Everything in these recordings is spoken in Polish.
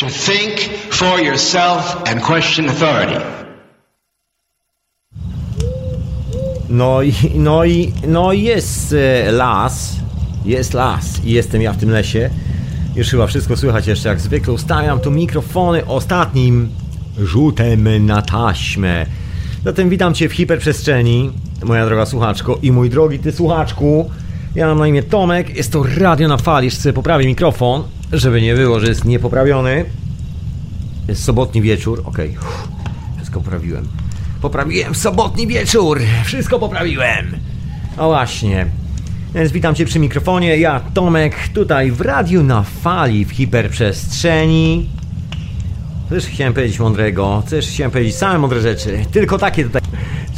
to think for yourself and question authority. No i, no i, no jest e, las, jest las i jestem ja w tym lesie. Już chyba wszystko słychać jeszcze jak zwykle. Ustawiam tu mikrofony ostatnim rzutem na taśmę. Zatem witam Cię w hiperprzestrzeni, moja droga słuchaczko i mój drogi Ty słuchaczku. Ja mam na imię Tomek, jest to radio na fali, jeszcze sobie poprawię mikrofon, żeby nie było, że jest niepoprawiony. Jest sobotni wieczór, okej, Uff, wszystko poprawiłem. Poprawiłem sobotni wieczór, wszystko poprawiłem. No właśnie. Więc witam Cię przy mikrofonie, ja Tomek, tutaj w radiu na fali w hiperprzestrzeni. Też chciałem powiedzieć mądrego, też chciałem powiedzieć same mądre rzeczy, tylko takie tutaj.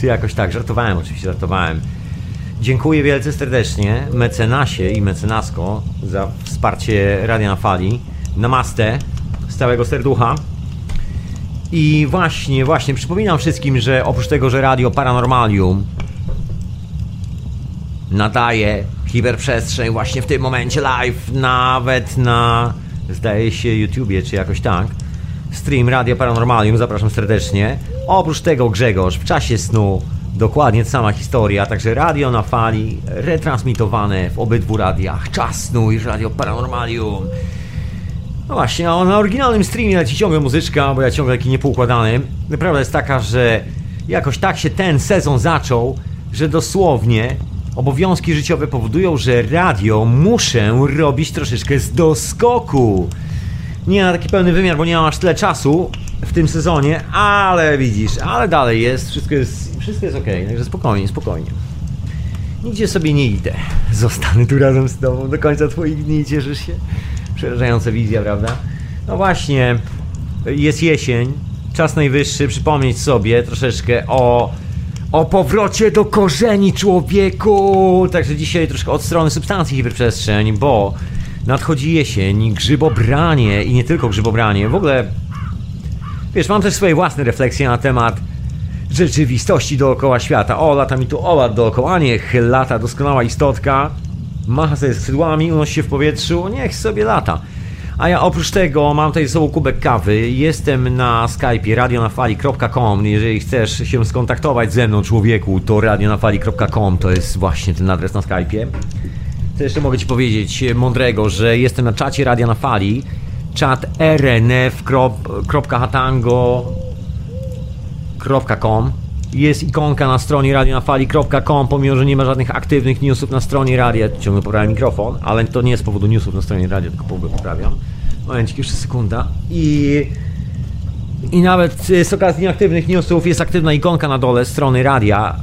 Czy jakoś tak, żartowałem, oczywiście żartowałem. Dziękuję wielce serdecznie mecenasie i mecenasko za wsparcie Radia na Fali. Namaste z całego serducha. I właśnie, właśnie przypominam wszystkim, że oprócz tego, że Radio Paranormalium nadaje hiperprzestrzeń właśnie w tym momencie live, nawet na zdaje się YouTubie czy jakoś tak. Stream Radio Paranormalium, zapraszam serdecznie. Oprócz tego Grzegorz w czasie snu Dokładnie sama historia, także radio na fali, retransmitowane w obydwu radiach, Czas i Radio Paranormalium. No właśnie, a na oryginalnym streamie leci ciągle muzyczka, bo ja ciągle taki niepoukładany. Prawda jest taka, że jakoś tak się ten sezon zaczął, że dosłownie obowiązki życiowe powodują, że radio muszę robić troszeczkę z doskoku. Nie na taki pełny wymiar, bo nie mam aż tyle czasu w tym sezonie, ale widzisz, ale dalej jest, wszystko jest, wszystko jest ok, także spokojnie, spokojnie. Nigdzie sobie nie idę. Zostanę tu razem z tobą do końca twoich dni, cieszysz się? Przerażająca wizja, prawda? No właśnie, jest jesień, czas najwyższy przypomnieć sobie troszeczkę o o powrocie do korzeni człowieku. Także dzisiaj troszkę od strony substancji hiperprzestrzeń, bo nadchodzi jesień, grzybobranie i nie tylko grzybobranie. W ogóle, wiesz, mam też swoje własne refleksje na temat rzeczywistości dookoła świata. O, lata mi tu owad dookoła, niech lata doskonała istotka, macha sobie skrzydłami, unosi się w powietrzu, niech sobie lata. A ja oprócz tego mam tutaj ze sobą kubek kawy, jestem na Skype'ie radionafali.com, jeżeli chcesz się skontaktować ze mną człowieku, to radionafali.com to jest właśnie ten adres na Skype'ie. Co jeszcze mogę Ci powiedzieć mądrego, że jestem na czacie Radia na Fali, czat rnf.hatango.com jest ikonka na stronie radionafali.com, pomimo, że nie ma żadnych aktywnych newsów na stronie radia, ciągle poprawiam mikrofon, ale to nie z powodu newsów na stronie radia, tylko poprawiam. Momencik, jeszcze sekunda. I, I nawet z okazji nieaktywnych newsów jest aktywna ikonka na dole strony radia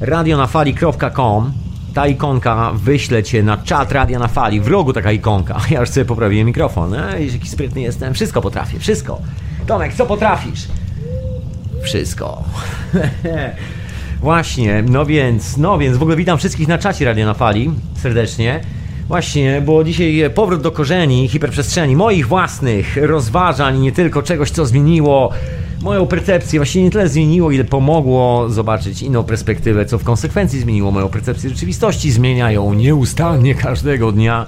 radionafali.com ta ikonka wyśle cię na czat Radia na Fali, w rogu taka ikonka. Ja już sobie poprawiłem mikrofon. E, jaki sprytny jestem. Wszystko potrafię, wszystko. Tomek, co potrafisz? Wszystko. Właśnie, no więc, no więc w ogóle witam wszystkich na czacie Radio na Fali serdecznie. Właśnie, bo dzisiaj powrót do korzeni hiperprzestrzeni, moich własnych rozważań, nie tylko czegoś, co zmieniło moją percepcję. Właściwie nie tyle zmieniło, ile pomogło zobaczyć inną perspektywę, co w konsekwencji zmieniło moją percepcję rzeczywistości. Zmieniają nieustannie każdego dnia.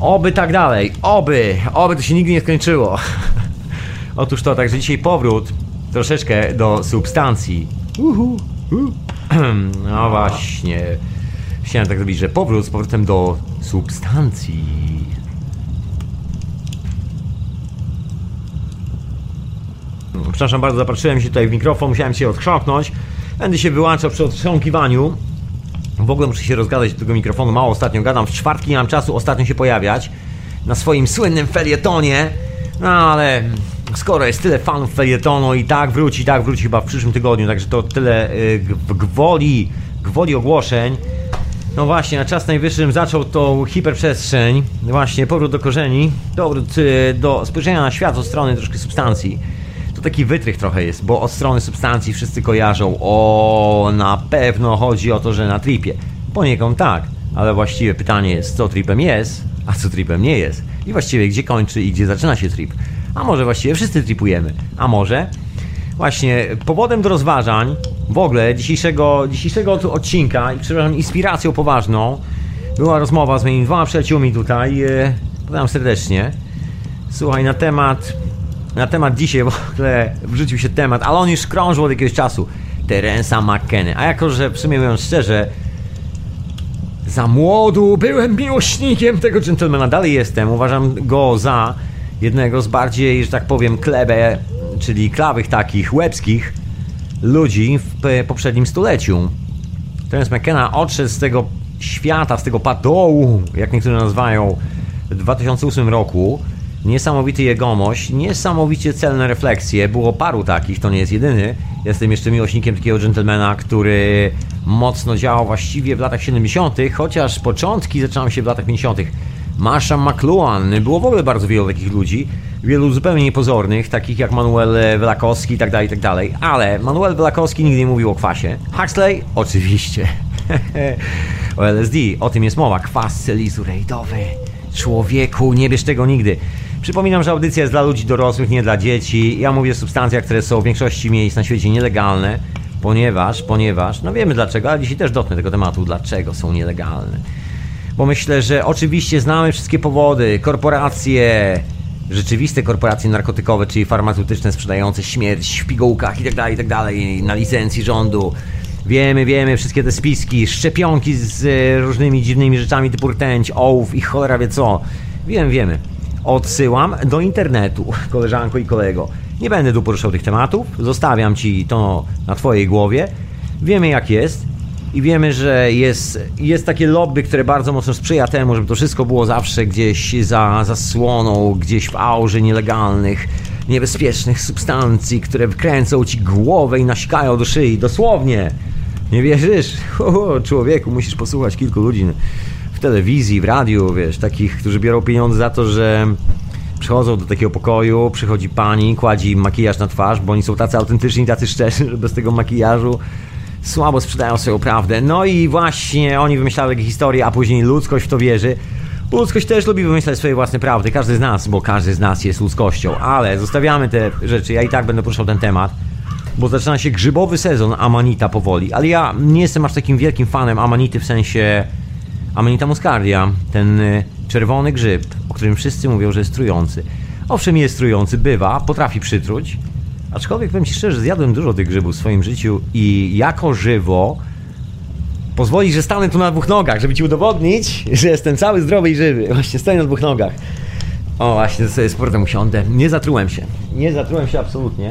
Oby tak dalej, oby, oby to się nigdy nie skończyło. Otóż to, także dzisiaj powrót troszeczkę do substancji. Uhu, uh. No właśnie. Chciałem tak zrobić, że powrót z powrotem do substancji. Przepraszam bardzo, zapatrzyłem się tutaj w mikrofon, musiałem się odchrząknąć. Będę się wyłączał przy odchrząkiwaniu. W ogóle muszę się rozgadać do tego mikrofonu, mało ostatnio gadam. W czwartki nie mam czasu ostatnio się pojawiać na swoim słynnym felietonie. No ale skoro jest tyle fanów felietonu i tak wróci, i tak wróci chyba w przyszłym tygodniu, także to tyle y, gwoli, gwoli ogłoszeń. No właśnie, na czas najwyższym zaczął tą hiperprzestrzeń, właśnie powrót do korzeni, powrót y, do spojrzenia na świat od strony troszkę substancji. To taki wytrych trochę jest, bo od strony substancji wszyscy kojarzą, o na pewno chodzi o to, że na tripie. Poniekąd tak, ale właściwe pytanie jest, co tripem jest, a co tripem nie jest. I właściwie gdzie kończy i gdzie zaczyna się trip. A może właściwie wszyscy tripujemy, a może właśnie powodem do rozważań w ogóle dzisiejszego, dzisiejszego odcinka i przepraszam, inspiracją poważną była rozmowa z moimi dwoma przyjaciółmi tutaj, e, podam serdecznie, Słuchaj, na temat. Na temat dzisiaj w ogóle wrzucił się temat, ale on już krążył od jakiegoś czasu. Terensa McKenny. A jako, że w sumie mówiąc szczerze, za młodu byłem miłośnikiem tego gentlemana, dalej jestem. Uważam go za jednego z bardziej, że tak powiem, klebe, czyli klawych takich, łebskich ludzi w poprzednim stuleciu. Terence McKenna odszedł z tego świata, z tego padołu, jak niektórzy nazywają, w 2008 roku. Niesamowity jegomość, niesamowicie celne refleksje. Było paru takich, to nie jest jedyny. Jestem jeszcze miłośnikiem takiego gentlemana, który mocno działał właściwie w latach 70., chociaż początki zaczęły się w latach 50. Marsha McLuhan, było w ogóle bardzo wielu takich ludzi, wielu zupełnie niepozornych, takich jak Manuel Welakowski itd., tak itd., tak ale Manuel Welakowski nigdy nie mówił o kwasie. Huxley? Oczywiście. o LSD, o tym jest mowa, kwas selizurejdowy. Człowieku, nie bierz tego nigdy. Przypominam, że audycja jest dla ludzi dorosłych, nie dla dzieci. Ja mówię o substancjach, które są w większości miejsc na świecie nielegalne, ponieważ, ponieważ, no wiemy dlaczego, ale dzisiaj też dotknę tego tematu, dlaczego są nielegalne. Bo myślę, że oczywiście znamy wszystkie powody, korporacje, rzeczywiste korporacje narkotykowe, czyli farmaceutyczne sprzedające śmierć w pigułkach itd., tak itd., tak na licencji rządu. Wiemy, wiemy, wszystkie te spiski, szczepionki z różnymi dziwnymi rzeczami typu rtęć, ołów i cholera wie co. Wiem, wiemy. Odsyłam do internetu, koleżanko i kolego. Nie będę tu poruszał tych tematów, zostawiam Ci to na Twojej głowie. Wiemy jak jest i wiemy, że jest, jest takie lobby, które bardzo mocno sprzyja temu, żeby to wszystko było zawsze gdzieś za zasłoną, gdzieś w aurze nielegalnych, niebezpiecznych substancji, które wkręcą Ci głowę i nasikają do szyi, dosłownie. Nie wierzysz? O, człowieku, musisz posłuchać kilku ludzi w telewizji, w radiu, wiesz, takich, którzy biorą pieniądze za to, że przychodzą do takiego pokoju, przychodzi pani, kładzi im makijaż na twarz, bo oni są tacy autentyczni, tacy szczerzy, że bez tego makijażu słabo sprzedają swoją prawdę. No i właśnie oni wymyślali takie historie, a później ludzkość w to wierzy. Ludzkość też lubi wymyślać swoje własne prawdy, każdy z nas, bo każdy z nas jest ludzkością, ale zostawiamy te rzeczy, ja i tak będę poruszał ten temat, bo zaczyna się grzybowy sezon Amanita powoli, ale ja nie jestem aż takim wielkim fanem Amanity w sensie Amanita muscardia, ten y, czerwony grzyb, o którym wszyscy mówią, że jest trujący. Owszem, jest trujący, bywa, potrafi przytruć, aczkolwiek powiem Ci szczerze, zjadłem dużo tych grzybów w swoim życiu i jako żywo pozwoli, że stanę tu na dwóch nogach, żeby Ci udowodnić, że jestem cały zdrowy i żywy. Właśnie stoję na dwóch nogach. O, właśnie sobie sportem usiądę. Nie zatrułem się. Nie zatrułem się absolutnie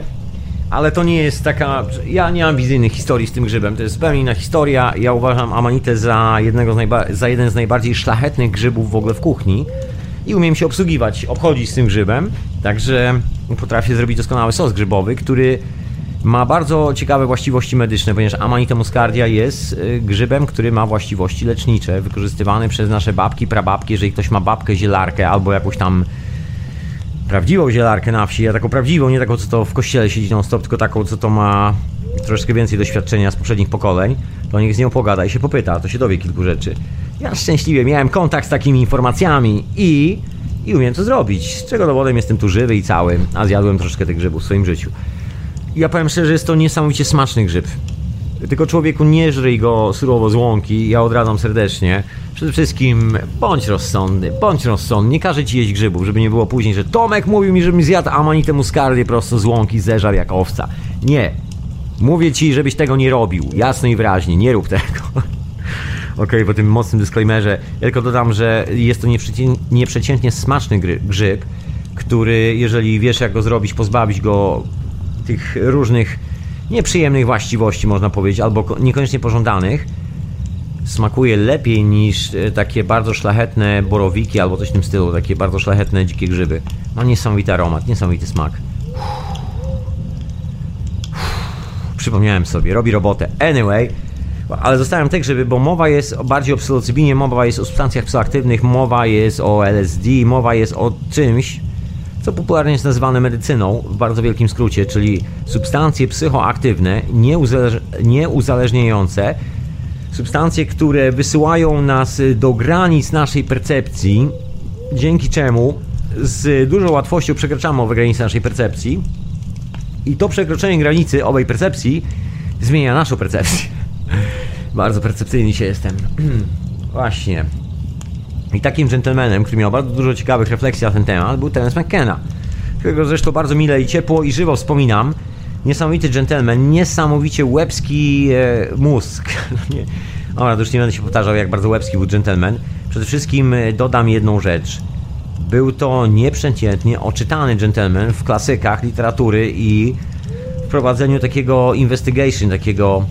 ale to nie jest taka. Ja nie mam wizyjnych historii z tym grzybem. To jest zupełnie inna historia. Ja uważam amanitę za, jednego z najba- za jeden z najbardziej szlachetnych grzybów w ogóle w kuchni i umiem się obsługiwać, obchodzić z tym grzybem. Także potrafię zrobić doskonały sos grzybowy, który ma bardzo ciekawe właściwości medyczne, ponieważ Amanita muscardia jest y, grzybem, który ma właściwości lecznicze, wykorzystywany przez nasze babki, prababki. Jeżeli ktoś ma babkę zielarkę albo jakąś tam prawdziwą zielarkę na wsi, a taką prawdziwą, nie taką, co to w kościele siedzi non-stop, tylko taką, co to ma troszeczkę więcej doświadczenia z poprzednich pokoleń, to niech z nią pogada i się popyta, to się dowie kilku rzeczy. Ja szczęśliwie miałem kontakt z takimi informacjami i, i umiem to zrobić, z czego dowodem jestem tu żywy i cały, a zjadłem troszkę tych grzybów w swoim życiu. Ja powiem szczerze, jest to niesamowicie smaczny grzyb. Tylko człowieku nie żryj go surowo z łąki, ja odradzam serdecznie. Przede wszystkim bądź rozsądny, bądź rozsądny. Nie każę ci jeść grzybów, żeby nie było później, że Tomek mówił mi, żebym zjadł amanitę muscardię prosto z łąki, zeżar jak owca. Nie. Mówię ci, żebyś tego nie robił. Jasno i wyraźnie, nie rób tego. Okay, po tym mocnym disclaimerze. Ja tylko dodam, że jest to nieprzeciętnie smaczny grzyb, który, jeżeli wiesz jak go zrobić, pozbawić go tych różnych nieprzyjemnych właściwości, można powiedzieć, albo niekoniecznie pożądanych, smakuje lepiej niż e, takie bardzo szlachetne borowiki albo coś w tym stylu, takie bardzo szlachetne dzikie grzyby. Ma niesamowity aromat, niesamowity smak. Przypomniałem sobie, robi robotę. Anyway, ale zostawiam te grzyby, bo mowa jest bardziej o psylocybinie, mowa jest o substancjach psychoaktywnych, mowa jest o LSD, mowa jest o czymś, co popularnie jest nazywane medycyną w bardzo wielkim skrócie, czyli substancje psychoaktywne, nieuzależniające, substancje, które wysyłają nas do granic naszej percepcji, dzięki czemu z dużą łatwością przekraczamy owe granice naszej percepcji i to przekroczenie granicy owej percepcji zmienia naszą percepcję. Bardzo percepcyjny się jestem. Właśnie. I takim gentlemanem, który miał bardzo dużo ciekawych refleksji na ten temat, był Terence McKenna, którego zresztą bardzo mile i ciepło i żywo wspominam. Niesamowity gentleman, niesamowicie łebski e, mózg. nie. Dobra, to już nie będę się powtarzał, jak bardzo łebski był gentleman. Przede wszystkim e, dodam jedną rzecz. Był to nieprzeciętnie oczytany gentleman w klasykach literatury i prowadzeniu takiego investigation, takiego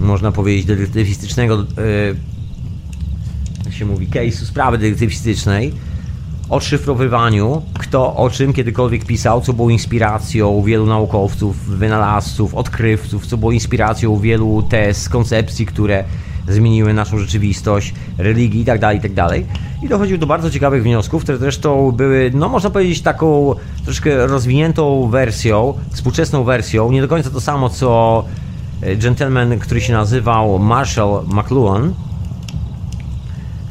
można powiedzieć detektywistycznego, e, się mówi, case'u, sprawy detektywistycznej, odszyfrowywaniu, kto o czym kiedykolwiek pisał, co było inspiracją wielu naukowców, wynalazców, odkrywców, co było inspiracją wielu tez, koncepcji, które zmieniły naszą rzeczywistość, religii itd., tak itd. Tak I dochodził do bardzo ciekawych wniosków, które zresztą były, no można powiedzieć, taką troszkę rozwiniętą wersją, współczesną wersją, nie do końca to samo, co e, gentleman, który się nazywał Marshall McLuhan,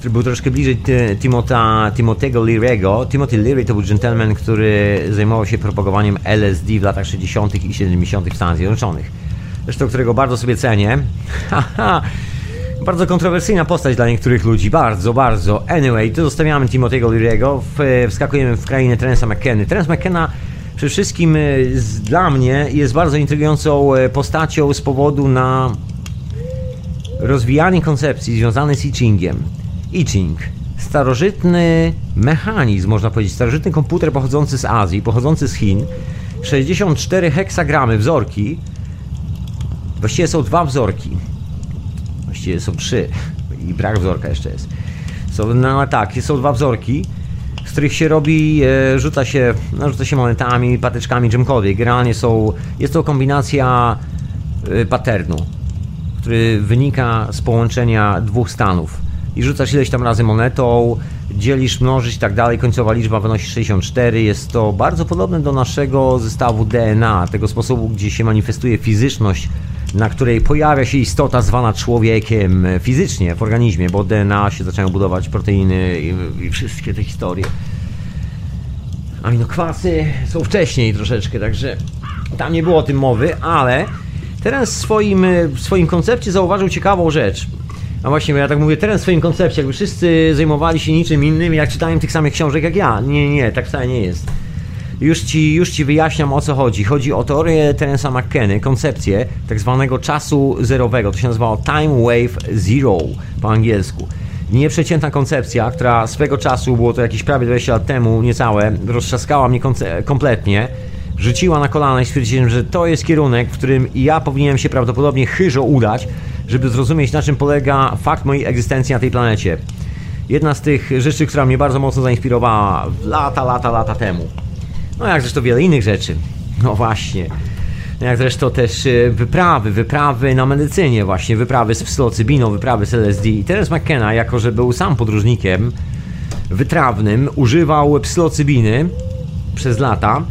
był troszkę bliżej Timota, Timotego Leary'ego. Timothy Leary to był gentleman, który zajmował się propagowaniem LSD w latach 60. i 70. w Stanach Zjednoczonych. Zresztą którego bardzo sobie cenię. Bardzo kontrowersyjna postać dla niektórych ludzi, bardzo, bardzo. Anyway, tu zostawiamy Timothy'ego Leary'ego, wskakujemy w krainę Trensa McKenny. Trens McKenna przede wszystkim e, dla mnie jest bardzo intrygującą e, postacią z powodu na rozwijanie koncepcji związanej z I Chingiem. I. Starożytny mechanizm, można powiedzieć, starożytny komputer pochodzący z Azji, pochodzący z Chin. 64 heksagramy wzorki. Właściwie są dwa wzorki Właściwie są trzy i brak wzorka jeszcze jest. Są, no tak, są dwa wzorki, z których się robi, e, rzuca się, no, rzuca się monetami, patyczkami, czymkolwiek. Generalnie są, jest to kombinacja e, paternu, który wynika z połączenia dwóch stanów. I rzucasz ileś tam razy monetą, dzielisz, mnożyć i tak dalej, końcowa liczba wynosi 64. Jest to bardzo podobne do naszego zestawu DNA, tego sposobu, gdzie się manifestuje fizyczność na której pojawia się istota zwana człowiekiem fizycznie w organizmie, bo DNA się zaczynają budować proteiny i, i wszystkie te historie. Aminokwasy są wcześniej troszeczkę, także tam nie było o tym mowy, ale teraz w swoim, w swoim koncepcie zauważył ciekawą rzecz. A właśnie, ja tak mówię, teraz w swoim koncepcie, jakby wszyscy zajmowali się niczym innym, jak czytałem tych samych książek jak ja. Nie, nie, tak wcale nie jest. Już ci, już ci wyjaśniam o co chodzi. Chodzi o teorię Terensa McKenny, koncepcję tak zwanego czasu zerowego. To się nazywało Time Wave Zero po angielsku. Nieprzeciętna koncepcja, która swego czasu, było to jakieś prawie 20 lat temu, niecałe, roztrzaskała mnie kompletnie. Rzuciła na kolana i stwierdziłem, że to jest kierunek, w którym ja powinienem się prawdopodobnie chyżo udać, żeby zrozumieć na czym polega fakt mojej egzystencji na tej planecie. Jedna z tych rzeczy, która mnie bardzo mocno zainspirowała lata, lata, lata temu. No jak zresztą wiele innych rzeczy. No właśnie. Jak zresztą też e, wyprawy, wyprawy na medycynie właśnie, wyprawy z psylocybiną, wyprawy z LSD. I Terence McKenna, jako że był sam podróżnikiem wytrawnym, używał psylocybiny przez lata,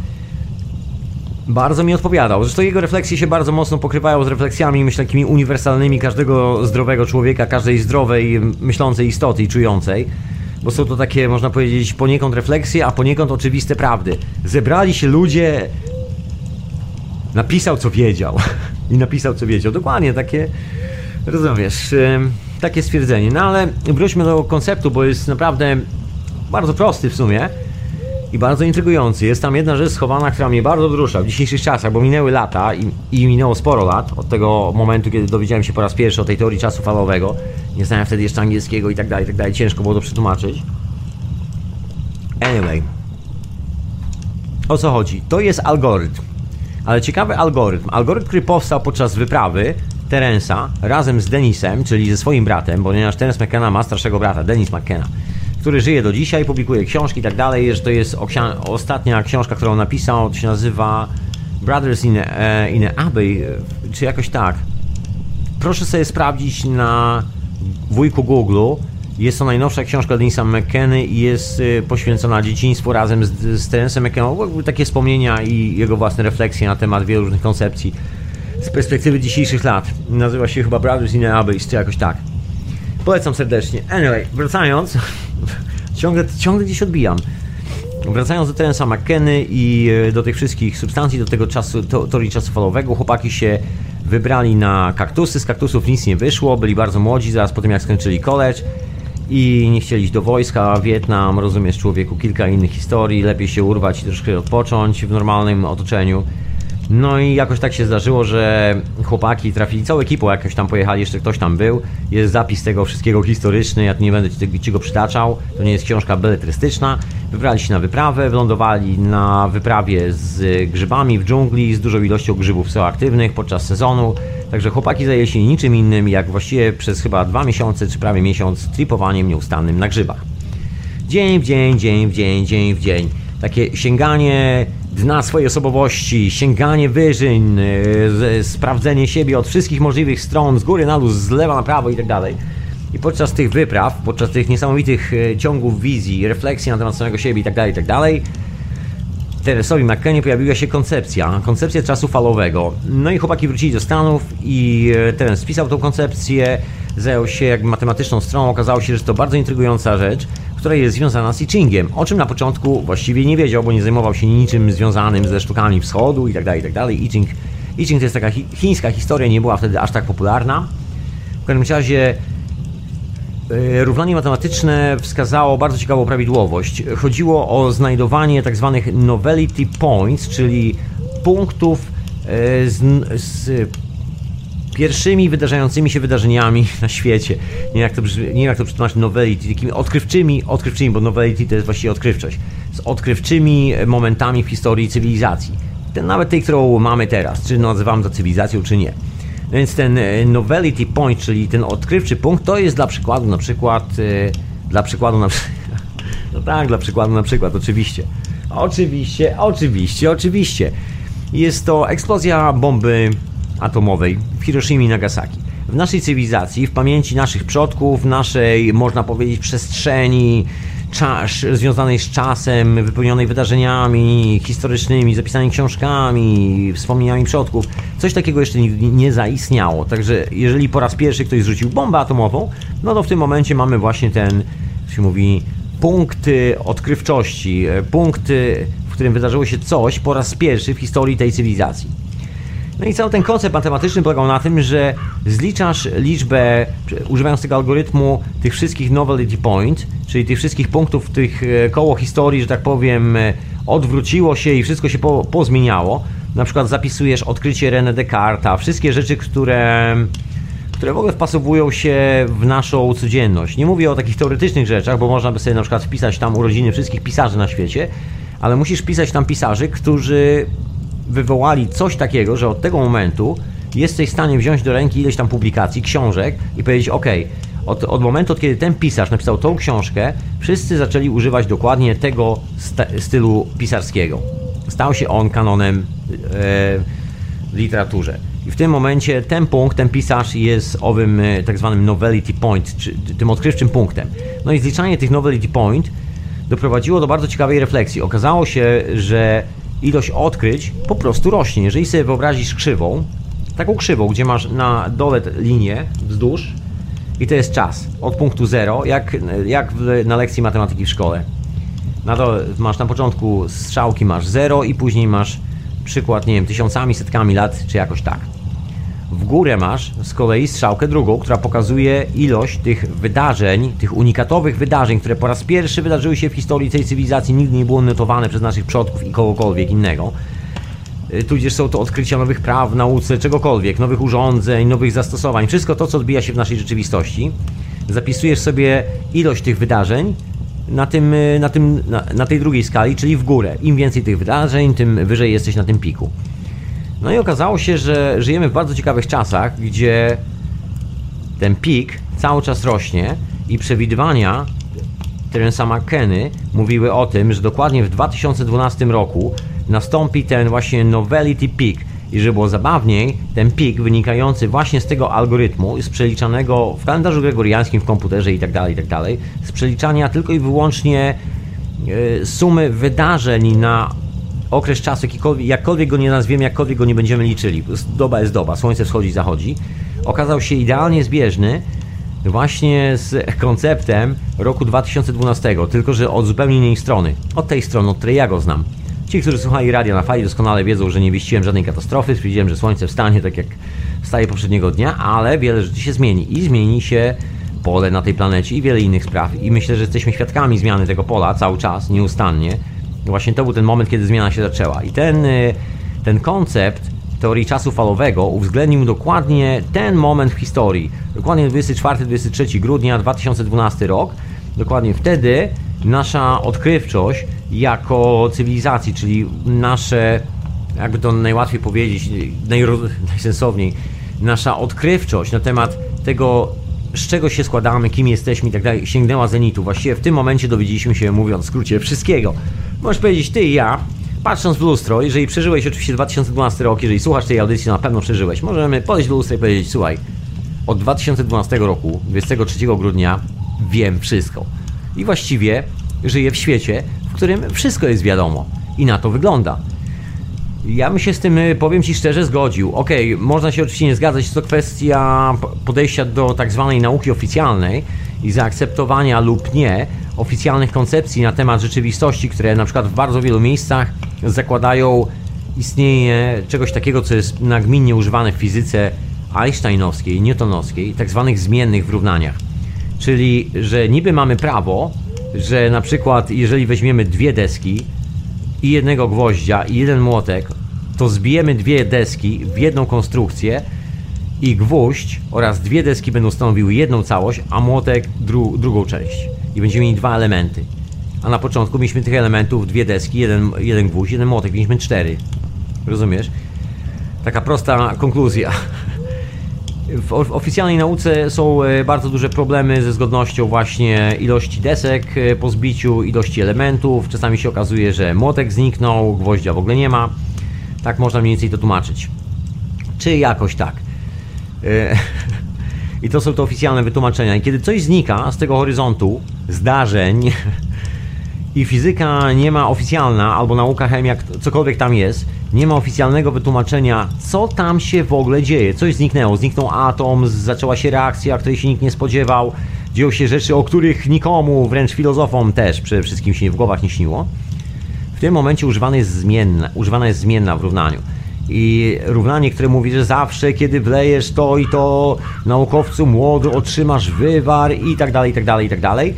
bardzo mi odpowiadał. Zresztą jego refleksje się bardzo mocno pokrywają z refleksjami, myślę, takimi uniwersalnymi każdego zdrowego człowieka, każdej zdrowej, myślącej istoty i czującej bo są to takie, można powiedzieć, poniekąd refleksje, a poniekąd oczywiste prawdy. Zebrali się ludzie, napisał co wiedział i napisał co wiedział. Dokładnie takie, rozumiesz, takie stwierdzenie. No ale wróćmy do konceptu, bo jest naprawdę bardzo prosty w sumie i bardzo intrygujący. Jest tam jedna rzecz schowana, która mnie bardzo wzrusza w dzisiejszych czasach, bo minęły lata i, i, minęło sporo lat od tego momentu, kiedy dowiedziałem się po raz pierwszy o tej teorii czasu falowego. Nie znałem wtedy jeszcze angielskiego i tak dalej, i tak dalej. Ciężko było to przetłumaczyć. Anyway. O co chodzi? To jest algorytm. Ale ciekawy algorytm. Algorytm, który powstał podczas wyprawy Terensa razem z Denisem, czyli ze swoim bratem, ponieważ Terence McKenna ma starszego brata, Denis McKenna który żyje do dzisiaj, publikuje książki i tak dalej, że to jest ostatnia książka, którą napisał, to się nazywa Brothers in, e, in Abbey, czy jakoś tak. Proszę sobie sprawdzić na wujku Google. Jest to najnowsza książka Denisa McKenny i jest y, poświęcona dzieciństwu razem z, z Terence'em McKenną. Takie wspomnienia i jego własne refleksje na temat wielu różnych koncepcji z perspektywy dzisiejszych lat. Nazywa się chyba Brothers in Abbey, czy jakoś tak. Polecam serdecznie. Anyway, wracając, ciągle, ciągle gdzieś odbijam. Wracając do Terensa McKenny i e, do tych wszystkich substancji, do tego czasu, to, teorii czasu falowego, chłopaki się wybrali na kaktusy. Z kaktusów nic nie wyszło, byli bardzo młodzi, zaraz po tym jak skończyli college i nie chcieli iść do wojska, Wietnam, rozumiesz człowieku, kilka innych historii, lepiej się urwać i troszkę odpocząć w normalnym otoczeniu. No i jakoś tak się zdarzyło, że chłopaki trafili, całą ekipą jakoś tam pojechali, jeszcze ktoś tam był. Jest zapis tego wszystkiego historyczny, ja tu nie będę ci, ci go przytaczał. To nie jest książka beletrystyczna. Wybrali się na wyprawę, wylądowali na wyprawie z grzybami w dżungli, z dużą ilością grzybów są aktywnych podczas sezonu. Także chłopaki zajęli się niczym innym, jak właściwie przez chyba dwa miesiące, czy prawie miesiąc, tripowaniem nieustannym na grzybach. Dzień w dzień, dzień w dzień, dzień w dzień. Takie sięganie dna swojej osobowości, sięganie wyżyn, yy, sprawdzenie siebie od wszystkich możliwych stron, z góry na dół, z lewa na prawo i tak dalej. I podczas tych wypraw, podczas tych niesamowitych yy, ciągów wizji, refleksji na temat samego siebie i tak dalej, i tak dalej, Teresowi McKennie pojawiła się koncepcja, koncepcja czasu falowego. No i chłopaki wrócili do Stanów i e, Terence spisał tą koncepcję, zajął się jakby matematyczną stroną, okazało się, że to bardzo intrygująca rzecz, która jest związana z I Chingiem, o czym na początku właściwie nie wiedział, bo nie zajmował się niczym związanym ze sztukami wschodu i tak dalej, i tak dalej. I Ching, I Ching to jest taka chińska historia, nie była wtedy aż tak popularna. W każdym razie E, równanie matematyczne wskazało bardzo ciekawą prawidłowość. Chodziło o znajdowanie tzw. Tak novelty points, czyli punktów e, z, z pierwszymi wydarzającymi się wydarzeniami na świecie. Nie wiem jak to, nie wiem jak to przetłumaczyć novelty, takimi odkrywczymi, odkrywczymi, bo novelty to jest właściwie odkrywczość, z odkrywczymi momentami w historii cywilizacji. Ten, nawet tej, którą mamy teraz, czy nazywamy to cywilizacją, czy nie. Więc ten e, novelty point, czyli ten odkrywczy punkt, to jest dla przykładu na przykład, e, dla przykładu na no tak, dla przykładu na przykład, oczywiście. Oczywiście, oczywiście, oczywiście. Jest to eksplozja bomby atomowej w Hiroshima i Nagasaki. W naszej cywilizacji, w pamięci naszych przodków, naszej, można powiedzieć, przestrzeni czas, związanej z czasem, wypełnionej wydarzeniami historycznymi, zapisanymi książkami, wspomnieniami przodków. Coś takiego jeszcze nigdy nie zaistniało. Także jeżeli po raz pierwszy ktoś zrzucił bombę atomową, no to w tym momencie mamy właśnie ten, się mówi, punkt odkrywczości, punkt, w którym wydarzyło się coś po raz pierwszy w historii tej cywilizacji. No i cały ten koncept matematyczny polegał na tym, że zliczasz liczbę, używając tego algorytmu, tych wszystkich novelty point, czyli tych wszystkich punktów, tych e, koło historii, że tak powiem, e, odwróciło się i wszystko się po, pozmieniało. Na przykład zapisujesz odkrycie René Descartes'a, wszystkie rzeczy, które które w ogóle wpasowują się w naszą codzienność. Nie mówię o takich teoretycznych rzeczach, bo można by sobie na przykład wpisać tam urodziny wszystkich pisarzy na świecie, ale musisz pisać tam pisarzy, którzy wywołali coś takiego, że od tego momentu jesteś w stanie wziąć do ręki ileś tam publikacji, książek i powiedzieć: OK, od, od momentu, od kiedy ten pisarz napisał tą książkę, wszyscy zaczęli używać dokładnie tego stylu pisarskiego. Stał się on kanonem e, literaturze. I w tym momencie ten punkt, ten pisarz jest owym e, tak zwanym novelty point, czy tym odkrywczym punktem. No i zliczanie tych novelty point doprowadziło do bardzo ciekawej refleksji. Okazało się, że ilość odkryć po prostu rośnie. Jeżeli sobie wyobrazisz krzywą, taką krzywą, gdzie masz na dole linię wzdłuż i to jest czas od punktu zero, jak, jak w, na lekcji matematyki w szkole. Na dole masz na początku strzałki masz zero i później masz przykład, nie wiem, tysiącami, setkami lat, czy jakoś tak. W górę masz z kolei strzałkę drugą, która pokazuje ilość tych wydarzeń, tych unikatowych wydarzeń, które po raz pierwszy wydarzyły się w historii tej cywilizacji, nigdy nie było notowane przez naszych przodków i kogokolwiek innego. Y, tudzież są to odkrycia nowych praw nauce, czegokolwiek, nowych urządzeń, nowych zastosowań, wszystko to, co odbija się w naszej rzeczywistości. Zapisujesz sobie ilość tych wydarzeń na, tym, y, na, tym, na, na tej drugiej skali, czyli w górę. Im więcej tych wydarzeń, tym wyżej jesteś na tym piku. No i okazało się, że żyjemy w bardzo ciekawych czasach, gdzie ten pik cały czas rośnie i przewidywania Terensa McKenny mówiły o tym, że dokładnie w 2012 roku nastąpi ten właśnie novelity peak i że było zabawniej, ten pik wynikający właśnie z tego algorytmu, z przeliczanego w kalendarzu gregoriańskim, w komputerze itd., tak itd., tak z przeliczania tylko i wyłącznie e, sumy wydarzeń na okres czasu, jakkolwiek, jakkolwiek go nie nazwiemy, jakkolwiek go nie będziemy liczyli, doba jest doba, słońce wschodzi, zachodzi, okazał się idealnie zbieżny właśnie z konceptem roku 2012, tylko że od zupełnie innej strony. Od tej strony, od której ja go znam. Ci, którzy słuchali radia na fali doskonale wiedzą, że nie wieściłem żadnej katastrofy, stwierdziłem, że słońce wstanie tak jak wstaje poprzedniego dnia, ale wiele rzeczy się zmieni i zmieni się pole na tej planecie i wiele innych spraw. I myślę, że jesteśmy świadkami zmiany tego pola cały czas, nieustannie. Właśnie to był ten moment, kiedy zmiana się zaczęła. I ten, y, ten koncept teorii czasu falowego uwzględnił dokładnie ten moment w historii. Dokładnie 24-23 grudnia 2012 rok. Dokładnie wtedy nasza odkrywczość jako cywilizacji, czyli nasze, jakby to najłatwiej powiedzieć, najsensowniej, nasza odkrywczość na temat tego, z czego się składamy, kim jesteśmy i tak dalej, sięgnęła zenitu. Właściwie w tym momencie dowiedzieliśmy się, mówiąc w skrócie, wszystkiego. Możesz powiedzieć, ty i ja, patrząc w lustro, jeżeli przeżyłeś oczywiście 2012 rok, jeżeli słuchasz tej audycji, na pewno przeżyłeś. Możemy podejść do lustra i powiedzieć, słuchaj, od 2012 roku, 23 grudnia, wiem wszystko. I właściwie żyję w świecie, w którym wszystko jest wiadomo. I na to wygląda. Ja bym się z tym, y, powiem Ci szczerze, zgodził. Okej, okay, można się oczywiście nie zgadzać, to kwestia podejścia do tak zwanej nauki oficjalnej i zaakceptowania lub nie oficjalnych koncepcji na temat rzeczywistości, które na przykład w bardzo wielu miejscach zakładają istnienie czegoś takiego, co jest nagminnie używane w fizyce einsteinowskiej, newtonowskiej, tak zwanych zmiennych w równaniach. Czyli, że niby mamy prawo, że na przykład jeżeli weźmiemy dwie deski i jednego gwoździa i jeden młotek, to zbijemy dwie deski w jedną konstrukcję i gwóźdź oraz dwie deski będą stanowiły jedną całość, a młotek dru drugą część. I będziemy mieli dwa elementy. A na początku mieliśmy tych elementów dwie deski, jeden, jeden gwóźdź, jeden młotek, mieliśmy cztery. Rozumiesz? Taka prosta konkluzja. W oficjalnej nauce są e, bardzo duże problemy ze zgodnością właśnie ilości desek e, po zbiciu, ilości elementów. Czasami się okazuje, że młotek zniknął, gwoździa w ogóle nie ma. Tak można mniej więcej to tłumaczyć. Czy jakoś tak. E, I to są te oficjalne wytłumaczenia. I kiedy coś znika z tego horyzontu zdarzeń i fizyka nie ma oficjalna, albo nauka chemia, cokolwiek tam jest, nie ma oficjalnego wytłumaczenia, co tam się w ogóle dzieje. Coś zniknęło. Zniknął atom, zaczęła się reakcja, której się nikt nie spodziewał. Dzieją się rzeczy, o których nikomu, wręcz filozofom też przede wszystkim się w głowach nie śniło. W tym momencie używana jest zmienna, używana jest zmienna w równaniu. I równanie, które mówi, że zawsze, kiedy wlejesz to i to naukowcu młody, otrzymasz wywar i tak dalej, i tak dalej, i tak dalej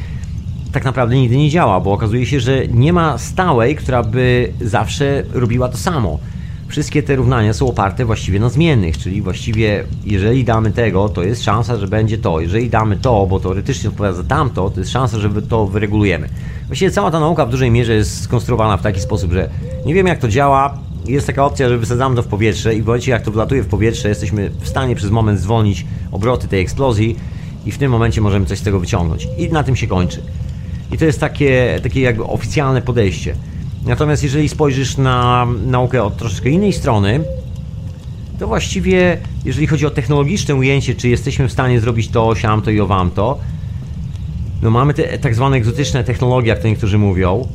tak naprawdę nigdy nie działa, bo okazuje się, że nie ma stałej, która by zawsze robiła to samo. Wszystkie te równania są oparte właściwie na zmiennych, czyli właściwie jeżeli damy tego, to jest szansa, że będzie to. Jeżeli damy to, bo teoretycznie odpowiada za tamto, to jest szansa, że to wyregulujemy. Właściwie cała ta nauka w dużej mierze jest skonstruowana w taki sposób, że nie wiem jak to działa, jest taka opcja, że wysadzamy to w powietrze i w momencie jak to wlatuje w powietrze, jesteśmy w stanie przez moment zwolnić obroty tej eksplozji i w tym momencie możemy coś z tego wyciągnąć. I na tym się kończy. I to jest takie, takie jakby oficjalne podejście. Natomiast jeżeli spojrzysz na naukę od troszeczkę innej strony, to właściwie, jeżeli chodzi o technologiczne ujęcie, czy jesteśmy w stanie zrobić to, siam to i owam to, no mamy te tak zwane egzotyczne technologie, jak to niektórzy mówią.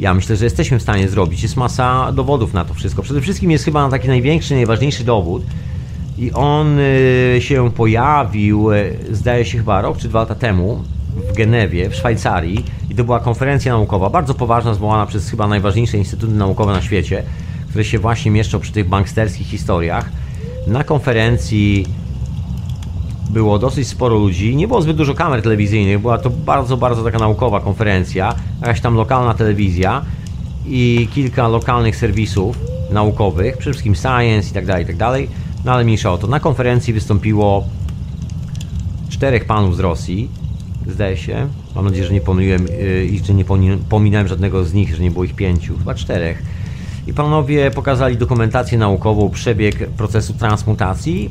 Ja myślę, że jesteśmy w stanie zrobić. Jest masa dowodów na to wszystko. Przede wszystkim jest chyba taki największy, najważniejszy dowód. I on y, się pojawił, y, zdaje się chyba rok czy dwa lata temu, w Genewie, w Szwajcarii i to była konferencja naukowa, bardzo poważna, zwołana przez chyba najważniejsze instytuty naukowe na świecie, które się właśnie mieszczą przy tych banksterskich historiach. Na konferencji było dosyć sporo ludzi, nie było zbyt dużo kamer telewizyjnych, była to bardzo, bardzo taka naukowa konferencja, jakaś tam lokalna telewizja i kilka lokalnych serwisów naukowych, przede wszystkim Science i tak dalej, i tak dalej, no ale mniejsza o to. Na konferencji wystąpiło czterech panów z Rosji, zdaje się. Mam nadzieję, że nie pomyliłem y, i że nie pominąłem żadnego z nich, że nie było ich pięciu, chyba czterech. I panowie pokazali dokumentację naukową, przebieg procesu transmutacji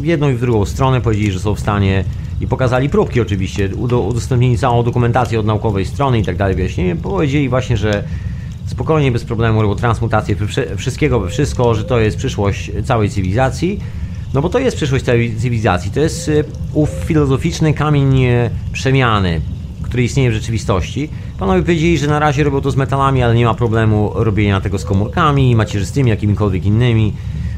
w jedną i w drugą stronę. Powiedzieli, że są w stanie i pokazali próbki oczywiście, udostępnili całą dokumentację od naukowej strony i tak dalej, wyjaśnienie. Powiedzieli właśnie, że spokojnie, bez problemu robią transmutację wszystkiego we wszystko, że to jest przyszłość całej cywilizacji no bo to jest przyszłość cywilizacji. To jest y, ów filozoficzny kamień y, przemiany, który istnieje w rzeczywistości. Panowie powiedzieli, że na razie robią to z metalami, ale nie ma problemu robienia tego z komórkami, macierzystymi, jakimikolwiek innymi.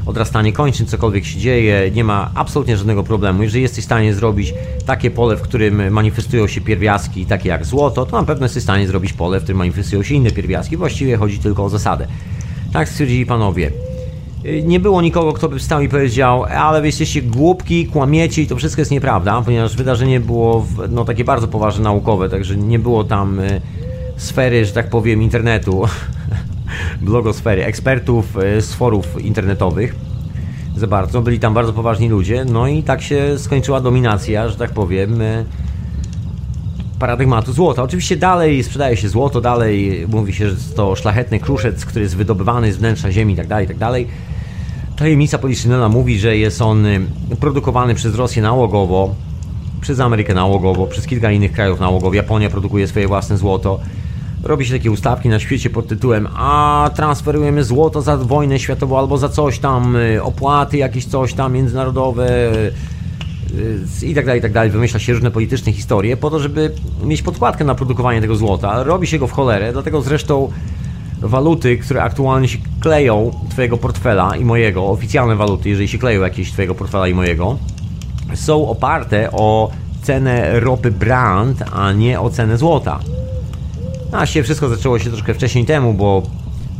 Odrastanie kończyn, cokolwiek się dzieje, nie ma absolutnie żadnego problemu. Jeżeli jesteś w stanie zrobić takie pole, w którym manifestują się pierwiastki, takie jak złoto, to na pewno jesteś w stanie zrobić pole, w którym manifestują się inne pierwiastki. Właściwie chodzi tylko o zasadę. Tak stwierdzili panowie. Y, Nie było nikogo, kto by wstał i powiedział, ale wy jesteście głupki, kłamiecie i to wszystko jest nieprawda, ponieważ wydarzenie było no, takie bardzo poważne naukowe, także nie było tam y, sfery, że tak powiem, internetu, blogosfery, ekspertów y, forów internetowych za bardzo. Byli tam bardzo poważni ludzie, no i tak się skończyła dominacja, że tak powiem, y, paradygmatu złota. Oczywiście dalej sprzedaje się złoto, dalej mówi się, że to szlachetny kruszec, który jest wydobywany z wnętrza ziemi itd., itd. Tajemnica Poliszynela mówi, że jest on y, produkowany przez Rosję nałogowo, przez Amerykę nałogowo, przez kilka innych krajów nałogowo. Japonia produkuje swoje własne złoto. Robi się takie ustawki na świecie pod tytułem a transferujemy złoto za wojnę światową albo za coś tam, y, opłaty jakieś coś tam międzynarodowe y, i tak dalej, i tak dalej. Wymyśla się różne polityczne historie po to, żeby mieć podkładkę na produkowanie tego złota. Robi się go w cholerę, dlatego zresztą waluty, które aktualnie się kleją twojego portfela i mojego, oficjalne waluty, jeżeli się kleją jakieś twojego portfela i mojego, są oparte o cenę ropy Brand, a nie o cenę złota. A się wszystko zaczęło się troszkę wcześniej temu, bo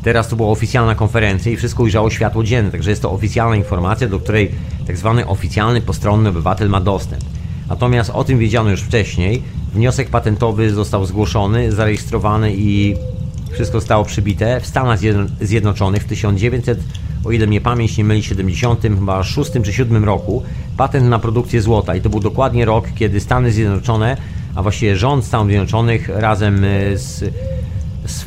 teraz to była oficjalna konferencja i wszystko ujrzało światło dzienne, także jest to oficjalna informacja, do której tak zwany oficjalny postronny obywatel ma dostęp. Natomiast o tym wiedziano już wcześniej. Wniosek patentowy został zgłoszony, zarejestrowany i wszystko zostało przybite w Stanach Zjedno- Zjednoczonych w 1900, o ile mnie pamięć nie myli, 70, chyba 6 czy 7 roku patent na produkcję złota i to był dokładnie rok, kiedy Stany Zjednoczone, a właściwie rząd Stanów Zjednoczonych razem y, z, z,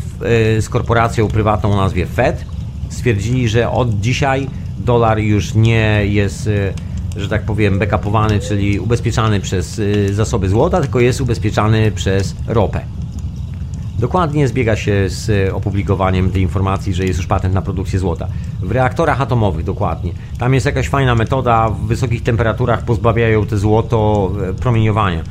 y, z korporacją prywatną o nazwie Fed stwierdzili, że od dzisiaj dolar już nie jest, y, że tak powiem, backupowany, czyli ubezpieczany przez zasoby złota, tylko jest ubezpieczany przez ropę. Dokładnie zbiega się z e, opublikowaniem tej informacji, że jest już patent na produkcję złota. W reaktorach atomowych dokładnie. Tam jest jakaś fajna metoda, w wysokich temperaturach pozbawiają te złoto e, promieniowania.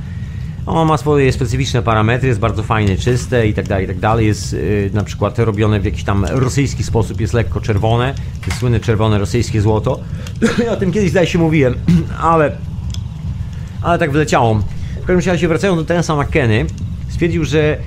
Ono ma swoje specyficzne parametry, jest bardzo fajne, czyste i tak dalej, i tak dalej. Jest y, na przykład robione w jakiś tam rosyjski sposób, jest lekko czerwone, to jest słynne czerwone rosyjskie złoto. Ja o tym kiedyś zdaje się mówiłem, ale ale tak wyleciało. W każdym razie wracając do Tensa McKenny, stwierdził, że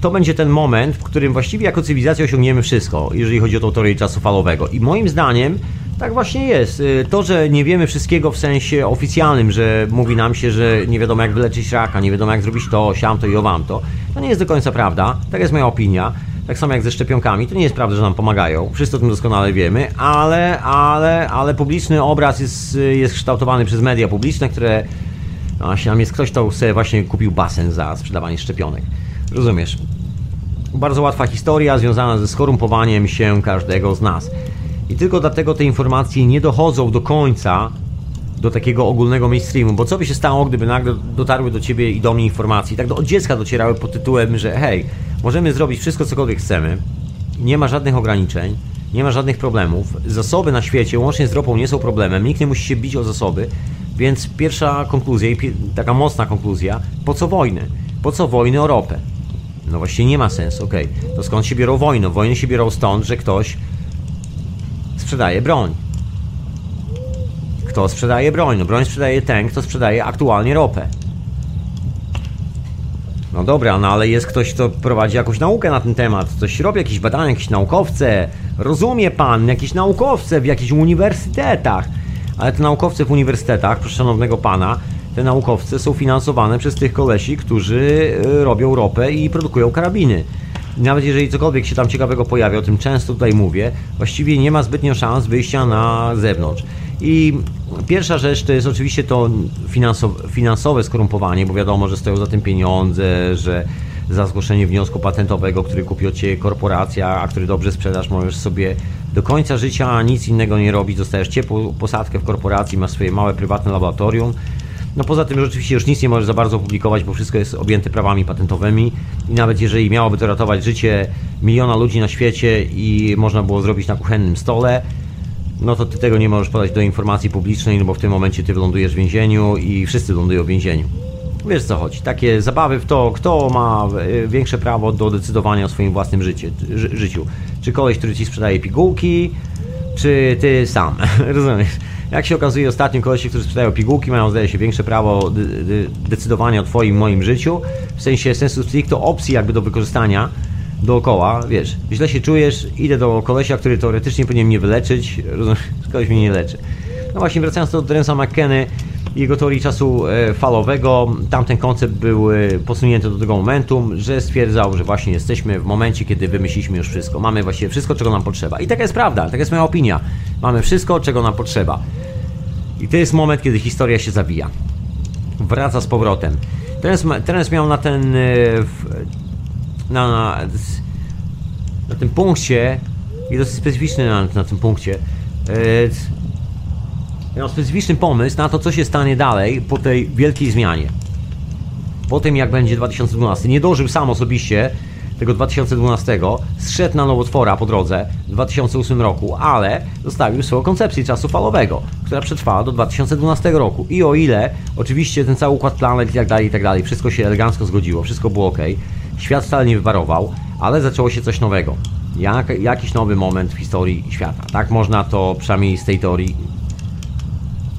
to będzie ten moment, w którym właściwie jako cywilizacja osiągniemy wszystko, jeżeli chodzi o tą teorię czasu falowego. I moim zdaniem tak właśnie jest. Y, To, że nie wiemy wszystkiego w sensie oficjalnym, że mówi nam się, że nie wiadomo jak wyleczyć raka, nie wiadomo jak zrobić to, siam to i owam to, to nie jest do końca prawda. Tak jest moja opinia. Tak samo jak ze szczepionkami, to nie jest prawda, że nam pomagają. Wszyscy o tym doskonale wiemy, ale, ale, ale publiczny obraz jest, jest kształtowany przez media publiczne, które no właśnie, tam jest ktoś, kto sobie właśnie kupił basen za sprzedawanie szczepionek. Rozumiesz? Bardzo łatwa historia związana ze skorumpowaniem się każdego z nas. I tylko dlatego te informacje nie dochodzą do końca do takiego ogólnego mainstreamu, bo co by się stało, gdyby nagle dotarły do ciebie i do mnie informacje, tak do od dziecka docierały pod tytułem, że hej, możemy zrobić wszystko, cokolwiek chcemy, nie ma żadnych ograniczeń, nie ma żadnych problemów, zasoby na świecie, łącznie z ropą, nie są problemem, nikt nie musi się bić o zasoby, więc pierwsza konkluzja i taka mocna konkluzja, po co wojny? Po co wojny o ropę? No właśnie nie ma sensu, okej. To skąd się biorą wojny? Wojny się biorą stąd, że ktoś sprzedaje broń. Kto sprzedaje broń? No broń sprzedaje ten, kto sprzedaje aktualnie ropę. No dobra, no ale jest ktoś, kto prowadzi jakąś naukę na ten temat, coś robi, jakieś badania, jakieś naukowce. Rozumie pan, jakieś naukowce w jakichś uniwersytetach. Ale te naukowce w uniwersytetach, proszę szanownego pana, te naukowce są finansowane przez tych kolesi, którzy y, robią ropę i produkują karabiny. Nawet jeżeli cokolwiek się tam ciekawego pojawia, o tym często tutaj mówię, właściwie nie ma zbytnio szans wyjścia na zewnątrz. I pierwsza rzecz to jest oczywiście to finansowe, finansowe skorumpowanie, bo wiadomo, że stoją za tym pieniądze, że za zgłoszenie wniosku patentowego, który kupi od Ciebie korporacja, a który dobrze sprzedasz, możesz sobie do końca życia nic innego nie robić, dostajesz ciepłą posadkę w korporacji, masz swoje małe prywatne laboratorium. No poza tym rzeczywiście już nic nie możesz za bardzo publikować, bo wszystko jest objęte prawami patentowymi i nawet jeżeli miałoby to ratować życie miliona ludzi na świecie i można było zrobić na kuchennym stole, no to ty tego nie możesz podać do informacji publicznej, no bo w tym momencie ty wylądujesz w więzieniu i wszyscy lądują w więzieniu. Wiesz co chodzi, takie zabawy w to, kto ma e, większe prawo do decydowania o swoim własnym życie, ży, życiu. Czy koleś, który ci sprzedaje pigułki, czy ty sam, rozumiesz? Jak się okazuje, ostatnio kolesi, którzy sprzedają pigułki, mają, zdaje się, większe prawo de- de- decydowania o twoim, moim życiu, w sensie sensu stricto opcji jakby do wykorzystania dookoła, wiesz, źle się czujesz, idę do kolesia, który teoretycznie powinien mnie wyleczyć, rozumiesz, koleś mnie nie leczy. No właśnie, wracając do Terensa McKenny, jego teorii czasu e, falowego, tamten koncept był e, posunięty do tego momentu, że stwierdzał, że właśnie jesteśmy w momencie, kiedy wymyśliliśmy już wszystko. Mamy właściwie wszystko, czego nam potrzeba. I taka jest prawda, taka jest moja opinia. Mamy wszystko, czego nam potrzeba. I to jest moment, kiedy historia się zawija. Wraca z powrotem. Teraz, teraz miał na ten. e, Na, na, na tym punkcie. I dosyć specyficzny na, na tym punkcie. E, Miał specyficzny pomysł na to, co się stanie dalej po tej wielkiej zmianie. Po tym, jak będzie 2012. Nie dożył sam osobiście tego 2012, zszedł na nowotwora po drodze w 2008 roku, ale zostawił swoją koncepcję czasu falowego, która przetrwała do 2012 roku. I o ile oczywiście ten cały układ planet i tak dalej, i tak dalej, wszystko się elegancko zgodziło, wszystko było ok, świat wcale nie wywarował, ale zaczęło się coś nowego. Jak, jakiś nowy moment w historii świata. Tak można to przynajmniej z tej teorii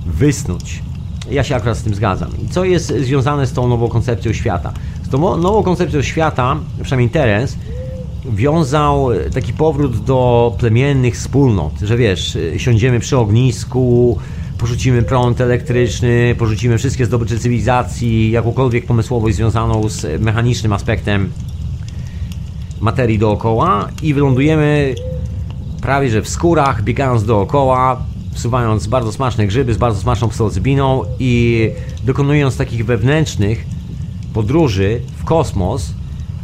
wysnuć. Ja się akurat z tym zgadzam. I co jest związane z tą nową koncepcją świata? Z tą nową koncepcją świata, przynajmniej Terence, wiązał taki powrót do plemiennych wspólnot, że wiesz, siądziemy przy ognisku, porzucimy prąd elektryczny, porzucimy wszystkie zdobycze cywilizacji, jakąkolwiek pomysłowość związaną z mechanicznym aspektem materii dookoła i wylądujemy prawie że w skórach, biegając dookoła, wsuwając bardzo smaczne grzyby z bardzo smaczną psylocybiną i dokonując takich wewnętrznych podróży w kosmos,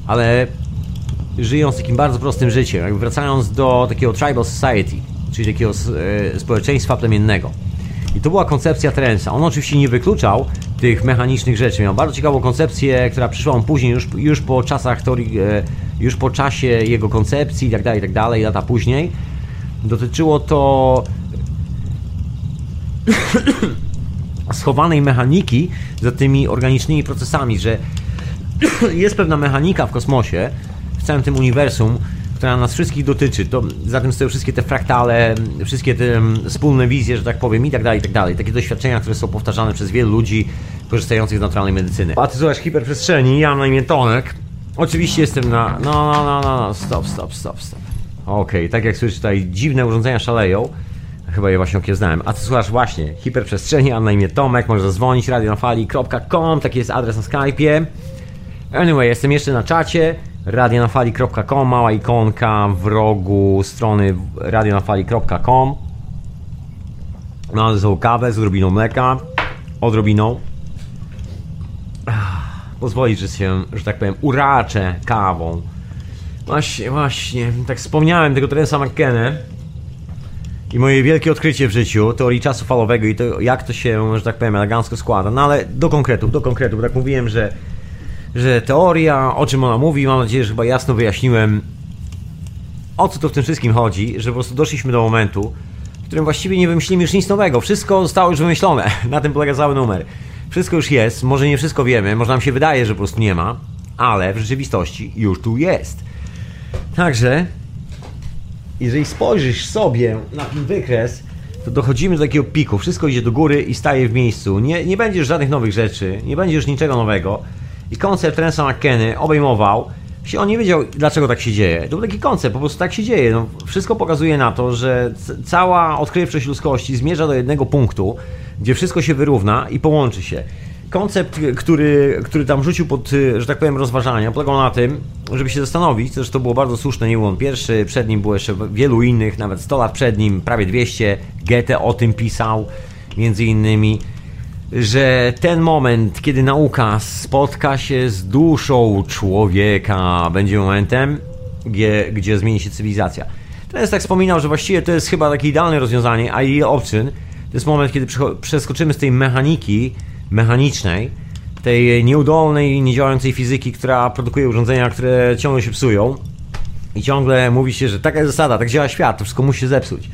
ale żyjąc takim bardzo prostym życiem, jakby wracając do takiego tribal society, czyli takiego e, społeczeństwa plemiennego. I to była koncepcja Terensa. On oczywiście nie wykluczał tych mechanicznych rzeczy. Miał bardzo ciekawą koncepcję, która przyszła mu później, już, już po czasach teorii, e, już po czasie jego koncepcji i tak dalej, tak dalej, lata później. Dotyczyło to schowanej mechaniki za tymi organicznymi procesami, że jest pewna mechanika w kosmosie, w całym tym uniwersum, która nas wszystkich dotyczy. To za tym stoją wszystkie te fraktale, wszystkie te mm, wspólne wizje, że tak powiem, i tak dalej, i tak dalej. Takie doświadczenia, które są powtarzane przez wielu ludzi korzystających z naturalnej medycyny. A ty słuchasz hiperprzestrzeni, ja mam na imię Tonek. Oczywiście jestem na... No, no, no, no, no, stop, stop, stop, stop. Okej, okay, tak jak słyszysz, tutaj dziwne urządzenia szaleją. Chyba je właśnie okiełznałem. A ty słuchasz właśnie hiperprzestrzeni, a na imię Tomek, możesz zadzwonić radionafali.com, taki jest adres na Skype'ie. Anyway, jestem jeszcze na czacie radionafali.com, mała ikonka w rogu strony radionafali.com. Mam ze kawę z odrobiną mleka, odrobiną. Pozwolić, że się, że tak powiem, uraczę kawą. Właśnie, właśnie, tak wspomniałem tego Terensa McKenna i moje wielkie odkrycie w życiu, teorii czasu falowego i to, jak to się, że tak powiem, elegancko składa. No ale do konkretów, do konkretów, tak mówiłem, że, że teoria, o czym ona mówi, mam nadzieję, że chyba jasno wyjaśniłem, o co to w tym wszystkim chodzi, że po prostu doszliśmy do momentu, w którym właściwie nie wymyślimy już nic nowego. Wszystko zostało już wymyślone. Na tym polega cały numer. Wszystko już jest, może nie wszystko wiemy, może nam się wydaje, że po prostu nie ma, ale w rzeczywistości już tu jest. Także jeżeli spojrzysz sobie na ten wykres, to dochodzimy do takiego piku, wszystko idzie do góry i staje w miejscu. Nie, nie będzie już żadnych nowych rzeczy, nie będzie już niczego nowego. I koncept Rensa McKenny obejmował się, on nie wiedział dlaczego tak się dzieje. To był taki koncept, po prostu tak się dzieje. No, wszystko pokazuje na to, że cała odkrywczość ludzkości zmierza do jednego punktu, gdzie wszystko się wyrówna i połączy się koncept, który, który tam rzucił pod, że tak powiem, rozważania, polegał na tym, żeby się zastanowić, też to było bardzo słuszne, nie był on pierwszy, przed nim było jeszcze wielu innych, nawet 100 lat przed nim, prawie 200, Goethe o tym pisał, między innymi, że ten moment, kiedy nauka spotka się z duszą człowieka, będzie momentem, gdzie, gdzie zmieni się cywilizacja. Teraz tak wspominał, że właściwie to jest chyba takie idealne rozwiązanie, a jej obczyn to jest moment, kiedy przeskoczymy z tej mechaniki, mechanicznej, tej nieudolnej, niedziałającej fizyki, która produkuje urządzenia, które ciągle się psują. I ciągle mówi się, że taka jest zasada, tak działa świat, to wszystko musi się zepsuć.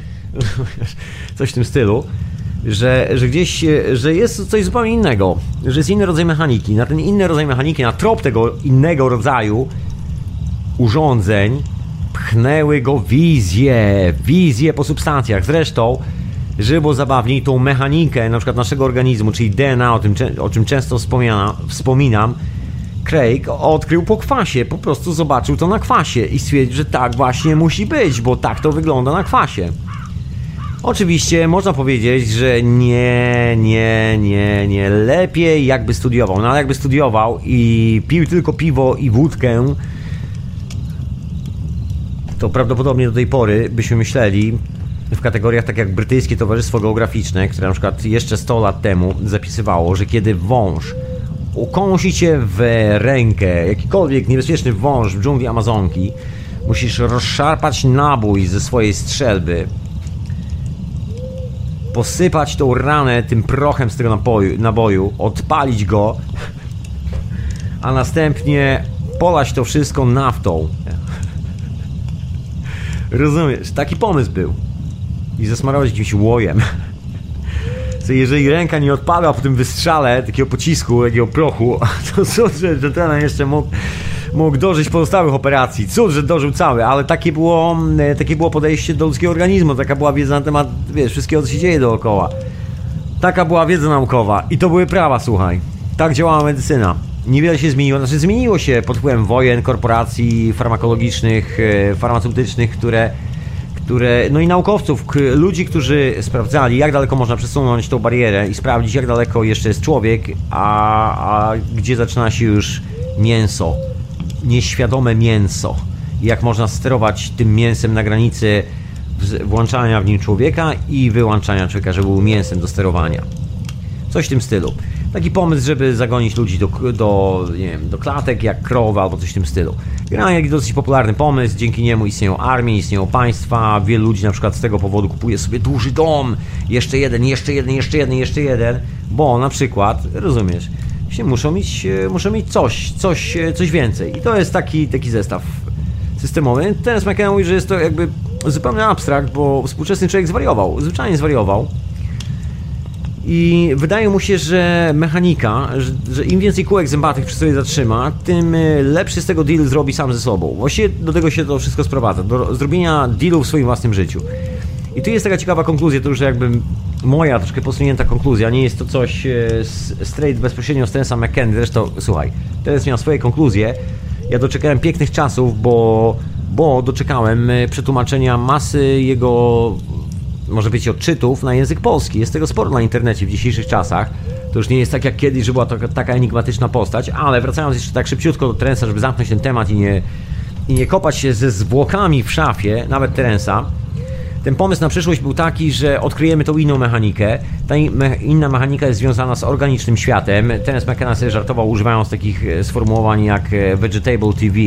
Coś w tym stylu. Że, że gdzieś, że jest coś zupełnie innego, że jest inny rodzaj mechaniki. Na ten inny rodzaj mechaniki, na trop tego innego rodzaju urządzeń pchnęły go wizje, wizje po substancjach. Zresztą było zabawniej, tą mechanikę na przykład naszego organizmu, czyli DNA, o, tym, o czym często wspominam, Craig odkrył po kwasie, po prostu zobaczył to na kwasie i stwierdził, że tak właśnie musi być, bo tak to wygląda na kwasie. Oczywiście można powiedzieć, że nie, nie, nie, nie, lepiej jakby studiował. No ale jakby studiował i pił tylko piwo i wódkę, to prawdopodobnie do tej pory byśmy myśleli w kategoriach tak jak Brytyjskie Towarzystwo Geograficzne, które na przykład jeszcze 100 lat temu zapisywało, że kiedy wąż ukąsi cię w rękę, jakikolwiek niebezpieczny wąż w dżungli Amazonki, musisz rozszarpać nabój ze swojej strzelby, posypać tą ranę tym prochem z tego napoju, naboju, odpalić go, a następnie polać to wszystko naftą. Rozumiesz? Taki pomysł był. I zasmarować jakimś łojem. Jeżeli ręka nie odpada po tym wystrzale takiego pocisku, takiego prochu, to cud, że ten jeszcze mógł, mógł dożyć pozostałych operacji. Cud, że dożył cały, ale takie było, e, takie było podejście do ludzkiego organizmu, taka była wiedza na temat, wiesz, wszystkiego, co się dzieje dookoła. Taka była wiedza naukowa i to były prawa, słuchaj. Tak działała medycyna. Niewiele się zmieniło, znaczy zmieniło się pod wpływem wojen, korporacji farmakologicznych, e, farmaceutycznych, które które, no i naukowców, ludzi, którzy sprawdzali, jak daleko można przesunąć tą barierę i sprawdzić, jak daleko jeszcze jest człowiek, a, a gdzie zaczyna się już mięso, nieświadome mięso. Jak można sterować tym mięsem na granicy włączania w nim człowieka i wyłączania człowieka, żeby był mięsem do sterowania. Coś w tym stylu. Taki pomysł, żeby zagonić ludzi do, do, nie wiem, do klatek jak krowa albo coś w tym stylu. Generalnie dosyć popularny pomysł, dzięki niemu istnieją armie, istnieją państwa, wielu ludzi na przykład z tego powodu kupuje sobie duży dom, jeszcze jeden, jeszcze jeden, jeszcze jeden, jeszcze jeden, bo na przykład, rozumiesz, się muszą mieć, muszą mieć coś, coś, coś więcej. I to jest taki, taki zestaw systemowy. Teraz McKenna mówi, że jest to jakby zupełny abstrakt, bo współczesny człowiek zwariował, zwyczajnie zwariował. I wydaje mu się, że mechanika, że, że, im więcej kółek zębatych przy sobie zatrzyma, tym e, lepszy z tego deal zrobi sam ze sobą. Właściwie do tego się to wszystko sprowadza, do zrobienia dealu w swoim własnym życiu. I tu jest taka ciekawa konkluzja, to już jakby moja troszkę posunięta konkluzja, nie jest to coś e, straight bezpośrednio z Tensa McKenny, zresztą słuchaj, teraz miał swoje konkluzje, ja doczekałem pięknych czasów, bo, bo doczekałem e, przetłumaczenia masy jego może być odczytów na język polski. Jest tego sporo na internecie w dzisiejszych czasach. To już nie jest tak jak kiedyś, że była to taka enigmatyczna postać, ale wracając jeszcze tak szybciutko do Terensa, żeby zamknąć ten temat i nie, i nie kopać się ze zwłokami w szafie, nawet Terensa, ten pomysł na przyszłość był taki, że odkryjemy tą inną mechanikę. Ta inna mechanika jest związana z organicznym światem. Terence McKenna sobie żartował używając takich e, sformułowań jak e, vegetable TV,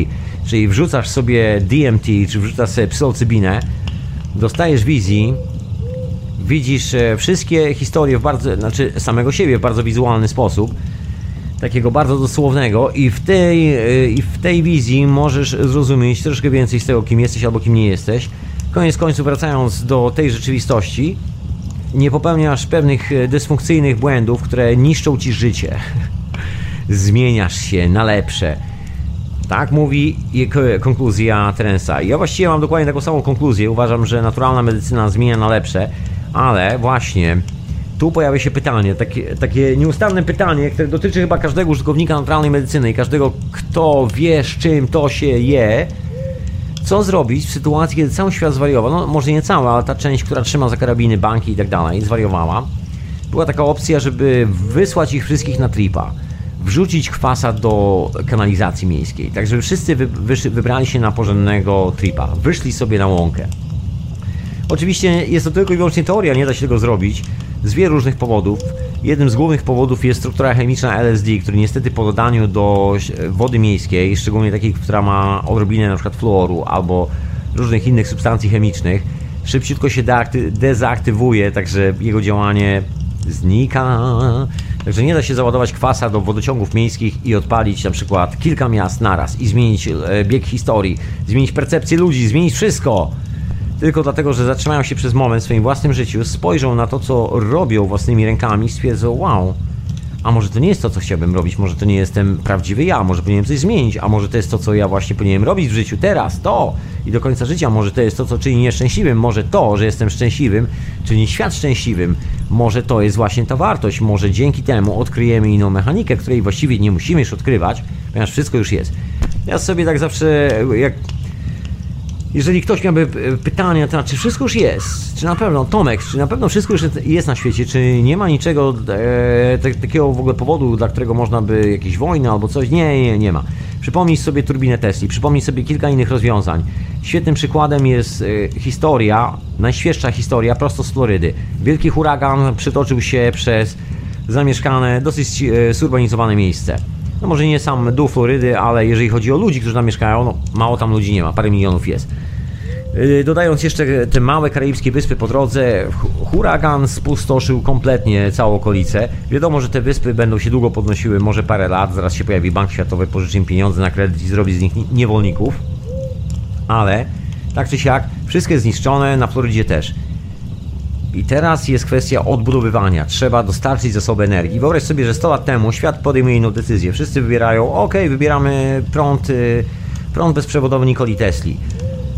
czyli wrzucasz sobie DMT, czy wrzucasz sobie psylocybinę, dostajesz wizji, widzisz e, wszystkie historie w bardzo, znaczy samego siebie w bardzo wizualny sposób, takiego bardzo dosłownego i w tej, e, i w tej wizji możesz zrozumieć troszkę więcej z tego, kim jesteś albo kim nie jesteś. Koniec końców wracając do tej rzeczywistości, nie popełniasz pewnych e, dysfunkcyjnych błędów, które niszczą ci życie. Zmieniasz się na lepsze. Tak mówi konkluzja Trensa. Ja właściwie mam dokładnie taką samą konkluzję. Uważam, że naturalna medycyna zmienia na lepsze. Ale właśnie, tu pojawia się pytanie, takie, takie nieustanne pytanie, które dotyczy chyba każdego użytkownika naturalnej medycyny i każdego, kto wie, z czym to się je. Co zrobić w sytuacji, kiedy cały świat zwariował? No, może nie cały, ale ta część, która trzyma za karabiny banki i tak dalej, zwariowała. Była taka opcja, żeby wysłać ich wszystkich na tripa wrzucić kwasa do kanalizacji miejskiej, tak żeby wszyscy wy, wybrali się na porządnego tripa, wyszli sobie na łąkę. Oczywiście jest to tylko i wyłącznie teoria, nie da się tego zrobić z wielu różnych powodów. Jednym z głównych powodów jest struktura chemiczna LSD, który niestety po dodaniu do wody miejskiej, szczególnie takiej, która ma odrobinę np. fluoru albo różnych innych substancji chemicznych, szybciutko się dezaktywuje, także jego działanie znika. Także nie da się załadować kwasa do wodociągów miejskich i odpalić na przykład kilka miast naraz i zmienić e, bieg historii, zmienić percepcję ludzi, zmienić wszystko tylko dlatego, że zatrzymają się przez moment w swoim własnym życiu, spojrzą na to, co robią własnymi rękami, stwierdzą, wow, a może to nie jest to, co chciałbym robić, może to nie jestem prawdziwy ja, może powinienem coś zmienić, a może to jest to, co ja właśnie powinienem robić w życiu teraz, to i do końca życia, może to jest to, co czyni mnie szczęśliwym, może to, że jestem szczęśliwym, czyni świat szczęśliwym, Może to jest właśnie ta wartość, może dzięki temu odkryjemy inną mechanikę, której właściwie nie musimy już odkrywać, ponieważ wszystko już jest. Ja sobie tak zawsze, jak jeżeli ktoś miałby e, pytania, to znaczy, czy wszystko już jest, czy na pewno, Tomek, czy na pewno wszystko już jest na świecie, czy nie ma niczego e, takiego w ogóle powodu, dla którego można by jakieś wojny albo coś? Nie, nie, nie ma. Przypomnij sobie turbinę Tesli, przypomnij sobie kilka innych rozwiązań. Świetnym przykładem jest e, historia, najświeższa historia prosto z Florydy. Wielki huragan przytoczył się przez zamieszkane, dosyć e, surbanizowane miejsce. No może nie sam dół Florydy, ale jeżeli chodzi o ludzi, którzy tam mieszkają, no mało tam ludzi nie ma, parę milionów jest. Y, dodając jeszcze te małe karaibskie wyspy po drodze, huragan spustoszył kompletnie całą okolicę. Wiadomo, że te wyspy będą się długo podnosiły, może parę lat, zaraz się pojawi Bank Światowy, pożyczy im pieniądze na kredyt i zrobi z nich niewolników. Ale tak czy siak, wszystko jest zniszczone, na Florydzie też. I teraz jest kwestia odbudowywania. Trzeba dostarczyć zasoby energii. Wyobraź sobie, że 100 lat temu świat podejmuje inną decyzję. Wszyscy wybierają, ok, wybieramy prąd, y, prąd bezprzewodowy Nikoli Tesli.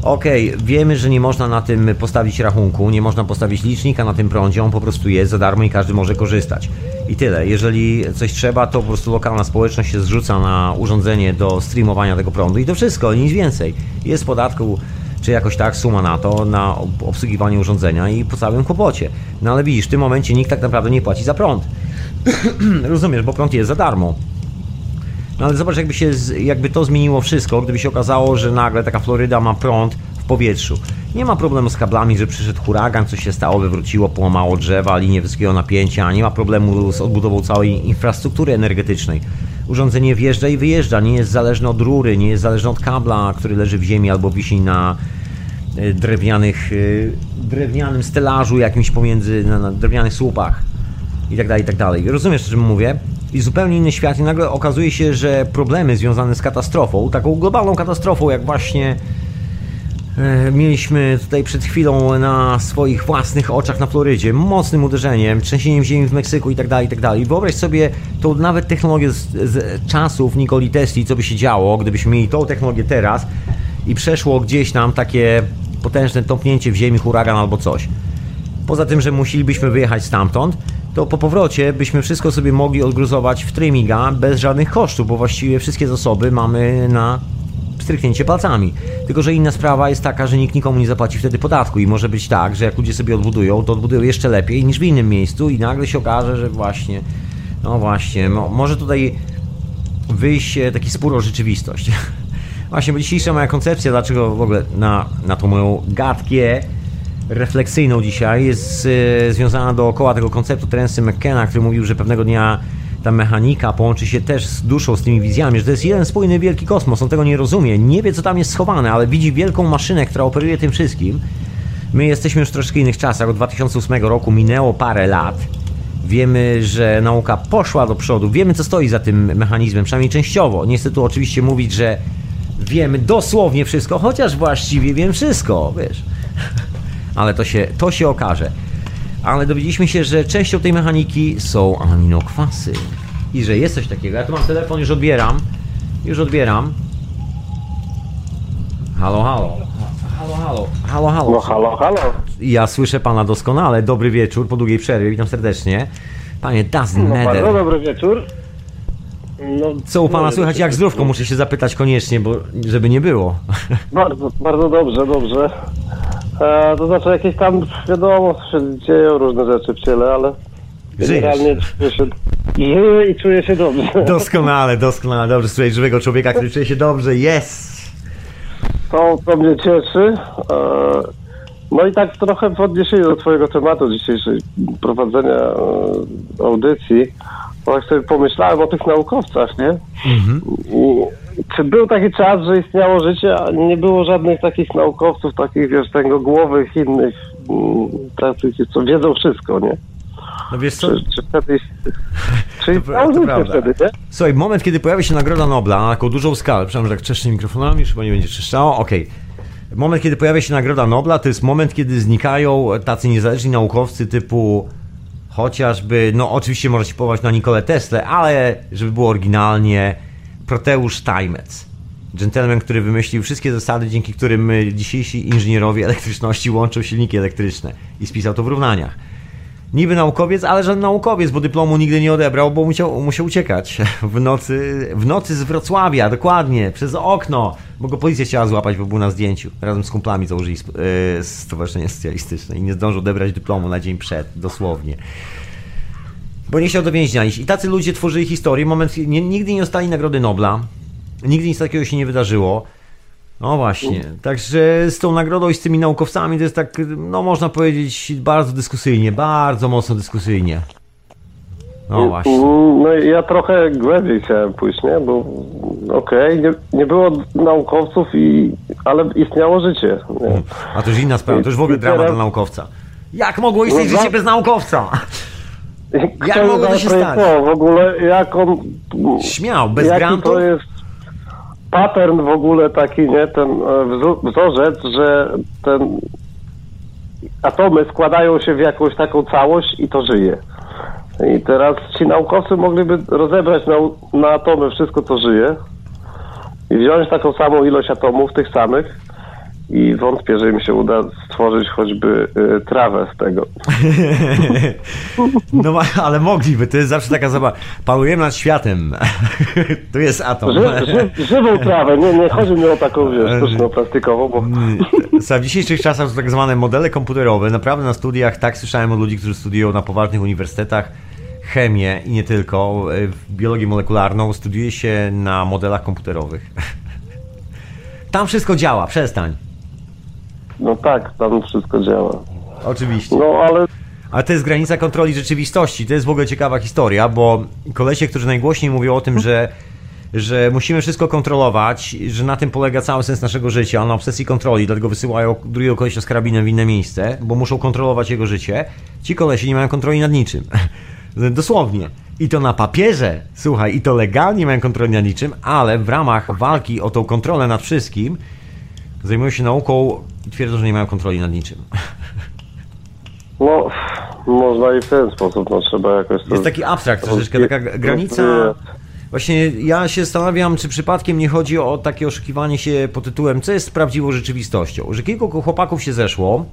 Ok, wiemy, że nie można na tym postawić rachunku, nie można postawić licznika na tym prądzie, on po prostu jest za darmo i każdy może korzystać. I tyle. Jeżeli coś trzeba, to po prostu lokalna społeczność się zrzuca na urządzenie do streamowania tego prądu i to wszystko, nic więcej. Jest podatku czy jakoś tak suma na to, na obsługiwanie urządzenia i po całym kłopocie. No ale widzisz, w tym momencie nikt tak naprawdę nie płaci za prąd. Rozumiesz, bo prąd jest za darmo. No ale zobacz, jakby, się, jakby to zmieniło wszystko, gdyby się okazało, że nagle taka Floryda ma prąd w powietrzu. Nie ma problemu z kablami, że przyszedł huragan, coś się stało, wywróciło, połamało drzewa, linie wysokiego napięcia, nie ma problemu z odbudową całej infrastruktury energetycznej. Urządzenie wjeżdża i wyjeżdża, nie jest zależne od rury, nie jest zależne od kabla, który leży w ziemi albo wisi na e, drewnianych, e, drewnianym stelażu jakimś pomiędzy, na, na drewnianych słupach i tak tak. Rozumiesz, o czym mówię? I zupełnie inny świat i nagle okazuje się, że problemy związane z katastrofą, taką globalną katastrofą, jak właśnie e, mieliśmy tutaj przed chwilą na swoich własnych oczach na Florydzie, mocnym uderzeniem, trzęsieniem ziemi w Meksyku i tak dalej, i tak. Wyobraź sobie tą nawet technologię z, z czasów Nikoli Tesli, co by się działo, gdybyśmy mieli tą technologię teraz i przeszło gdzieś nam takie potężne topnięcie w ziemi, huragan albo coś. Poza tym, że musielibyśmy wyjechać stamtąd, to po powrocie byśmy wszystko sobie mogli odgruzować w Trimiga bez żadnych kosztów, bo właściwie wszystkie zasoby mamy na stryknięcie palcami. Tylko, że inna sprawa jest taka, że nikt nikomu nie zapłaci wtedy podatku i może być tak, że jak ludzie sobie odbudują, to odbudują jeszcze lepiej niż w innym miejscu i nagle się okaże, że właśnie, no właśnie, może tutaj wyjść taki spór o rzeczywistość. Właśnie, bo dzisiejsza moja koncepcja, dlaczego w ogóle na, na tą moją gadkę refleksyjną dzisiaj jest związana dookoła tego konceptu Terence McKenna, który mówił, że pewnego dnia ta mechanika połączy się też z duszą, z tymi wizjami, że to jest jeden spójny wielki kosmos, on tego nie rozumie, nie wie co tam jest schowane, ale widzi wielką maszynę, która operuje tym wszystkim. My jesteśmy już w troszkę innych czasach, od 2008 roku minęło parę lat. Wiemy, że nauka poszła do przodu, wiemy co stoi za tym mechanizmem, przynajmniej częściowo. Nie chcę tu oczywiście mówić, że wiemy dosłownie wszystko, chociaż właściwie wiem wszystko, wiesz ale to się, to się okaże. Ale dowiedzieliśmy się, że częścią tej mechaniki są aminokwasy. I że jest coś takiego. Ja tu mam telefon, już odbieram. Już odbieram. Halo, halo. Halo, halo. Halo, halo. No halo, halo. Ja słyszę pana doskonale. Dobry wieczór po długiej przerwie. Witam serdecznie. Panie Doesn't No bardzo dobry wieczór. No, Co u pana no, słychać? Jak zdrówko? Muszę się zapytać koniecznie, bo żeby nie było. Bardzo, bardzo dobrze, dobrze. E, to znaczy jakieś tam, wiadomo, się dzieją różne rzeczy w ciele, ale Żyjesz. generalnie czuję się, żyję i czuję się dobrze. Doskonale, doskonale. Dobrze, słuchaj, żywego człowieka, który czuje się dobrze. Jest! To, to mnie cieszy. E, no i tak trochę w odniesieniu do twojego tematu dzisiejszej prowadzenia e, audycji, bo tak sobie pomyślałem o tych naukowcach, nie? I czy był taki czas, że istniało życie, a nie było żadnych takich naukowców, takich wiesz, głowych innych, mm, takich, co wiedzą wszystko, nie? No wiesz co? Czy, czy wtedy, czy To- to prawda. wtedy, nie? Słuchaj, moment, kiedy pojawia się Nagroda Nobla na taką dużą skalę, przepraszam, że tak trzeszczę mikrofonami, już chyba nie będzie trzeszczało, okej. Moment, kiedy pojawia się Nagroda Nobla, to jest moment, kiedy znikają tacy niezależni naukowcy typu chociażby, no oczywiście można się powołać na Nikolę Tesla, ale żeby było oryginalnie, Proteusz Steinmetz. Gentleman, który wymyślił wszystkie zasady, dzięki którym dzisiejsi inżynierowie elektryczności łączą silniki elektryczne i spisał to w równaniach. Niby naukowiec, ale żaden naukowiec, bo dyplomu nigdy nie odebrał, bo musiał, musiał uciekać w nocy, w nocy z Wrocławia, dokładnie, przez okno, bo go policja chciała złapać, bo był na zdjęciu. Razem z kumplami założyli sp- yy, Stowarzyszenie Socjalistyczne i nie zdążył odebrać dyplomu na dzień przed, dosłownie. Bo nie chciał do więzienia iść. I tacy ludzie tworzyli historię. Moment, nie, nigdy nie dostali Nagrody Nobla. Nigdy nic takiego się nie wydarzyło. No właśnie. Także z tą nagrodą i z tymi naukowcami to jest tak, no można powiedzieć, bardzo dyskusyjnie. Bardzo mocno dyskusyjnie. No właśnie. Mm, No i ja trochę głębiej chciałem pójść, nie? Bo okej, nie, nie było naukowców, i, ale istniało życie. Nie? A to już inna sprawa. To już w ogóle I dramat teraz- dla naukowca. Jak mogło istnieć No, życie bez naukowca? Kto mogło to się zaprojektował w ogóle, jak on... Śmiał, bez jaki grantów? to jest pattern w ogóle taki, nie? Ten e, wzorzec, że ten atomy składają się w jakąś taką całość i to żyje. I teraz ci naukowcy mogliby rozebrać na, na atomy wszystko, co żyje i wziąć taką samą ilość atomów, tych samych i wątpię, że im się uda stworzyć choćby y, trawę z tego. No ale mogliby, to jest zawsze taka zabawa. Panujemy nad światem. Tu jest atom. Ży, ży, żywą trawę, nie, nie chodzi mi o taką, wiesz, sztuczną, plastikową, bo... W dzisiejszych czasach są tak zwane modele komputerowe. Naprawdę na studiach, tak słyszałem od ludzi, którzy studiują na poważnych uniwersytetach chemię i nie tylko, biologię molekularną, studiuje się na modelach komputerowych. Tam wszystko działa, przestań. No tak, tam wszystko działa. Oczywiście. No ale Ale to jest granica kontroli rzeczywistości. To jest w ogóle ciekawa historia, bo kolesie, którzy najgłośniej mówią o tym, że, że musimy wszystko kontrolować, że na tym polega cały sens naszego życia, na obsesji kontroli, dlatego wysyłają drugiego kolesia z karabinem w inne miejsce, bo muszą kontrolować jego życie. Ci kolesi nie mają kontroli nad niczym. Dosłownie. I to na papierze, słuchaj, i to legalnie mają kontroli nad niczym, ale w ramach walki o tą kontrolę nad wszystkim zajmują się nauką i twierdzą, że nie mają kontroli nad niczym. no, można i w ten sposób, no trzeba jakoś to... Jest taki abstrakt troszeczkę, taka granica. Właśnie ja się zastanawiam, czy przypadkiem nie chodzi o takie oszukiwanie się pod tytułem, co jest prawdziwą rzeczywistością. Że kilku chłopaków się zeszło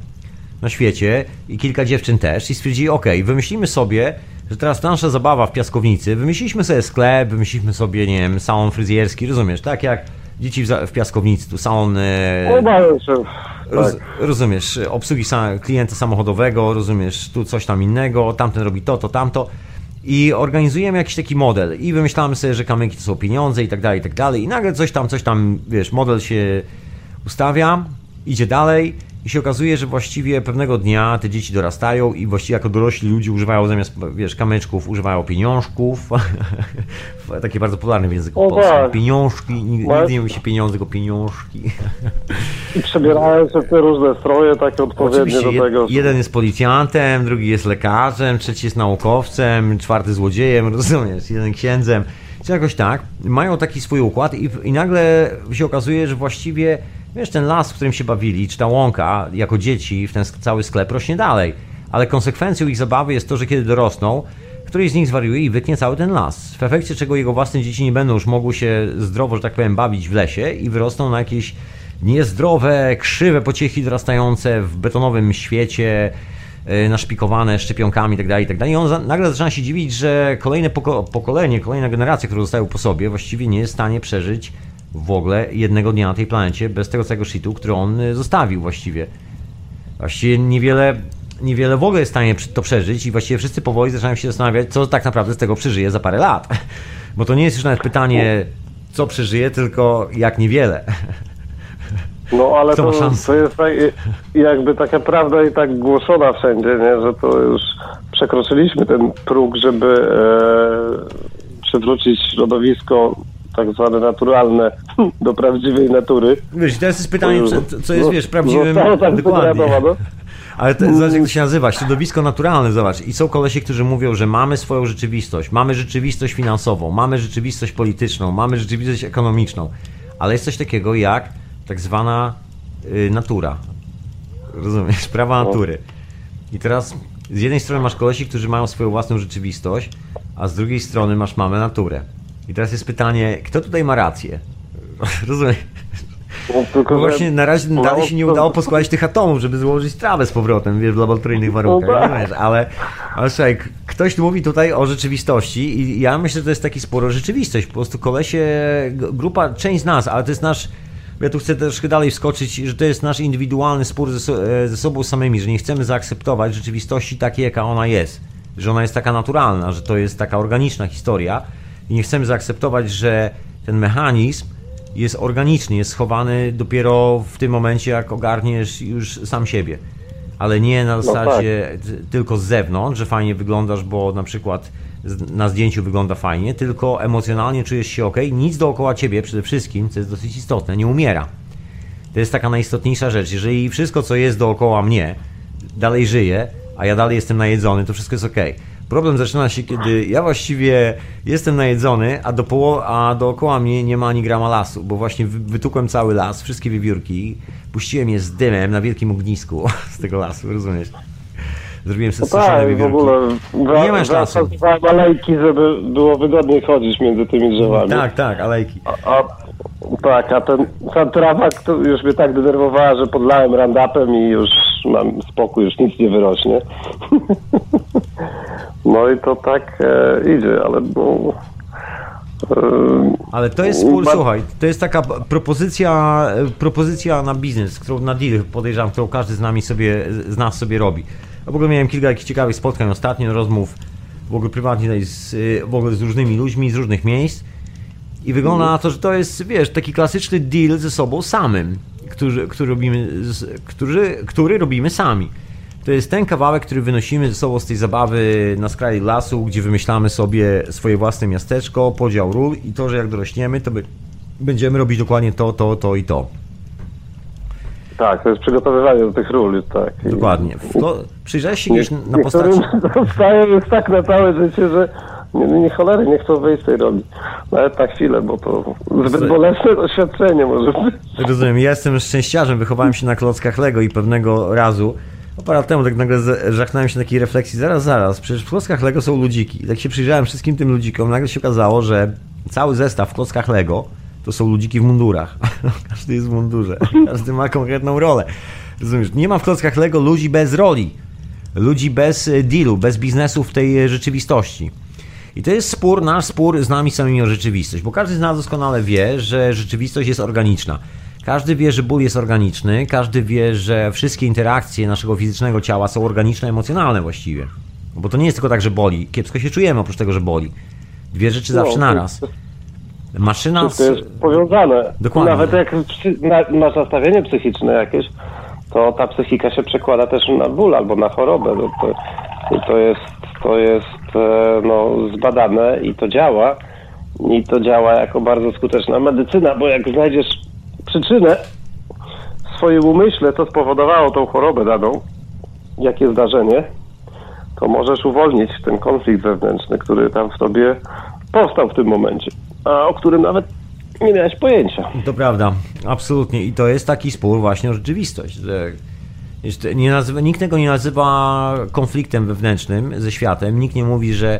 na świecie i kilka dziewczyn też i stwierdzili, ok, wymyślimy sobie, że teraz nasza zabawa w piaskownicy, wymyśliliśmy sobie sklep, wymyśliliśmy sobie, nie wiem, salon fryzjerski, rozumiesz, tak jak dzieci w, w piaskownicy, tu salon... E, Obawiam się, Roz, tak. Rozumiesz, obsługi sa, klienta samochodowego, rozumiesz, tu coś tam innego, tamten robi to, to, tamto. I organizujemy jakiś taki model i wymyślamy sobie, że kamyki to są pieniądze i tak dalej, i tak dalej. I nagle coś tam, coś tam, wiesz, model się ustawia, idzie dalej i się okazuje, że właściwie pewnego dnia te dzieci dorastają i właściwie jako dorośli ludzie używają zamiast, wiesz, kamyczków, używają pieniążków. Takie bardzo popularne w języku O polskim. tak. Pieniążki, nigdy, nigdy nie mówi się pieniądze, tylko pieniążki. I przebierają się te różne stroje, takie odpowiednie Oczywiście, do tego. jeden jest policjantem, drugi jest lekarzem, trzeci jest naukowcem, czwarty złodziejem, rozumiesz, jeden księdzem, czy jakoś tak. Mają taki swój układ i, i nagle się okazuje, że właściwie, wiesz, ten las, w którym się bawili, czy ta łąka, jako dzieci, w ten cały sklep rośnie dalej. Ale konsekwencją ich zabawy jest to, że kiedy dorosną, któryś z nich zwariuje i wytnie cały ten las. W efekcie czego jego własne dzieci nie będą już mogły się zdrowo, że tak powiem, bawić w lesie i wyrosną na jakieś niezdrowe, krzywe pociechy dorastające w betonowym świecie, yy, naszpikowane szczepionkami itd. itd. I on za, nagle zaczyna się dziwić, że kolejne poko- pokolenie, kolejna generacja, które zostają po sobie, właściwie nie jest w stanie przeżyć w ogóle jednego dnia na tej planecie bez tego całego shitu, który on y, zostawił właściwie. Właściwie niewiele, niewiele w ogóle jest w stanie to przeżyć i właściwie wszyscy powoli zaczynają się zastanawiać, co tak naprawdę z tego przeżyje za parę lat. Bo to nie jest już nawet pytanie, co przeżyje, tylko jak niewiele. No ale to, to jest tak, jakby taka prawda i tak głoszona wszędzie, nie? że to już przekroczyliśmy ten próg, żeby e, przywrócić środowisko tak zwane naturalne do prawdziwej natury. Wiesz, teraz jest pytanie, co, jest, No, wiesz, prawdziwym... Zostało tak Dokładnie. wygradowane. Ale to, zobacz, jak to się nazywa, środowisko naturalne, zobacz. I są kolesie, którzy mówią, że mamy swoją rzeczywistość, mamy rzeczywistość finansową, mamy rzeczywistość polityczną, mamy rzeczywistość ekonomiczną, ale jest coś takiego jak tak zwana y, natura. Rozumiesz? Prawa natury. I teraz z jednej strony masz kolesi, którzy mają swoją własną rzeczywistość, a z drugiej strony masz mamy naturę. I teraz jest pytanie, kto tutaj ma rację? Rozumiesz? No, tylko, właśnie na razie mało dalej się nie udało poskładać tych atomów, żeby złożyć trawę z powrotem, wiesz, w laboratoryjnych warunkach, No nie wiesz, ale, ale słuchaj, ktoś mówi tutaj o rzeczywistości i ja myślę, że to jest taki sporo rzeczywistość, po prostu kolesie, grupa, część z nas, ale to jest nasz, ja tu chcę troszkę dalej wskoczyć, że to jest nasz indywidualny spór ze, so- e, ze sobą samymi, że nie chcemy zaakceptować rzeczywistości takiej, jaka ona jest, że ona jest taka naturalna, że to jest taka organiczna historia i nie chcemy zaakceptować, że ten mechanizm jest organiczny, jest schowany dopiero w tym momencie, jak ogarniesz już sam siebie. Ale nie na zasadzie t- tylko z zewnątrz, że fajnie wyglądasz, bo na przykład na zdjęciu wygląda fajnie, tylko emocjonalnie czujesz się ok. Nic dookoła ciebie przede wszystkim, co jest dosyć istotne, nie umiera. To jest taka najistotniejsza rzecz. Jeżeli wszystko, co jest dookoła mnie, dalej żyje, a ja dalej jestem najedzony, to wszystko jest ok. Problem zaczyna się, kiedy ja właściwie jestem najedzony, a, do poło- a dookoła mnie nie ma ani grama lasu, bo właśnie wy- wytukłem cały las, wszystkie wiewiórki, puściłem je z dymem na wielkim ognisku z tego lasu, rozumiesz? Zrobiłem sobie No tak, w ogóle Nie masz lasu. zaasfaltowałem alejki, żeby było wygodniej chodzić między tymi drzewami. Tak, tak, alejki. A, tak, a ten, ta trawa to już mnie tak denerwowała, że podlałem randapem i już mam spokój, już nic nie wyrośnie. no i to tak e, idzie, ale no... E, Ale to jest spór, Ba- słuchaj, to jest taka propozycja, e, propozycja na biznes, którą na deal podejrzewam, którą każdy z nami sobie, z nas sobie robi. Ja w ogóle miałem kilka jakichś ciekawych spotkań ostatnio, rozmów w ogóle prywatnie z, y, w ogóle z różnymi ludźmi z różnych miejsc i wygląda na to, że to jest, wiesz, taki klasyczny deal ze sobą samym, który, który, robimy, który, który robimy sami. To jest ten kawałek, który wynosimy ze sobą z tej zabawy na skraju lasu, gdzie wymyślamy sobie swoje własne miasteczko, podział ról i to, że jak dorośniemy, to by, będziemy robić dokładnie to, to, to i to. tak, to jest przygotowywanie do tych ról, tak. I- Dokładnie. To, przyjrzałeś się gdzieś na postaci... zostaje już tak na całe życie, że nie, nie cholery nie chcą wyjść z tej roli. Nawet na chwilę, bo to zbyt bolesne doświadczenie może być. Rozumiem, ja jestem szczęściarzem, wychowałem się na klockach Lego i pewnego razu, o parę lat temu tak nagle żachnąłem się takiej refleksji, zaraz, zaraz, przecież w klockach Lego są ludziki. I tak się przyjrzałem wszystkim tym ludzikom, nagle się okazało, że cały zestaw w klockach Lego to są ludziki w mundurach. Każdy jest w mundurze, każdy ma konkretną rolę. Rozumiesz, nie ma w klockach Lego ludzi bez roli, ludzi bez e, dealu, bez biznesu w tej e, rzeczywistości. I to jest spór, nasz spór z nami samymi o rzeczywistość, bo każdy z nas doskonale wie, że rzeczywistość jest organiczna. Każdy wie, że ból jest organiczny, każdy wie, że wszystkie interakcje naszego fizycznego ciała są organiczne, emocjonalne właściwie. Bo to nie jest tylko tak, że boli. Kiepsko się czujemy oprócz tego, że boli. Dwie rzeczy zawsze No, naraz. Maszyna... Wszystko jest powiązane. Dokładnie. Nawet jak na, masz nastawienie psychiczne jakieś, to ta psychika się przekłada też na ból albo na chorobę. No to, to jest, to jest e, no, zbadane i to działa. I to działa jako bardzo skuteczna medycyna, bo jak znajdziesz przyczynę w swoim umyśle, co spowodowało tą chorobę daną, jakie zdarzenie, to możesz uwolnić ten konflikt wewnętrzny, który tam w tobie powstał w tym momencie, a o którym nawet nie miałeś pojęcia. To prawda, absolutnie. I to jest taki spór właśnie o rzeczywistość. Że nie nazywa, nikt tego nie nazywa konfliktem wewnętrznym ze światem. Nikt nie mówi, że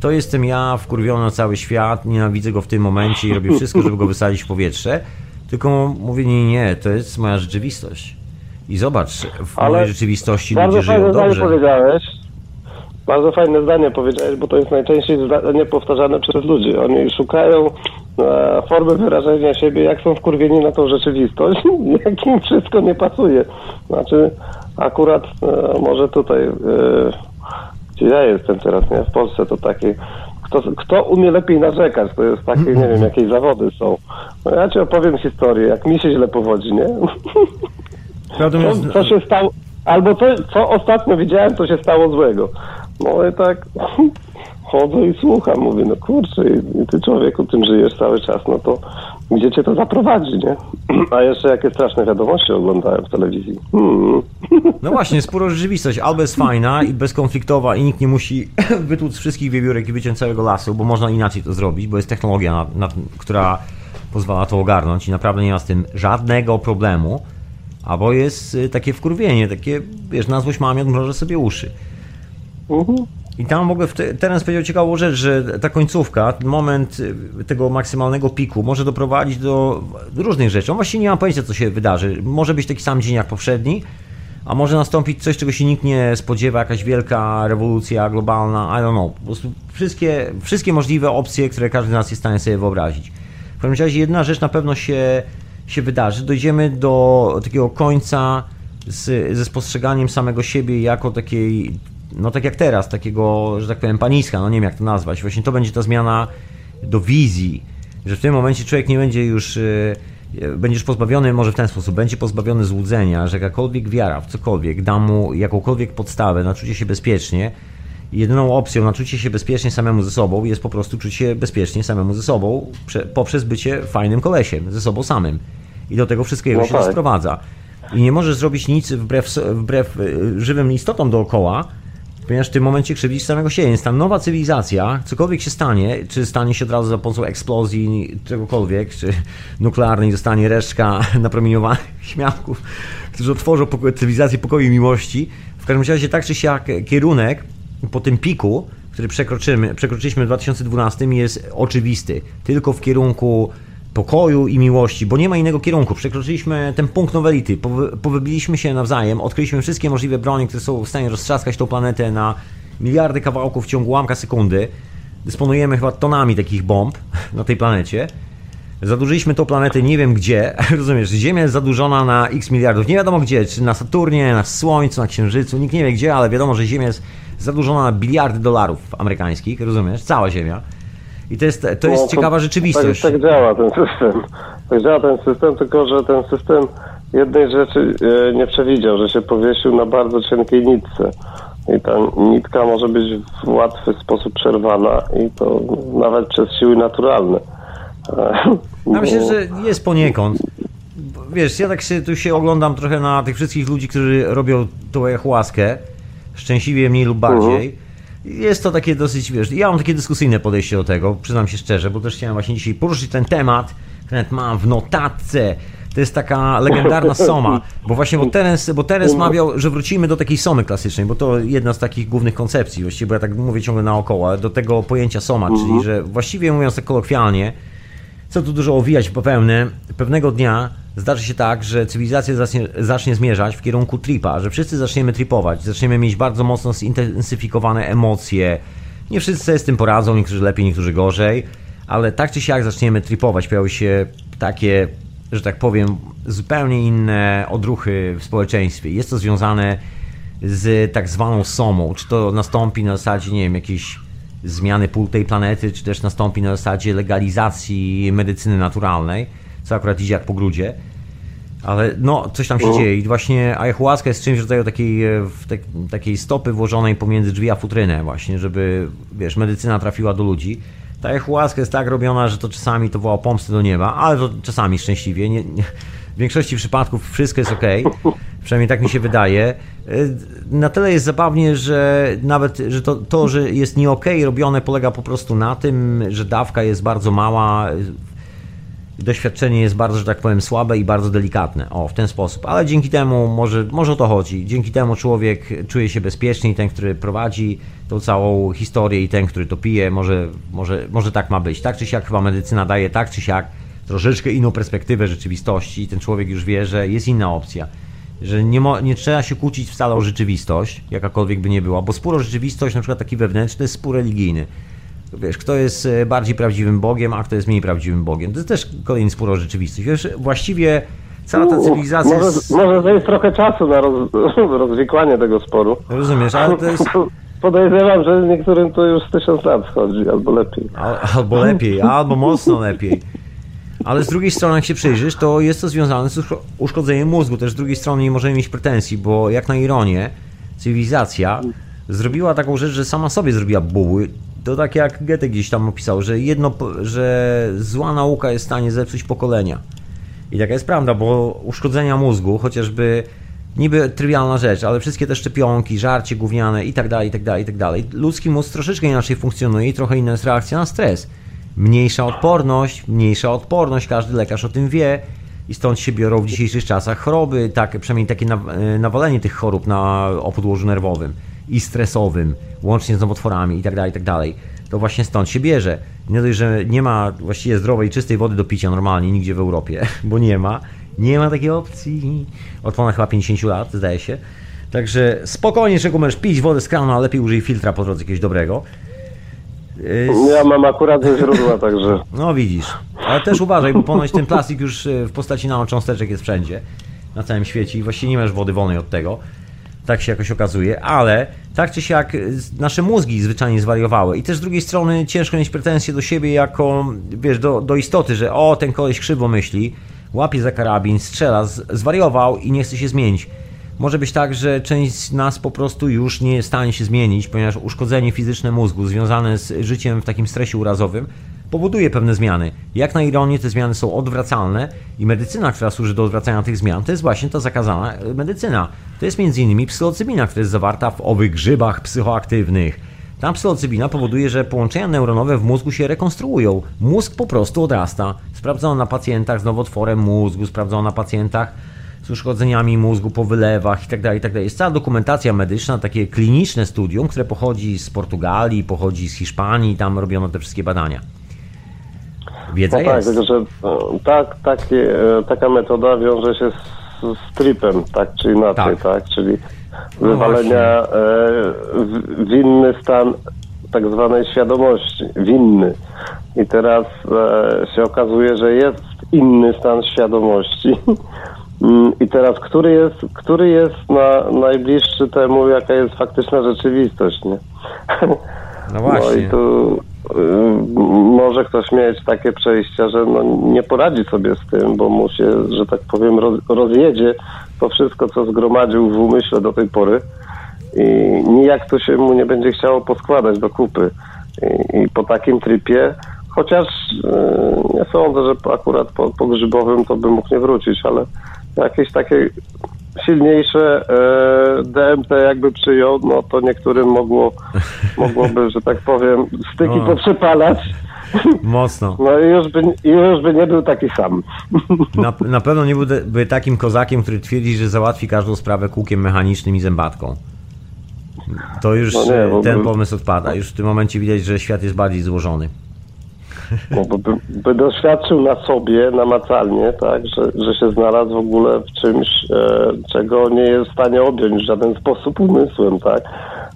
to jestem ja wkurwiony na cały świat, nienawidzę go w tym momencie i robię wszystko, żeby go wysadzić w powietrze. Tylko mówię, nie, nie, to jest moja rzeczywistość. I zobacz, w Ale mojej rzeczywistości Bardzo ludzie fajne żyją zdanie dobrze. powiedziałeś. Bardzo fajne zdanie powiedziałeś, bo to jest najczęściej zdanie powtarzane przez ludzi. Oni szukają e, formy wyrażenia siebie, jak są wkurwieni na tą rzeczywistość, jak im wszystko nie pasuje. Znaczy, akurat e, może tutaj, e, gdzie ja jestem teraz, nie? W Polsce to takie, kto, kto umie lepiej narzekać, to jest takie, nie wiem, jakie zawody są. No ja ci opowiem historię, jak mi się źle powodzi, nie? Prawdą Co, co się stało, albo co, co ostatnio widziałem, co się stało złego. No i tak chodzę i słucham, mówię, no kurczę, i ty człowieku tym żyjesz cały czas, no to gdzie cię to zaprowadzi, nie? A jeszcze jakie straszne wiadomości oglądałem w telewizji. Hmm. No właśnie, sporo rzeczywistość. Albo jest fajna i bezkonfliktowa i nikt nie musi wytłuc wszystkich wiewiórek i wyciąć całego lasu, bo można inaczej to zrobić, bo jest technologia, na, na, która pozwala to ogarnąć i naprawdę nie ma z tym żadnego problemu. Albo jest y, takie wkurwienie, takie, wiesz, na złość mamie odmrożę sobie uszy. Mhm. I tam w teraz powiedział ciekawą rzecz, że ta końcówka, ten moment y, tego maksymalnego piku może doprowadzić do różnych rzeczy. On właściwie nie ma pojęcia, co się wydarzy. Może być taki sam dzień jak poprzedni, a może nastąpić coś, czego się nikt nie spodziewa, jakaś wielka rewolucja globalna, I don't know. Po prostu wszystkie, wszystkie możliwe opcje, które każdy z nas jest w stanie sobie wyobrazić. W każdym razie jedna rzecz na pewno się, się wydarzy. Dojdziemy do takiego końca z, ze spostrzeganiem samego siebie jako takiej, no tak jak teraz, takiego, że tak powiem, paniska, no nie wiem jak to nazwać. Właśnie to będzie ta zmiana do wizji, że w tym momencie człowiek nie będzie już y, będziesz pozbawiony, może w ten sposób, będzie pozbawiony złudzenia, że jakakolwiek wiara w cokolwiek da mu jakąkolwiek podstawę na czucie się bezpiecznie. Jedyną opcją na czucie się bezpiecznie samemu ze sobą jest po prostu czuć się bezpiecznie samemu ze sobą poprzez bycie fajnym kolesiem, ze sobą samym. I do tego wszystkiego no się tak. sprowadza. I nie możesz zrobić nic wbrew, wbrew y, żywym istotom dookoła, Ponieważ w tym momencie krzywdzisz samego siebie. Więc ta nowa cywilizacja, cokolwiek się stanie, czy stanie się od razu za pomocą eksplozji czegokolwiek, czy nuklearnej zostanie resztka napromieniowanych śmiałków, którzy otworzą poko cywilizację pokoju i miłości. W każdym razie tak czy siak kierunek po tym piku, który przekroczymy, przekroczyliśmy w 2012 jest oczywisty. Tylko w kierunku pokoju i miłości, bo nie ma innego kierunku. Przekroczyliśmy ten punkt nowelity, powybiliśmy się nawzajem, odkryliśmy wszystkie możliwe broni, które są w stanie roztrzaskać tą planetę na miliardy kawałków w ciągu łamka sekundy. Dysponujemy chyba tonami takich bomb na tej planecie. Zadłużyliśmy tą planetę nie wiem gdzie, rozumiesz, Ziemia jest zadłużona na x miliardów, nie wiadomo gdzie, czy na Saturnie, na Słońcu, na Księżycu, nikt nie wie gdzie, ale wiadomo, że Ziemia jest zadłużona na biliardy dolarów amerykańskich, rozumiesz, cała Ziemia. I to jest, to jest no, ciekawa rzeczywistość. Tak, tak działa ten system. Tak działa ten system, tylko że ten system jednej rzeczy e, nie przewidział, że się powiesił na bardzo cienkiej nitce. I ta nitka może być w łatwy sposób przerwana i to nawet przez siły naturalne. Ja myślę, że jest poniekąd. Wiesz, ja tak się, tu się oglądam trochę na tych wszystkich ludzi, którzy robią tą łaskę, szczęśliwie mniej lub bardziej. Mhm. Jest to takie dosyć, wiesz, ja mam takie dyskusyjne podejście do tego, przyznam się szczerze, bo też chciałem właśnie dzisiaj poruszyć ten temat, który mam w notatce. To jest taka legendarna soma, bo właśnie bo Terence, bo Terence mawiał, że wrócimy do takiej somy klasycznej, bo to jedna z takich głównych koncepcji, właściwie, bo ja tak mówię ciągle naokoło, do tego pojęcia soma, czyli mhm. że właściwie mówiąc tak kolokwialnie, co tu dużo owijać bawełnę, pewnego dnia zdarzy się tak, że cywilizacja zacznie, zacznie zmierzać w kierunku tripa, że wszyscy zaczniemy tripować, zaczniemy mieć bardzo mocno zintensyfikowane emocje. Nie wszyscy sobie z tym poradzą, niektórzy lepiej, niektórzy gorzej, ale tak czy siak zaczniemy tripować. Pojawią się takie, że tak powiem, zupełnie inne odruchy w społeczeństwie. Jest to związane z tak zwaną somą. Czy to nastąpi na zasadzie, nie wiem, jakiejś zmiany pól tej planety, czy też nastąpi na zasadzie legalizacji medycyny naturalnej co akurat idzie jak po grudzie. Ale no, coś tam się mhm. dzieje i właśnie ayahuasca jest czymś w rodzaju takiej, te, takiej stopy włożonej pomiędzy drzwi a futrynę właśnie, żeby, wiesz, medycyna trafiła do ludzi. Ta ayahuasca jest tak robiona, że to czasami to woła pomsty do nieba, ale to czasami szczęśliwie. Nie, nie, w większości przypadków wszystko jest ok, przynajmniej tak mi się wydaje. E, na tyle jest zabawnie, że nawet że to, to, że jest nie ok robione polega po prostu na tym, że dawka jest bardzo mała, doświadczenie jest bardzo, że tak powiem, słabe i bardzo delikatne. O, w ten sposób. Ale dzięki temu, może, może o to chodzi, dzięki temu człowiek czuje się bezpieczny i ten, który prowadzi tą całą historię i ten, który to pije, może, może, może tak ma być. Tak czy siak chyba medycyna daje tak czy siak troszeczkę inną perspektywę rzeczywistości i ten człowiek już wie, że jest inna opcja. Że nie, mo, nie trzeba się kłócić wcale o rzeczywistość, jakakolwiek by nie była, bo spór o rzeczywistość, na przykład taki wewnętrzny, jest spór religijny wiesz, kto jest e, bardziej prawdziwym Bogiem, a kto jest mniej prawdziwym Bogiem. To jest też kolejny spór o rzeczywistość. Wiesz, właściwie cała ta cywilizacja... Może, jest... może to jest trochę czasu na roz, rozwikłanie tego sporu. Rozumiesz, ale to jest... Podejrzewam, że niektórym to już tysiąc lat schodzi, albo lepiej. albo lepiej, albo mocno lepiej. Ale z drugiej strony, jak się przyjrzysz, to jest to związane z uszkodzeniem mózgu. Też z drugiej strony nie możemy mieć pretensji, bo jak na ironię, cywilizacja zrobiła taką rzecz, że sama sobie zrobiła buły, to tak jak Goethe gdzieś tam opisał, że jedno, że zła nauka jest w stanie zepsuć pokolenia. I taka jest prawda, bo uszkodzenia mózgu, chociażby niby trywialna rzecz, ale wszystkie te szczepionki, żarcie gówniane i tak dalej, i tak dalej, i tak dalej. Ludzki mózg troszeczkę inaczej funkcjonuje i trochę inna jest reakcja na stres. Mniejsza odporność, mniejsza odporność, każdy lekarz o tym wie i stąd się biorą w dzisiejszych czasach choroby, tak, przynajmniej takie nawalenie tych chorób na opodłożu nerwowym. i stresowym, łącznie z nowotworami itd., tak itd., tak to właśnie stąd się bierze. Nie dość, że nie ma właściwie zdrowej, czystej wody do picia normalnie nigdzie w Europie, bo nie ma. Nie ma takiej opcji. Od ponad chyba 50 lat, zdaje się. Także spokojnie, czego możesz pić wodę z kranu, a lepiej użyj filtra po drodze jakiegoś dobrego. Ja mam akurat ze źródła, także. No widzisz. Ale też uważaj, bo ponoć ten plastik już e, w postaci nanocząsteczek jest wszędzie. Na całym świecie i właściwie nie masz wody wolnej od tego. Tak się jakoś okazuje, ale tak czy siak e, nasze mózgi zwyczajnie zwariowały. I też z drugiej strony ciężko mieć pretensje do siebie jako, wiesz, do, do istoty, że o, ten koleś krzywo myśli, łapie za karabin, strzela, zwariował i nie chce się zmienić. Może być tak, że część z nas po prostu już nie jest w stanie się zmienić, ponieważ uszkodzenie fizyczne mózgu związane z życiem w takim stresie urazowym powoduje pewne zmiany. Jak na ironię te zmiany są odwracalne i medycyna, która służy do odwracania tych zmian, to jest właśnie ta zakazana e, medycyna. To jest m.in. psylocybina, która jest zawarta w owych grzybach psychoaktywnych. Ta psylocybina powoduje, że połączenia neuronowe w mózgu się rekonstruują. Mózg po prostu odrasta. Sprawdzono na pacjentach z nowotworem mózgu, sprawdzono na pacjentach z uszkodzeniami mózgu po wylewach itd., tak itd. Tak jest cała dokumentacja medyczna, takie kliniczne studium, które pochodzi z Portugalii, pochodzi z Hiszpanii, tam robiono te wszystkie badania. Wiedza no tak, jest. tylko że e, tak, takie, e, taka metoda wiąże się z, z tripem, tak czy inaczej, Tak. tak, czyli No wywalenia e, w, w inny stan tak zwanej świadomości, winny. I teraz e, się okazuje, że jest inny stan świadomości. Mm, I teraz, który jest, który jest na, najbliższy temu, jaka jest faktyczna rzeczywistość, nie? No właśnie. No i tu y, może ktoś mieć takie przejścia, że no, nie poradzi sobie z tym, bo mu się, że tak powiem, roz, rozjedzie to wszystko, co zgromadził w umyśle do tej pory i nijak to się mu nie będzie chciało poskładać do kupy. I, i po takim tripie, chociaż y, nie sądzę, że akurat po, po grzybowym to by mógł nie wrócić, ale jakieś takie silniejsze e, DMT jakby przyjął, no to niektórym mogło, mogłoby, że tak powiem, styki No. poprzypalać. Mocno. No i już by, już by nie był taki sam. Na, na pewno nie byłby takim kozakiem, który twierdzi, że załatwi każdą sprawę kółkiem mechanicznym i zębatką. To już No nie, bo ten by- pomysł odpada. Już w tym momencie widać, że świat jest bardziej złożony. No, bo by, by doświadczył na sobie namacalnie, tak, że, że się znalazł w ogóle w czymś, e, czego nie jest w stanie objąć w żaden sposób umysłem, tak,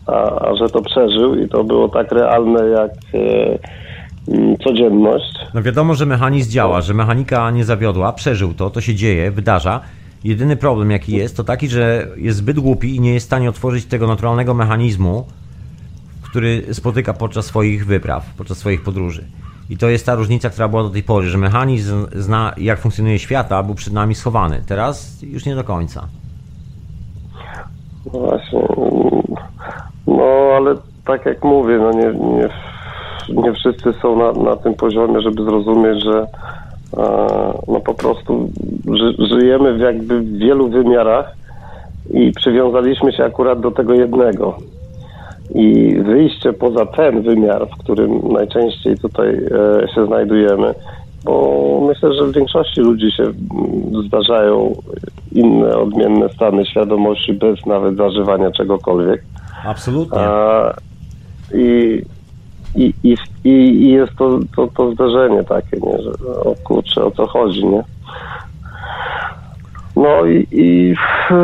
a, a że to przeżył i to było tak realne jak e, mm, codzienność. No wiadomo, że mechanizm działa, że mechanika nie zawiodła, przeżył to, to się dzieje, wydarza. Jedyny problem jaki jest, to taki, że jest zbyt głupi i nie jest w stanie otworzyć tego naturalnego mechanizmu, który spotyka podczas swoich wypraw, podczas swoich podróży. I to jest ta różnica, która była do tej pory, że mechanizm zna, jak funkcjonuje świat, a był przed nami schowany. Teraz już nie do końca. No właśnie. No ale tak jak mówię, no nie, nie, nie wszyscy są na, na tym poziomie, żeby zrozumieć, że e, no po prostu ży, żyjemy w jakby w wielu wymiarach i przywiązaliśmy się akurat do tego jednego. I wyjście poza ten wymiar, w którym najczęściej tutaj e, się znajdujemy, bo myślę, że w większości ludzi się mm, zdarzają inne, odmienne stany świadomości bez nawet zażywania czegokolwiek. Absolutnie. A, i, i, i, i, I jest to, to, to zdarzenie takie, nie, że o kurczę, o co chodzi, nie? No i, i w,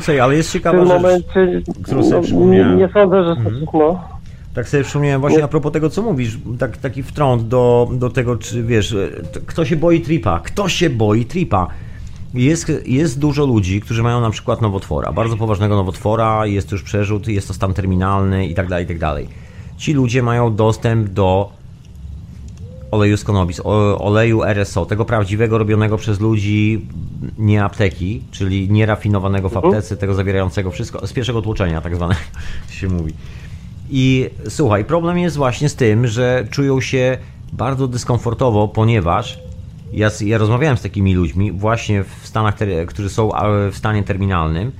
Słuchaj, ale jest ciekawa tym rzecz, momencie którą sobie no, nie, nie sądzę, że no, Tak sobie przypomniałem właśnie Nie. a propos tego, co mówisz, tak, taki wtrąd do, do tego, czy wiesz, e, kto się boi tripa? Kto się boi tripa? Jest, jest dużo ludzi, którzy mają na przykład nowotwora, bardzo poważnego nowotwora, jest już przerzut, jest to stan terminalny i tak dalej, i tak dalej. Ci ludzie mają dostęp do oleju z konobis, oleju RSO, tego prawdziwego, robionego przez ludzi, nie apteki, czyli nierafinowanego w aptece, tego zawierającego wszystko, z pierwszego tłoczenia tak zwanego się mówi. I słuchaj, problem jest właśnie z tym, że czują się bardzo dyskomfortowo, ponieważ ja, ja rozmawiałem z takimi ludźmi właśnie w stanach, którzy są w stanie terminalnym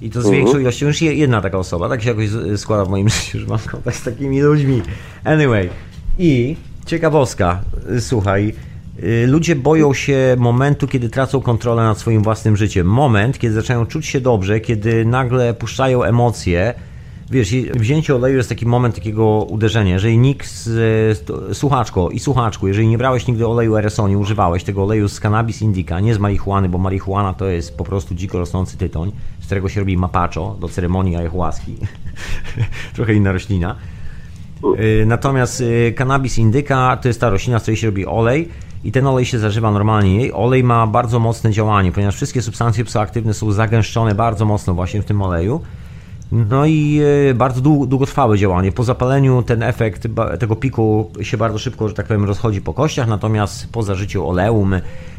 i to z większą ilością, już je- jedna taka osoba, tak się jakoś składa w moim życiu, że mam kontakt z takimi ludźmi. Anyway, i ciekawostka, słuchaj, y, ludzie boją się momentu, kiedy tracą kontrolę nad swoim własnym życiem. Moment, kiedy zaczynają czuć się dobrze, kiedy nagle puszczają emocje, wiesz, wzięcie oleju jest taki moment takiego uderzenia. Jeżeli nikt, z, słuchaczko i słuchaczku, jeżeli nie brałeś nigdy oleju RSO, nie używałeś tego oleju z cannabis indica, nie z marihuany, bo marihuana to jest po prostu dziko rosnący tytoń, z którego się robi mapacho do ceremonii ayahuaski. Trochę inna roślina. Y, Natomiast y, cannabis indyka to jest ta roślina, z której się robi olej i ten olej się zażywa normalnie. Jej olej ma bardzo mocne działanie, ponieważ wszystkie substancje psychoaktywne są zagęszczone bardzo mocno właśnie w tym oleju. No i y, bardzo dłu- długotrwałe działanie. Po zapaleniu ten efekt tego piku się bardzo szybko, że tak powiem, rozchodzi po kościach, natomiast po zażyciu oleum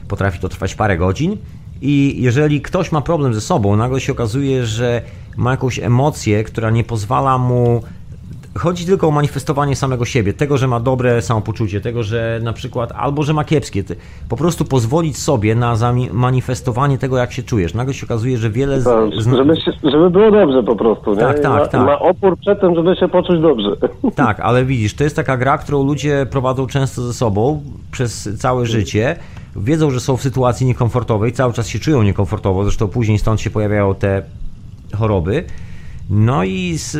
potrafi to trwać parę godzin. I jeżeli ktoś ma problem ze sobą, nagle się okazuje, że ma jakąś emocję, która nie pozwala mu Chodzi tylko o manifestowanie samego siebie, tego, że ma dobre samopoczucie, tego, że na przykład, albo że ma kiepskie. Po prostu pozwolić sobie na manifestowanie tego, jak się czujesz. Nagle się okazuje, że wiele z, Tak, żeby, się, żeby było dobrze po prostu, nie? Tak, tak, ma, tak. ma opór przed tym, żeby się poczuć dobrze. Tak, ale widzisz, to jest taka gra, którą ludzie prowadzą często ze sobą przez całe życie. Wiedzą, że są w sytuacji niekomfortowej, cały czas się czują niekomfortowo, zresztą później stąd się pojawiają te choroby. No i, z,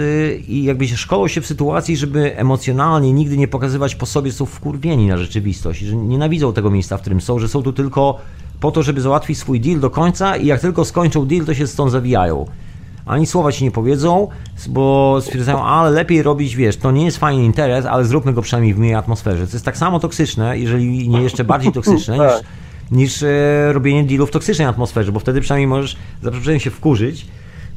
i jakby się szkolą się w sytuacji, żeby emocjonalnie nigdy nie pokazywać po sobie, są wkurwieni na rzeczywistość, że nienawidzą tego miejsca, w którym są, że są tu tylko po to, żeby załatwić swój deal do końca i jak tylko skończą deal, to się stąd zawijają. Ani słowa ci nie powiedzą, bo stwierdzają, ale lepiej robić, wiesz, to nie jest fajny interes, ale zróbmy go przynajmniej w miłej atmosferze. To jest tak samo toksyczne, jeżeli nie jeszcze bardziej toksyczne niż, Tak. niż e, robienie dealów w toksycznej atmosferze, bo wtedy przynajmniej możesz za przeproszeniem się wkurzyć,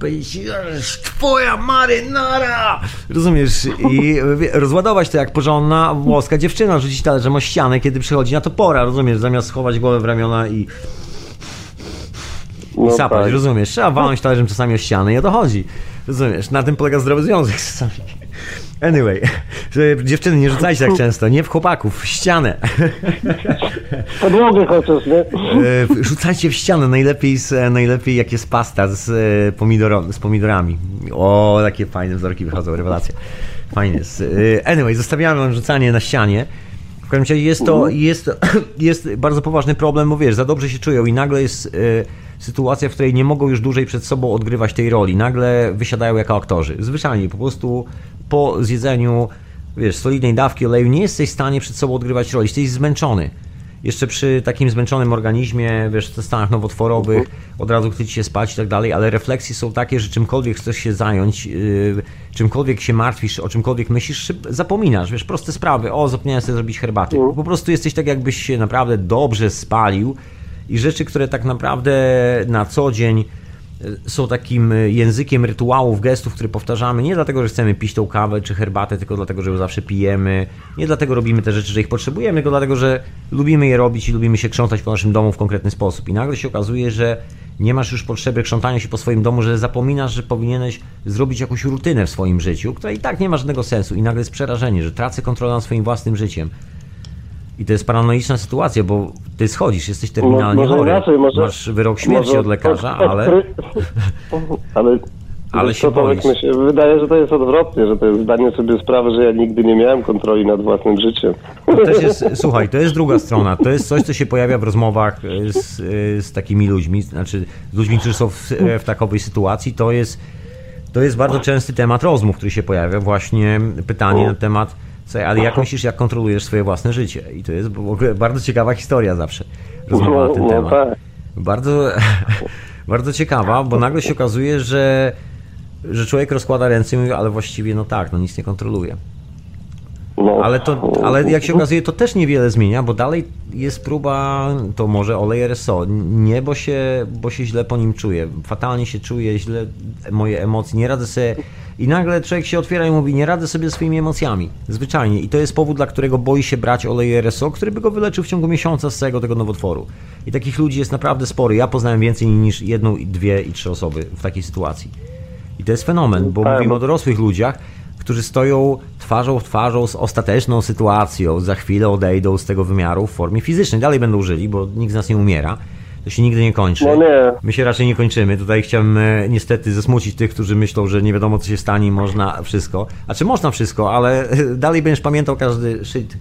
powiedzieć, "Jeż, twoja marynara! Rozumiesz? I rozładować to jak porządna włoska dziewczyna, rzucić talerzem o ścianę, kiedy przychodzi na to pora, rozumiesz? Zamiast schować głowę w ramiona i No sapać, tak. rozumiesz? Trzeba walnąć talerzem czasami o ścianę i o to chodzi. Rozumiesz? Na tym polega zdrowy związek czasami. Anyway, dziewczyny nie rzucajcie tak często, nie w chłopaków, w ścianę. Podłogę chociaż, nie? E, Rzucajcie w ścianę, najlepiej, z, najlepiej jak jest pasta z, e, pomidoro, z pomidorami. O, takie fajne wzorki wychodzą, rewelacja. Fajnie. jest. E, Anyway, zostawiamy wam rzucanie na ścianie. W każdym razie jest to, jest, jest bardzo poważny problem, bo wiesz, za dobrze się czują i nagle jest e, sytuacja, w której nie mogą już dłużej przed sobą odgrywać tej roli. Nagle wysiadają jako aktorzy. Zwyczajnie, po prostu po zjedzeniu, wiesz, solidnej dawki oleju nie jesteś w stanie przed sobą odgrywać roli. Jesteś zmęczony. Jeszcze przy takim zmęczonym organizmie, wiesz, w stanach nowotworowych, od razu chce ci się spać i tak dalej, ale refleksje są takie, że czymkolwiek chcesz się zająć, yy, czymkolwiek się martwisz, o czymkolwiek myślisz, zapominasz, wiesz, proste sprawy, o, zapomniałem sobie zrobić herbaty. Po prostu jesteś tak, jakbyś się naprawdę dobrze spalił i rzeczy, które tak naprawdę na co dzień są takim y, językiem rytuałów, gestów, które powtarzamy nie dlatego, że chcemy pić tą kawę czy herbatę, tylko dlatego, że ją zawsze pijemy. Nie dlatego robimy te rzeczy, że ich potrzebujemy, tylko dlatego, że lubimy je robić i lubimy się krzątać po naszym domu w konkretny sposób. I nagle się okazuje, że nie masz już potrzeby krzątania się po swoim domu, że zapominasz, że powinieneś zrobić jakąś rutynę w swoim życiu, która i tak nie ma żadnego sensu. I nagle jest przerażenie, że tracę kontrolę nad swoim własnym życiem. I to jest paranoiczna sytuacja, bo ty schodzisz, jesteś terminalnie może chory. inaczej, może- Masz wyrok śmierci od lekarza, ale... ale Ale się boisz. wydaje, że to jest odwrotnie, że to jest zdanie sobie sprawy, że ja nigdy nie miałem kontroli nad własnym życiem. To też jest, słuchaj, to jest druga strona. To jest coś, co się pojawia w rozmowach e, z, e, z takimi ludźmi, znaczy z ludźmi, którzy są w, e, w takowej sytuacji. To jest, to jest bardzo częsty temat rozmów, który się pojawia. Właśnie pytanie na temat, słuchaj, ale jak myślisz, jak kontrolujesz swoje własne życie? I to jest w ogóle bardzo ciekawa historia zawsze, rozmowa na ten no, temat. tak. Bardzo, bardzo ciekawa, bo nagle się okazuje, że, że człowiek rozkłada ręce i mówi, ale właściwie no tak, no nic nie kontroluje. No. Ale, to, ale jak się okazuje, to też niewiele zmienia, bo dalej jest próba, to może olej RSO. Nie, bo się, bo się źle po nim czuję. Fatalnie się czuję, źle moje emocje, nie radzę sobie. I nagle człowiek się otwiera i mówi, nie radzę sobie swoimi emocjami. Zwyczajnie. I to jest powód, dla którego boi się brać olej RSO, który by go wyleczył w ciągu miesiąca z całego tego nowotworu. I takich ludzi jest naprawdę spory. Ja poznałem więcej niż jedną, dwie i trzy osoby w takiej sytuacji. I to jest fenomen, bo Tak. mówimy o dorosłych ludziach, którzy stoją twarzą w twarzą z ostateczną sytuacją, za chwilę odejdą z tego wymiaru w formie fizycznej. Dalej będą żyli, bo nikt z nas nie umiera. To się nigdy nie kończy. No nie. My się raczej nie kończymy. Tutaj chciałem e, niestety zasmucić tych, którzy myślą, że nie wiadomo co się stanie i można wszystko. A czy można wszystko, ale e, dalej będziesz pamiętał każdy shit,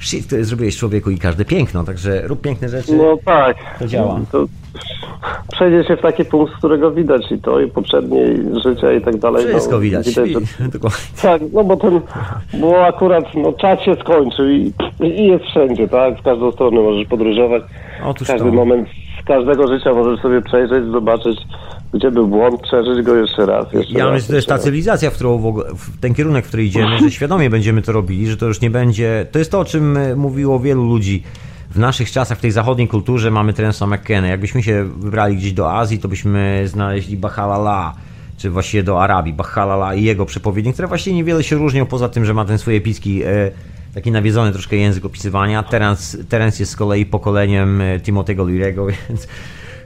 shit który zrobiłeś człowieku i każde piękno. Także rób piękne rzeczy. No tak. To działa. To, przejdzie się w taki punkt, z którego widać i to, i poprzednie życia i tak dalej. Wszystko no, widać. widać że, tak, no bo ten, bo akurat no, czas się skończył i, i jest wszędzie, tak? W każdą stronę możesz podróżować. Otóż Każdy to. moment z każdego życia możesz sobie przejrzeć, zobaczyć, gdzie był błąd, przeżyć go jeszcze raz. Jeszcze Ja raz, myślę, że ta cywilizacja, w którą w, ogóle, w ten kierunek, w który idziemy, że świadomie będziemy to robili, że to już nie będzie. To jest to, o czym mówiło wielu ludzi. W naszych czasach, w tej zachodniej kulturze mamy Terensa McKenna. Jakbyśmy się wybrali gdzieś do Azji, to byśmy znaleźli Bahalala, czy właściwie do Arabii, Bahalala i jego przepowiednie, które właściwie niewiele się różnią, poza tym, że ma ten swój epicki, e, taki nawiedzony troszkę język opisywania. Terence, Terence jest z kolei pokoleniem e, Timothy'ego Leary'ego, więc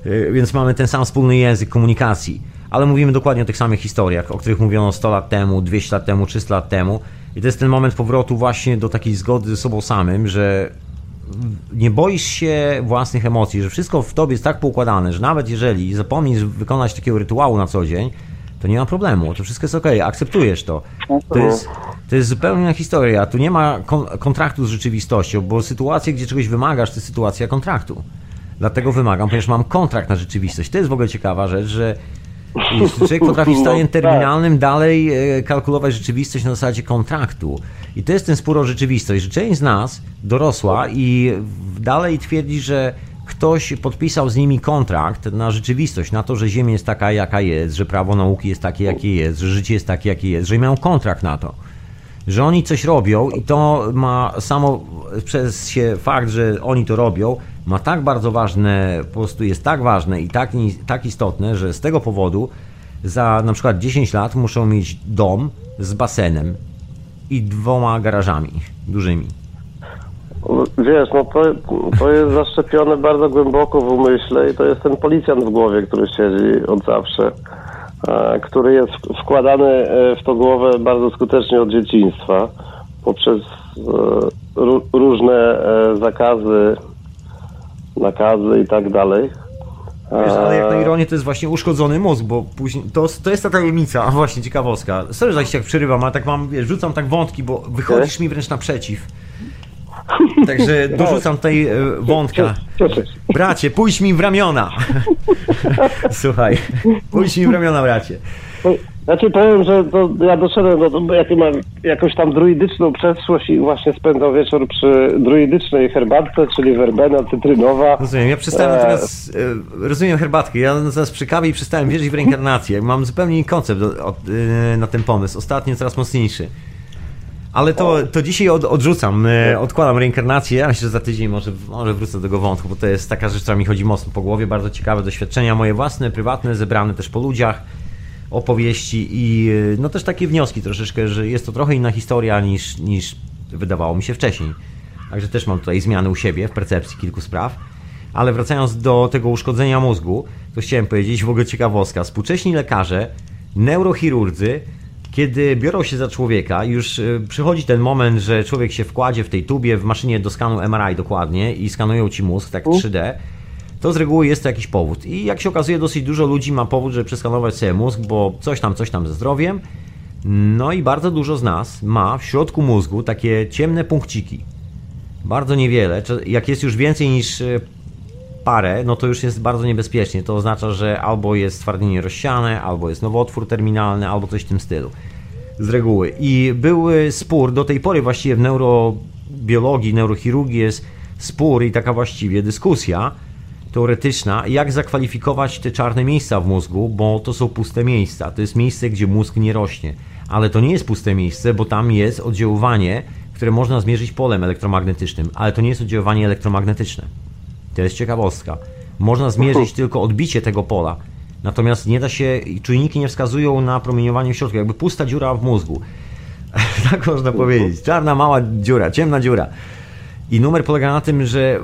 Y, Więc mamy ten sam wspólny język komunikacji, ale mówimy dokładnie o tych samych historiach, o których mówiono 100 lat temu, 200 lat temu, 300 lat temu. I to jest ten moment powrotu właśnie do takiej zgody ze sobą samym, że nie boisz się własnych emocji, że wszystko w tobie jest tak poukładane, że nawet jeżeli zapomnisz wykonać takiego rytuału na co dzień, to nie ma problemu, to wszystko jest ok, akceptujesz to. To jest, to jest zupełnie inna historia. Tu nie ma kon- kontraktu z rzeczywistością, bo sytuacje, gdzie czegoś wymagasz, to jest sytuacja kontraktu. Dlatego wymagam, ponieważ mam kontrakt na rzeczywistość. To jest w ogóle ciekawa rzecz, że jeśli człowiek potrafi w stanie No, tak. terminalnym dalej e, kalkulować rzeczywistość na zasadzie kontraktu. I to jest ten spór o rzeczywistość, że część z nas dorosła i dalej twierdzi, że ktoś podpisał z nimi kontrakt na rzeczywistość, na to, że Ziemia jest taka, jaka jest, że prawo nauki jest takie, jakie jest, że życie jest takie, jakie jest, że mają kontrakt na to że oni coś robią i to ma samo przez się fakt, że oni to robią, ma tak bardzo ważne, po prostu jest tak ważne i tak, tak istotne, że z tego powodu za na przykład 10 lat muszą mieć dom z basenem i dwoma garażami dużymi. Wiesz, no to, to jest zaszczepione bardzo głęboko w umyśle i to jest ten policjant w głowie, który siedzi od zawsze, który jest wkładany e, w tą głowę bardzo skutecznie od dzieciństwa poprzez e, ró- różne e, zakazy, nakazy i tak dalej. Wiesz, ale jak na E, ironię to jest właśnie uszkodzony mózg, bo później, to, to jest ta tajemnica, a właśnie ciekawostka. Sorry, że tak się tak przerywam, ale tak mam, wiesz, rzucam tak wątki, bo wychodzisz mi wręcz naprzeciw. Także dorzucam tutaj e, wątka. Bracie, pójdź mi w ramiona. Słuchaj, pójdź mi w ramiona, bracie. Znaczy powiem, że to ja doszedłem do do- jak mam jakąś tam druidyczną przeszłość i właśnie spędzał wieczór przy druidycznej herbatce, czyli werbena cytrynowa. Rozumiem, ja przestałem E, teraz, e, rozumiem herbatkę, ja zaraz przy kawie i przestałem wierzyć w reinkarnację. Mam zupełnie inny koncept e, na ten pomysł, ostatnio coraz mocniejszy. Ale to, to dzisiaj od, odrzucam, e, odkładam reinkarnację, myślę, że za tydzień może, może wrócę do tego wątku, bo to jest taka rzecz, która mi chodzi mocno po głowie, bardzo ciekawe doświadczenia, moje własne, prywatne, zebrane też po ludziach, opowieści i e, no też takie wnioski troszeczkę, że jest to trochę inna historia niż, niż wydawało mi się wcześniej. Także też mam tutaj zmiany u siebie w percepcji kilku spraw. Ale wracając do tego uszkodzenia mózgu, to chciałem powiedzieć w ogóle ciekawostka. Współcześni lekarze, neurochirurdzy, kiedy biorą się za człowieka, już y, przychodzi ten moment, że człowiek się wkładzie w tej tubie, w maszynie do skanu MRI dokładnie i skanują ci mózg, tak 3D, to z reguły jest to jakiś powód. I jak się okazuje, dosyć dużo ludzi ma powód, żeby przeskanować sobie mózg, bo coś tam, coś tam ze zdrowiem. No i bardzo dużo z nas ma w środku mózgu takie ciemne punkciki. Bardzo niewiele. Jak jest już więcej niż e, parę, no to już jest bardzo niebezpiecznie. To oznacza, że albo jest stwardnienie rozsiane, albo jest nowotwór terminalny, albo coś w tym stylu. Z reguły. I był spór, do tej pory właściwie w neurobiologii, neurochirurgii jest spór i taka właściwie dyskusja teoretyczna, jak zakwalifikować te czarne miejsca w mózgu, bo to są puste miejsca. To jest miejsce, gdzie mózg nie rośnie. Ale to nie jest puste miejsce, bo tam jest oddziaływanie, które można zmierzyć polem elektromagnetycznym, ale to nie jest oddziaływanie elektromagnetyczne. To jest ciekawostka. Można zmierzyć tylko odbicie tego pola. Natomiast nie da się, czujniki nie wskazują na promieniowanie w środku, jakby pusta dziura w mózgu. tak można powiedzieć. Czarna, mała dziura, ciemna dziura. I numer polega na tym, że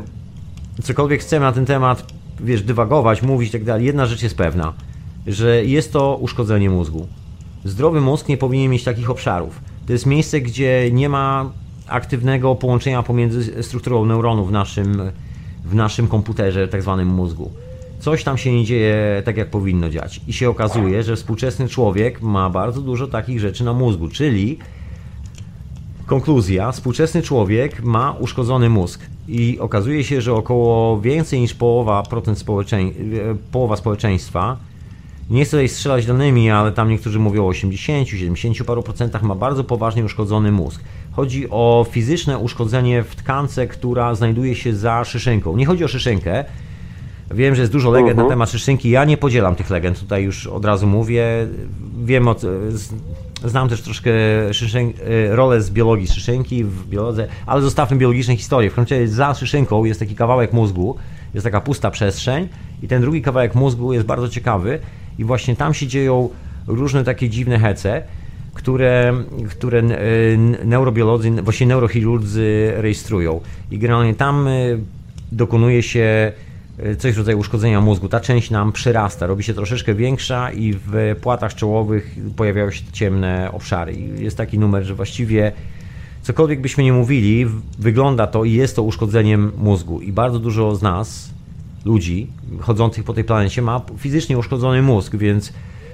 cokolwiek chcemy na ten temat, wiesz, dywagować, mówić i tak dalej, jedna rzecz jest pewna, że jest to uszkodzenie mózgu. Zdrowy mózg nie powinien mieć takich obszarów. To jest miejsce, gdzie nie ma aktywnego połączenia pomiędzy strukturą neuronów w naszym, w naszym komputerze, tak zwanym mózgu. Coś tam się nie dzieje tak, jak powinno dziać. I się okazuje, że współczesny człowiek ma bardzo dużo takich rzeczy na mózgu, czyli Konkluzja. Współczesny człowiek ma uszkodzony mózg i okazuje się, że około więcej niż połowa, procent e, połowa społeczeństwa, nie chcę tutaj strzelać danymi, ale tam niektórzy mówią o 80, 70 paru procentach, ma bardzo poważnie uszkodzony mózg. Chodzi o fizyczne uszkodzenie w tkance, która znajduje się za szyszynką. Nie chodzi o szyszynkę, Wiem, że jest dużo legend na temat szyszynki. Ja nie podzielam tych legend, tutaj już od razu mówię. Wiem, od, znam też troszkę szyszyn, e, rolę z biologii szyszynki w biolodze, ale zostawmy biologiczne historie. W końcu za szyszynką jest taki kawałek mózgu, jest taka pusta przestrzeń i ten drugi kawałek mózgu jest bardzo ciekawy i właśnie tam się dzieją różne takie dziwne hece, które, które e, neurobiolodzy, właśnie neurochirurdzy rejestrują. I generalnie tam e, dokonuje się e, coś w rodzaju uszkodzenia mózgu. Ta część nam przyrasta, robi się troszeczkę większa i w płatach czołowych pojawiają się ciemne obszary. I jest taki numer, że właściwie cokolwiek byśmy nie mówili, wygląda to i jest to uszkodzeniem mózgu. I bardzo dużo z nas, ludzi chodzących po tej planecie, ma fizycznie uszkodzony mózg, więc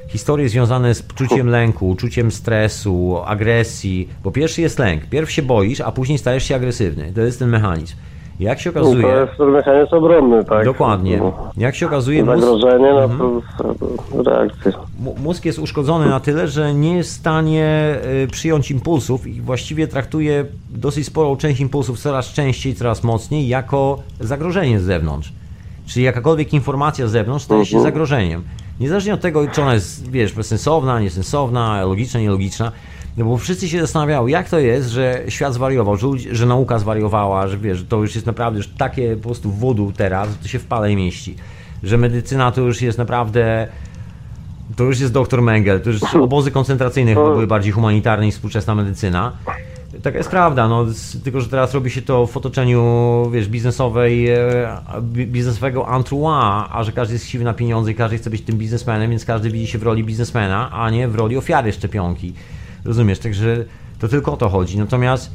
historie związane z czuciem lęku, czuciem stresu, agresji, bo pierwszy jest lęk. Pierw się boisz, a później stajesz się agresywny. To jest ten mechanizm. Jak się No, okazuje... to jest mechanizm obronny, tak? Dokładnie. No. Jak się okazuje, mózg, Zagrożenie, no to reakcja. mu- mózg jest uszkodzony na tyle, że nie jest w stanie y, przyjąć impulsów i właściwie traktuje dosyć sporą część impulsów coraz częściej, coraz mocniej jako zagrożenie z zewnątrz. Czyli jakakolwiek informacja z zewnątrz staje się Mhm. zagrożeniem. Niezależnie od tego, czy ona jest, wiesz, sensowna, niesensowna, logiczna, nielogiczna, no bo wszyscy się zastanawiają, jak to jest, że świat zwariował, że, że nauka zwariowała, że wiesz, że to już jest naprawdę już takie po prostu wodu teraz, że to się w pale mieści. Że medycyna to już jest naprawdę to już jest doktor Mengel, to już obozy koncentracyjne chyba były bardziej humanitarne niż współczesna medycyna. Taka jest prawda, no, tylko że teraz robi się to w otoczeniu, wiesz, biznesowej, e, bi- biznesowego entourage, a że każdy jest chciwy na pieniądze i każdy chce być tym biznesmenem, więc każdy widzi się w roli biznesmena, a nie w roli ofiary szczepionki. Rozumiesz? Także to tylko o to chodzi. Natomiast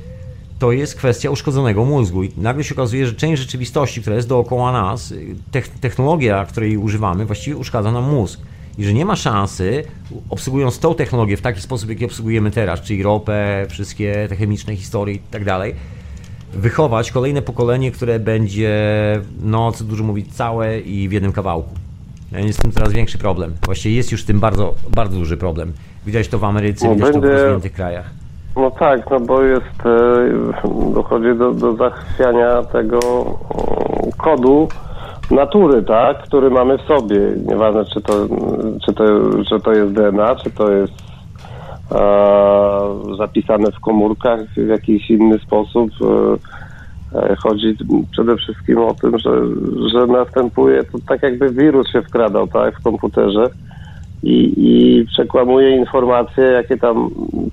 to jest kwestia uszkodzonego mózgu i nagle się okazuje, że część rzeczywistości, która jest dookoła nas, tech- technologia, której używamy, właściwie uszkadza nam mózg. I że nie ma szansy, obsługując tą technologię w taki sposób, jaki obsługujemy teraz, czyli ropę, wszystkie te chemiczne historie i tak dalej, wychować kolejne pokolenie, które będzie, no co dużo mówić, całe i w jednym kawałku. Jest z tym coraz większy problem. Właściwie jest już z tym bardzo, bardzo duży problem. Widać to w Ameryce, No, widać to w będzie- rozwiniętych krajach. No tak, no bo jest, e, dochodzi do, do zachwiania tego kodu natury, tak, który mamy w sobie. Nieważne, czy to, czy to, czy to jest DNA, czy to jest e, zapisane w komórkach w jakiś inny sposób. E, e, chodzi przede wszystkim o tym, że, że następuje, to tak jakby wirus się wkradał, tak, w komputerze i, i przekłamuje informacje, jakie tam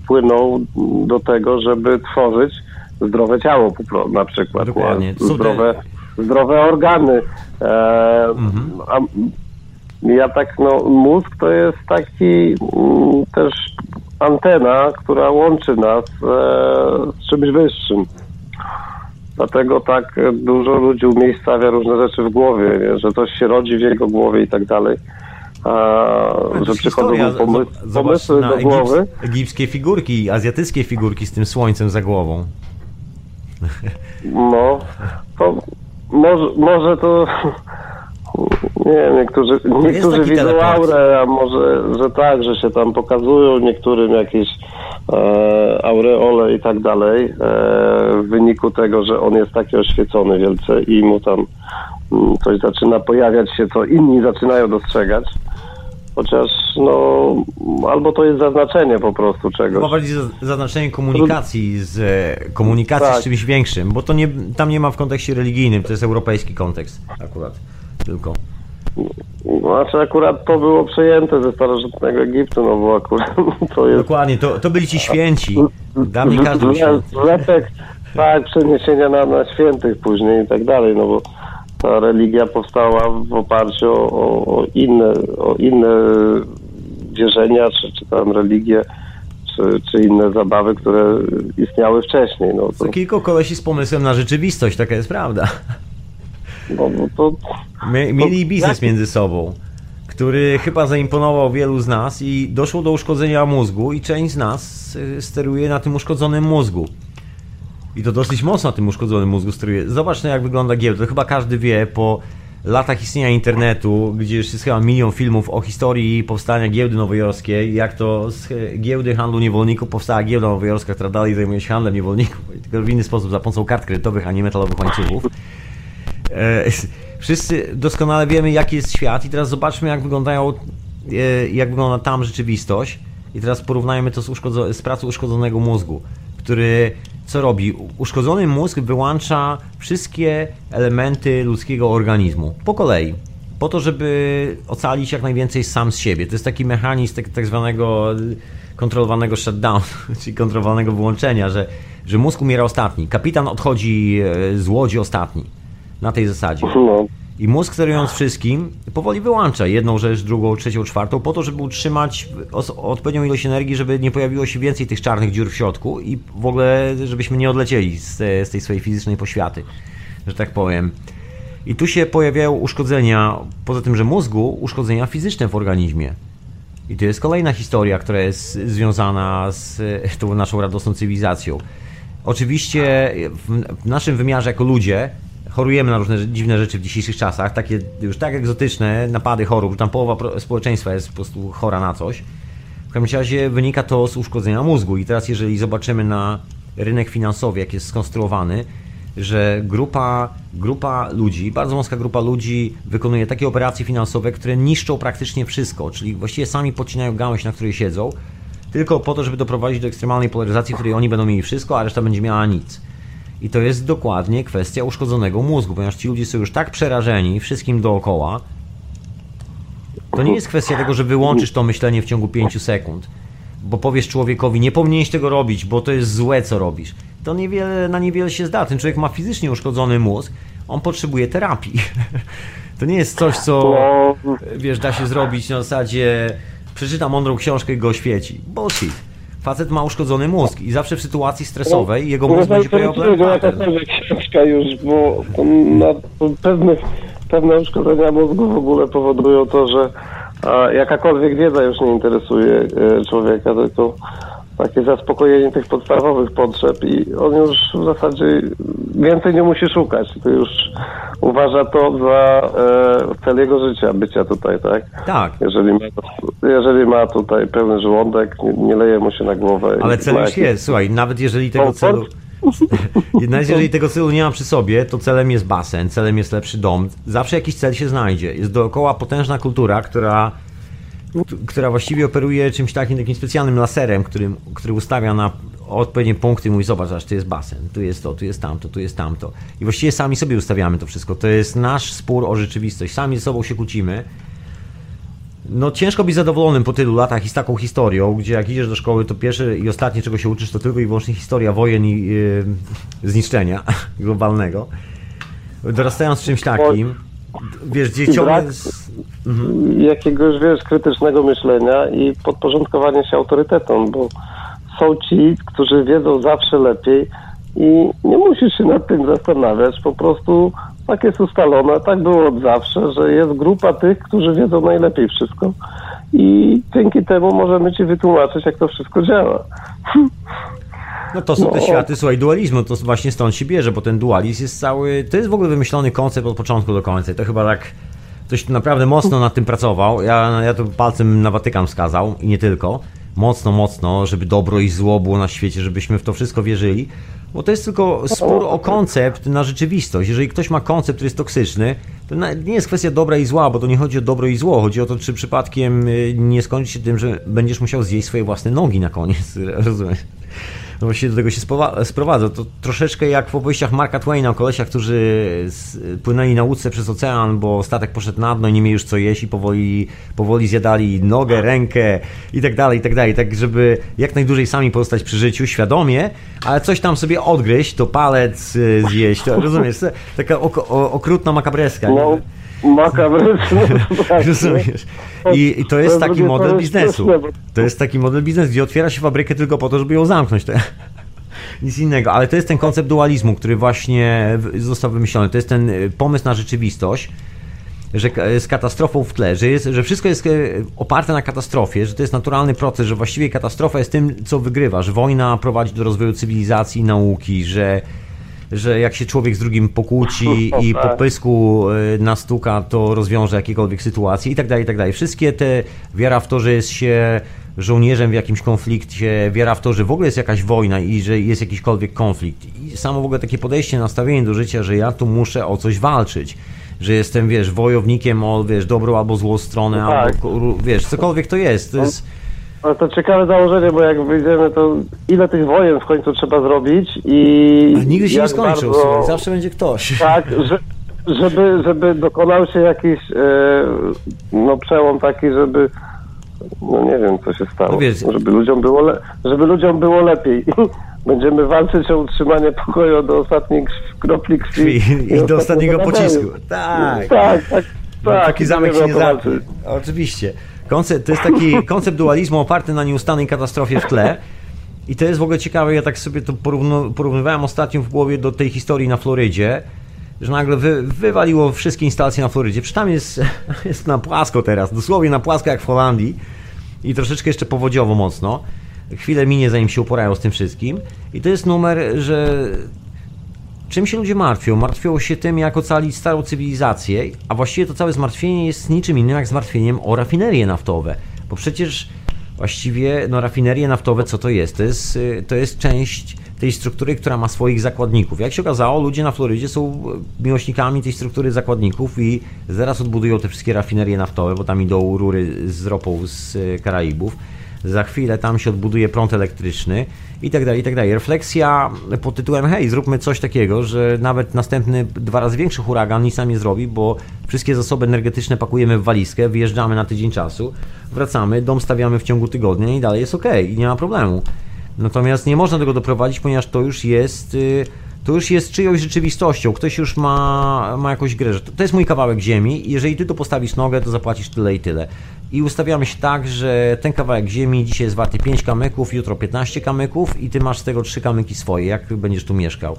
płyną do tego, żeby tworzyć zdrowe ciało na przykład. Dokładnie. Zdrowe, zdrowe organy. E, a, ja tak, no, mózg to jest taki mm, też antena, która łączy nas e, z czymś wyższym. Dlatego tak dużo ludzi umiejscawia różne rzeczy w głowie, że coś się rodzi w jego głowie i tak dalej. A, że przychodzą mu pomysły do głowy. egips- egipskie figurki, azjatyckie figurki z tym słońcem za głową. No, to może, może to. Nie wiem, niektórzy, niektórzy widzą teleport. aurę, a może, że tak, że się tam pokazują niektórym jakieś e, aureole i tak dalej, e, w wyniku tego, że on jest taki oświecony wielce i mu tam mm, coś zaczyna pojawiać się, co inni zaczynają dostrzegać. Chociaż, no, albo to jest zaznaczenie po prostu czegoś. Ma bardziej za- zaznaczenie komunikacji z e, komunikacji Tak. z czymś większym, bo to nie, tam nie ma w kontekście religijnym, to jest europejski kontekst akurat tylko. Znaczy akurat to było przejęte ze starożytnego Egiptu, no bo akurat to jest Dokładnie, to, to byli ci święci. Dla mnie każdy tak, przeniesienia na, na świętych później i tak dalej, no bo ta religia powstała w oparciu o, o, inne, o inne wierzenia, czy, czy tam religie, czy, czy inne zabawy, które istniały wcześniej. No to, kilku kolesi z pomysłem na rzeczywistość, taka jest prawda. no, no to mieli biznes między sobą, który chyba zaimponował wielu z nas i doszło do uszkodzenia mózgu i część z nas y, steruje na tym uszkodzonym mózgu. I to dosyć mocno na tym uszkodzonym mózgu steruje. Zobacz, no, jak wygląda giełda. To chyba każdy wie po latach istnienia internetu, gdzie już jest chyba milion filmów o historii powstania giełdy nowojorskiej, jak to z giełdy handlu niewolników powstała giełda nowojorska, która dalej zajmuje się handlem niewolników, tylko w inny sposób, za pomocą kart kredytowych, a nie metalowych łańcuchów. E, wszyscy doskonale wiemy, jaki jest świat i teraz zobaczmy, jak wyglądają, e, jak wygląda tam rzeczywistość i teraz porównajmy to z, z pracą uszkodzonego mózgu, który co robi? Uszkodzony mózg wyłącza wszystkie elementy ludzkiego organizmu po kolei. Po to, żeby ocalić jak najwięcej sam z siebie. To jest taki mechanizm tak, tak zwanego kontrolowanego shutdown, czyli kontrolowanego wyłączenia, że, że mózg umiera ostatni. Kapitan odchodzi e, z łodzi ostatni. Na tej zasadzie. No, I mózg sterując wszystkim powoli wyłącza jedną rzecz, drugą, trzecią, czwartą, po to, żeby utrzymać odpowiednią ilość energii, żeby nie pojawiło się więcej tych czarnych dziur w środku i w ogóle, żebyśmy nie odlecieli z, z tej swojej fizycznej poświaty, że tak powiem. I tu się pojawiają uszkodzenia, poza tym, że mózgu, uszkodzenia fizyczne w organizmie. I to jest kolejna historia, która jest związana z tą naszą radosną cywilizacją. Oczywiście w naszym wymiarze jako ludzie chorujemy na różne dziwne rzeczy w dzisiejszych czasach, takie już tak egzotyczne napady chorób, że tam połowa społeczeństwa jest po prostu chora na coś. W każdym razie wynika to z uszkodzenia mózgu i teraz jeżeli zobaczymy na rynek finansowy, jak jest skonstruowany, że grupa, grupa ludzi, bardzo wąska grupa ludzi wykonuje takie operacje finansowe, które niszczą praktycznie wszystko, czyli właściwie sami podcinają gałąź, na której siedzą, tylko po to, żeby doprowadzić do ekstremalnej polaryzacji, w której oni będą mieli wszystko, a reszta będzie miała nic. I to jest dokładnie kwestia uszkodzonego mózgu, ponieważ ci ludzie są już tak przerażeni wszystkim dookoła. To nie jest kwestia tego, że wyłączysz to myślenie w ciągu 5 sekund, bo powiesz człowiekowi, nie powinieneś tego robić, bo to jest złe, co robisz. To niewiele, na niewiele się zda. Ten człowiek ma fizycznie uszkodzony mózg, on potrzebuje terapii. To nie jest coś, co wiesz, da się zrobić na zasadzie przeczyta mądrą książkę i go oświeci. Bullshit. Facet ma uszkodzony mózg i zawsze w sytuacji stresowej jego mózg będzie pojawiał jakakolwiek książka już, bo na pewnych, pewne uszkodzenia mózgu w ogóle powodują to, że a, jakakolwiek wiedza już nie interesuje e, człowieka, tylko takie zaspokojenie tych podstawowych potrzeb i on już w zasadzie więcej nie musi szukać. To już uważa to za e, cel jego życia, bycia tutaj, tak? Tak, Jeżeli ma, jeżeli ma tutaj pełny żołądek, nie, nie leje mu się na głowę. ale cel już jest. Słuchaj, nawet jeżeli tego Komfort? celu... Nawet jeżeli tego celu nie ma przy sobie, to celem jest basen, celem jest lepszy dom. Zawsze jakiś cel się znajdzie. Jest dookoła potężna kultura, która, która właściwie operuje czymś takim, takim specjalnym laserem, który, który ustawia na odpowiednie punkty i mówi, zobacz, aż tu jest basen, tu jest to, tu jest tamto, tu jest tamto. I właściwie sami sobie ustawiamy to wszystko. To jest nasz spór o rzeczywistość. Sami ze sobą się kłócimy. No ciężko być zadowolonym po tylu latach i z taką historią, gdzie jak idziesz do szkoły, to pierwsze i ostatnie czego się uczysz to tylko i wyłącznie historia wojen i yy, zniszczenia globalnego. Dorastając z czymś takim, wiesz, ciągle... brak- z- jakiegoś, wiesz, krytycznego myślenia i podporządkowania się autorytetom, bo są ci, którzy wiedzą zawsze lepiej i nie musisz się nad tym zastanawiać, po prostu tak jest ustalone, tak było od zawsze, że jest grupa tych, którzy wiedzą najlepiej wszystko i dzięki temu możemy ci wytłumaczyć, jak to wszystko działa. No to są te światy, słuchaj, dualizmu, to właśnie stąd się bierze, bo ten dualizm jest cały, to jest w ogóle wymyślony koncept od początku do końca i to chyba tak ktoś naprawdę mocno nad tym pracował, ja, ja to palcem na Watykan wskazał i nie tylko, mocno, mocno, żeby dobro i zło było na świecie, żebyśmy w to wszystko wierzyli, bo to jest tylko spór o koncept na rzeczywistość. Jeżeli ktoś ma koncept, który jest toksyczny, to nie jest kwestia dobra i zła, bo to nie chodzi o dobro i zło, chodzi o to, czy przypadkiem y, nie skończy się tym, że będziesz musiał zjeść swoje własne nogi na koniec, rozumiesz? No właśnie do tego się sprowadza. To troszeczkę jak w opowieściach Marka Twaina o kolesiach, którzy płynęli na łódce przez ocean, bo statek poszedł na dno i nie mieli już co jeść i powoli, powoli zjadali nogę, rękę i tak dalej, i tak dalej. Tak, żeby jak najdłużej sami pozostać przy życiu, świadomie, ale coś tam sobie odgryźć, to palec y, zjeść, to rozumiesz? Taka oko- o- okrutna makabreska. nie? Makabryczne. tak, Rozumiesz? I, I to jest taki model biznesu. To jest taki model biznesu, gdzie otwiera się fabrykę tylko po to, żeby ją zamknąć. Nic innego, ale to jest ten koncept dualizmu, który właśnie został wymyślony. To jest ten y, pomysł na rzeczywistość, że z katastrofą w tle, że, jest, że wszystko jest e, oparte na katastrofie, że to jest naturalny proces, że właściwie katastrofa jest tym, co wygrywa, że wojna prowadzi do rozwoju cywilizacji i nauki, że, że jak się człowiek z drugim pokłóci i po Tak. pysku e, nastuka, to rozwiąże jakiekolwiek sytuacje i tak dalej, i tak dalej. Wszystkie te wiara w to, że jest się żołnierzem w jakimś konflikcie, wiara w to, że w ogóle jest jakaś wojna i że jest jakikolwiek konflikt. I samo w ogóle takie podejście, nastawienie do życia, że ja tu muszę o coś walczyć. Że jestem, wiesz, wojownikiem o, wiesz, dobrą albo złą stronę, No tak. albo, wiesz, cokolwiek to jest. To jest Ale to ciekawe założenie, bo jak wyjdziemy, to ile tych wojen w końcu trzeba zrobić i... a nigdy się nie skończył, bardzo- słuchaj, zawsze będzie ktoś. Tak, że, żeby, żeby dokonał się jakiś e, no, przełom taki, żeby no nie wiem, co się stało. No żeby, ludziom było le, żeby ludziom było lepiej. Będziemy walczyć o utrzymanie pokoju do ostatniej kropli krwi. I, i do ostatniego pocisku. Tak. Tak, tak. No, tak taki zamek się nie zamknie. Oczywiście. Koncept, to jest taki koncept dualizmu oparty na nieustannej katastrofie w tle. I to jest w ogóle ciekawe, ja tak sobie to porównu, porównywałem ostatnio w głowie do tej historii na Florydzie, że nagle wy, wywaliło wszystkie instalacje na Florydzie. Przecież tam jest, jest na płasko teraz, dosłownie na płasko jak w Holandii i troszeczkę jeszcze powodziowo mocno. Chwilę minie zanim się uporają z tym wszystkim. I to jest numer, że Czym się ludzie martwią? Martwią się tym, jak ocalić starą cywilizację, a właściwie to całe zmartwienie jest niczym innym jak zmartwieniem o rafinerie naftowe. Bo przecież właściwie no, rafinerie naftowe co to jest? To jest, y, to jest część tej struktury, która ma swoich zakładników. Jak się okazało, ludzie na Florydzie są y, miłośnikami tej struktury zakładników i zaraz odbudują te wszystkie rafinerie naftowe, bo tam idą rury z ropą z y, Karaibów. Za chwilę tam się odbuduje prąd elektryczny i tak dalej, i tak dalej. Refleksja pod tytułem hej, zróbmy coś takiego, że nawet następny dwa razy większy huragan nic nam nie zrobi, bo wszystkie zasoby energetyczne pakujemy w walizkę, wyjeżdżamy na tydzień czasu, wracamy, dom stawiamy w ciągu tygodnia i dalej jest ok, i nie ma problemu. Natomiast nie można tego doprowadzić, ponieważ to już jest... y, To już jest czyjąś rzeczywistością. Ktoś już ma, ma jakąś grę. że To to jest mój kawałek ziemi jeżeli ty tu postawisz nogę, to zapłacisz tyle i tyle. I ustawiamy się tak, że ten kawałek ziemi dzisiaj jest warty 5 kamyków, jutro 15 kamyków i ty masz z tego 3 kamyki swoje, jak będziesz tu mieszkał.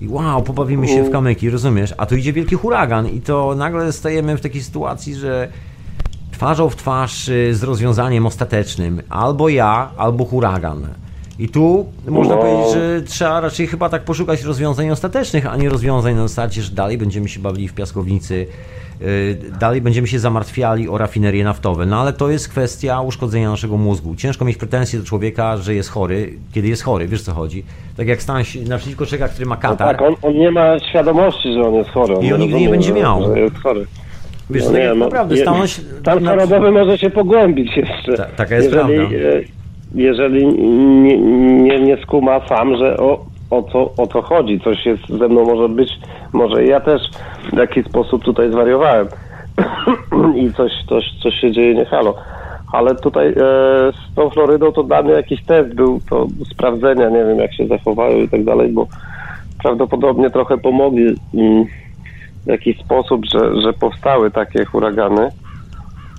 I wow, pobawimy się w kamyki, rozumiesz? A tu idzie wielki huragan i to nagle stajemy w takiej sytuacji, że twarzą w twarz y, z rozwiązaniem ostatecznym. Albo ja, albo huragan. I tu można No. powiedzieć, że trzeba raczej chyba tak poszukać rozwiązań ostatecznych, a nie rozwiązań na zasadzie, że dalej będziemy się bawili w piaskownicy, y, dalej będziemy się zamartwiali o rafinerie naftowe. No ale to jest kwestia uszkodzenia naszego mózgu. Ciężko mieć pretensje do człowieka, że jest chory, kiedy jest chory, wiesz co chodzi. Tak jak stan naprzeciwko człowieka, który ma No katar. tak, on, on nie ma świadomości, że on jest chory. On I on nigdy nie będzie miał. Jest chory. Wiesz, No tak nie, no, naprawdę. Stan chorobowy może się pogłębić jeszcze. Ta- taka jest jeżeli, prawda. Jeżeli nie, nie, nie skuma sam, że o, o, co, o co chodzi, coś jest ze mną może być, może ja też w jakiś sposób tutaj zwariowałem i coś, coś, coś się dzieje nie halo. Ale tutaj e, z tą Florydą to dla mnie jakiś test był to sprawdzenia, nie wiem jak się zachowają i tak dalej, bo prawdopodobnie trochę pomogli mm, w jakiś sposób, że, że powstały takie huragany.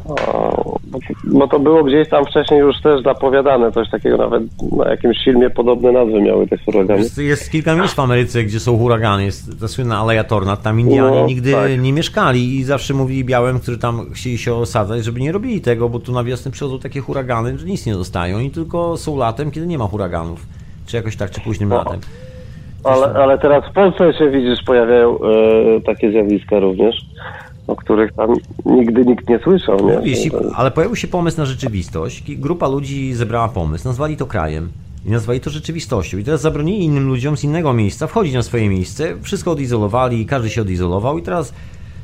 O, Bo, bo to było gdzieś tam wcześniej już też zapowiadane, coś takiego nawet na jakimś filmie podobne nazwy miały te huragany. Jest, jest kilka miejsc w Ameryce, gdzie są huragany. Jest ta słynna Aleja Tornad. Tam Indianie No, nigdy tak. nie mieszkali i zawsze mówili białym, którzy tam chcieli się osadzać, żeby nie robili tego, bo tu na wiosnę przychodzą takie huragany, że nic nie dostają i tylko są latem, kiedy nie ma huraganów. Czy jakoś tak, czy późnym No. latem. Ale, ale teraz w Polsce się widzisz, pojawiają e, takie zjawiska również, o których tam nigdy nikt nie słyszał, nie? No Wiesz, i- ale pojawił się pomysł na rzeczywistość. Grupa ludzi zebrała pomysł, nazwali to krajem i nazwali to rzeczywistością. I teraz zabronili innym ludziom z innego miejsca wchodzić na swoje miejsce, wszystko odizolowali, każdy się odizolował i teraz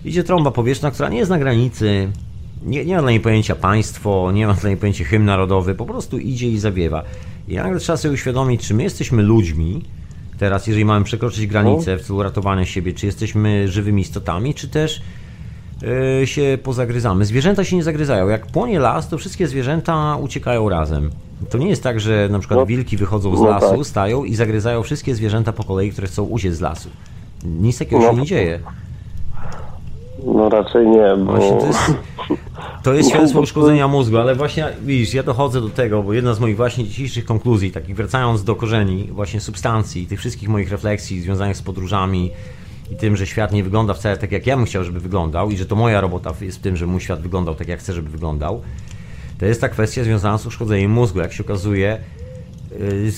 idzie trąba powietrzna, która nie jest na granicy, nie, nie ma dla niej pojęcia państwo, nie ma dla niej pojęcia hymn narodowy, po prostu idzie i zawiewa. I nagle trzeba sobie uświadomić, czy my jesteśmy ludźmi, teraz jeżeli mamy przekroczyć granicę w celu ratowania siebie, czy jesteśmy żywymi istotami, czy też się pozagryzamy. Zwierzęta się nie zagryzają. Jak płonie las, to wszystkie zwierzęta uciekają razem. To nie jest tak, że na przykład No, wilki wychodzą z no lasu, tak. stają i zagryzają wszystkie zwierzęta po kolei, które chcą uciec z lasu. Nic takiego No. się nie dzieje. No raczej nie, bo... Właśnie to jest, to jest świadectwo uszkodzenia mózgu, ale właśnie widzisz, ja dochodzę do tego, bo jedna z moich właśnie dzisiejszych konkluzji, takich wracając do korzeni właśnie substancji, tych wszystkich moich refleksji związanych z podróżami, i tym, że świat nie wygląda wcale tak, jak ja bym chciał, żeby wyglądał i że to moja robota jest w tym, że mój świat wyglądał tak, jak chcę, żeby wyglądał, to jest ta kwestia związana z uszkodzeniem mózgu. Jak się okazuje, yy,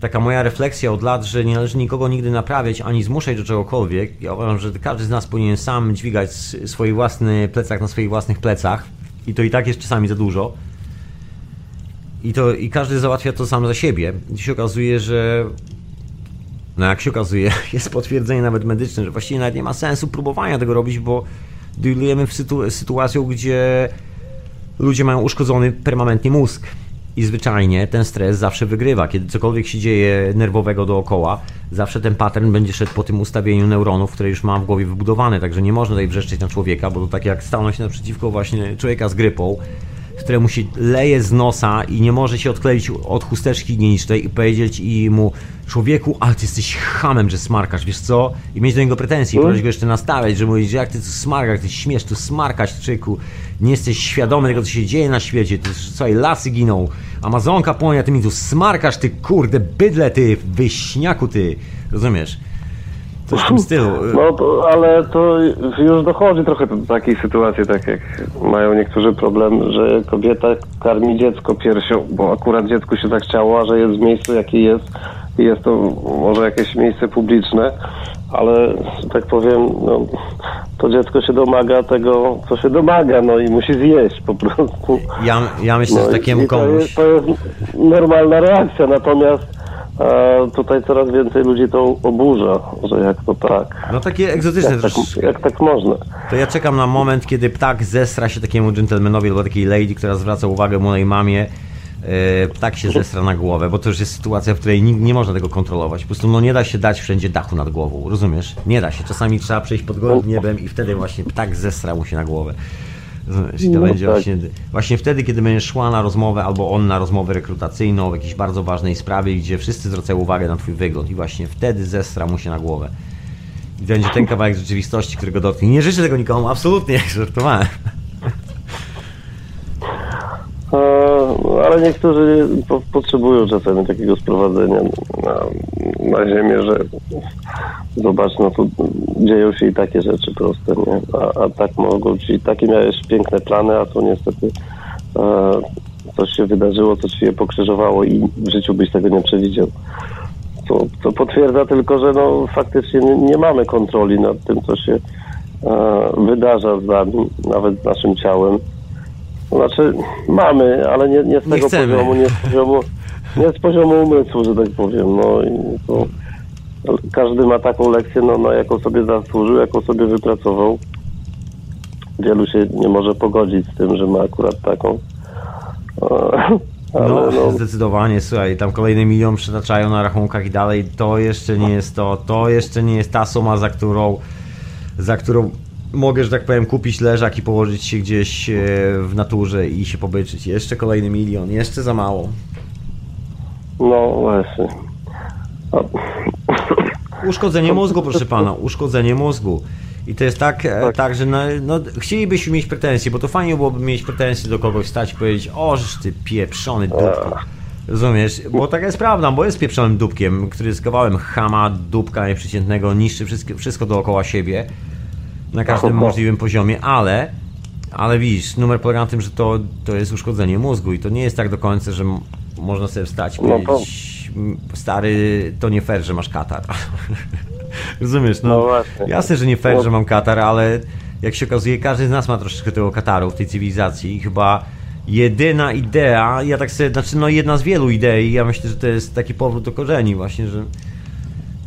taka moja refleksja od lat, że nie należy nikogo nigdy naprawiać ani zmuszać do czegokolwiek. Ja uważam, że każdy z nas powinien sam dźwigać swój własny plecak na swoich własnych plecach i to i tak jest czasami za dużo. I, to, I każdy załatwia to sam za siebie. Się okazuje, że no jak się okazuje, jest potwierdzenie nawet medyczne, że właściwie nawet nie ma sensu próbowania tego robić, bo dealujemy w sytu sytuacją, gdzie ludzie mają uszkodzony permanentnie mózg. I zwyczajnie ten stres zawsze wygrywa. Kiedy cokolwiek się dzieje nerwowego dookoła, zawsze ten pattern będzie szedł po tym ustawieniu neuronów, które już mam w głowie wybudowane. Także nie można tutaj wrzeszczeć na człowieka, bo to tak jak stanąć naprzeciwko właśnie człowieka z grypą, któremu się leje z nosa i nie może się odkleić od chusteczki higienicznej i powiedzieć i mu człowieku, ale ty jesteś hamem, że smarkasz, wiesz co? I mieć do niego pretensje i mm. go jeszcze nastawiać, że mówić, że jak ty tu smarkasz, ty śmiesz tu smarkać, czyku, nie jesteś świadomy tego, co się dzieje na świecie, ty, słuchaj, lasy giną, Amazonka płonie, ty mi tu smarkasz, ty kurde, bydle, ty, wyśniaku, ty, rozumiesz? Coś w tym stylu. No, to, ale to już dochodzi trochę do takiej sytuacji, tak jak mają niektórzy problem, że kobieta karmi dziecko piersią, bo akurat dziecku się tak chciało, a że jest w miejscu, jakie jest, i jest to może jakieś miejsce publiczne, ale tak powiem, no, to dziecko się domaga tego, co się domaga, no i musi zjeść po prostu. Ja, ja myślę, no że takiemu komuś... To jest, to jest normalna reakcja, natomiast tutaj coraz więcej ludzi to oburza, że jak to tak. No takie egzotyczne jak, tak, jak tak można. To ja czekam na moment, kiedy ptak zesra się takiemu dżentelmenowi albo takiej lady, która zwraca uwagę mojej mamie, e, ptak się zesra na głowę, bo to już jest sytuacja, w której nie, nie można tego kontrolować. Po prostu no, nie da się dać wszędzie dachu nad głową, rozumiesz? Nie da się. Czasami trzeba przejść pod gołym niebem i wtedy właśnie ptak zesra mu się na głowę. I to no będzie tak. właśnie, właśnie wtedy, kiedy będziesz szła na rozmowę albo on na rozmowę rekrutacyjną w jakiejś bardzo ważnej sprawie, gdzie wszyscy zwracają uwagę na twój wygląd i właśnie wtedy zestra mu się na głowę. I będzie ten kawałek rzeczywistości, którego dotknie. Nie życzę tego nikomu, absolutnie, żartowałem. Ale niektórzy po, potrzebują czasami takiego sprowadzenia na, na ziemię, że zobacz, no tu dzieją się i takie rzeczy proste, nie? A, a tak mogą ci, takie miałeś piękne plany, a tu niestety e, coś się wydarzyło, coś się pokrzyżowało i w życiu byś tego nie przewidział. To, to potwierdza tylko, że no faktycznie nie, nie mamy kontroli nad tym, co się e, wydarza z nami, nawet z naszym ciałem. Znaczy mamy, ale nie, nie z tego nie poziomu, nie z poziomu, nie z poziomu umysłu, że tak powiem. No i to każdy ma taką lekcję, no, no, jaką sobie zasłużył, jaką sobie wypracował. Wielu się nie może pogodzić z tym, że ma akurat taką. Ale, no, no, zdecydowanie, słuchaj, tam kolejny milion przetaczają na rachunkach i dalej, to jeszcze nie jest to, to jeszcze nie jest ta suma, za którą, za którą mogę, że tak powiem, kupić leżak i położyć się gdzieś e, w naturze i się pobyczyć. Jeszcze kolejny milion, jeszcze za mało. No właśnie. Uszkodzenie mózgu, proszę pana, uszkodzenie mózgu. I to jest tak, e, tak. tak że no, no, chcielibyśmy mieć pretensje, bo to fajnie byłoby mieć pretensje do kogoś, stać i powiedzieć, oż ty pieprzony dupko. Rozumiesz? Bo taka jest prawda, bo jest pieprzonym dupkiem, który jest kawałem chama, dupka nieprzeciętnego, niszczy wszystko, wszystko dookoła siebie na każdym możliwym poziomie, ale ale widzisz, numer polega na tym, że to, to jest uszkodzenie mózgu i to nie jest tak do końca, że można sobie wstać i no powiedzieć, stary, to nie fair, że masz katar. Rozumiesz, no, no jasne, że nie fair, no. że mam katar, ale jak się okazuje, każdy z nas ma troszeczkę tego kataru w tej cywilizacji i chyba jedyna idea, ja tak sobie, znaczy no jedna z wielu idei, ja myślę, że to jest taki powrót do korzeni właśnie, że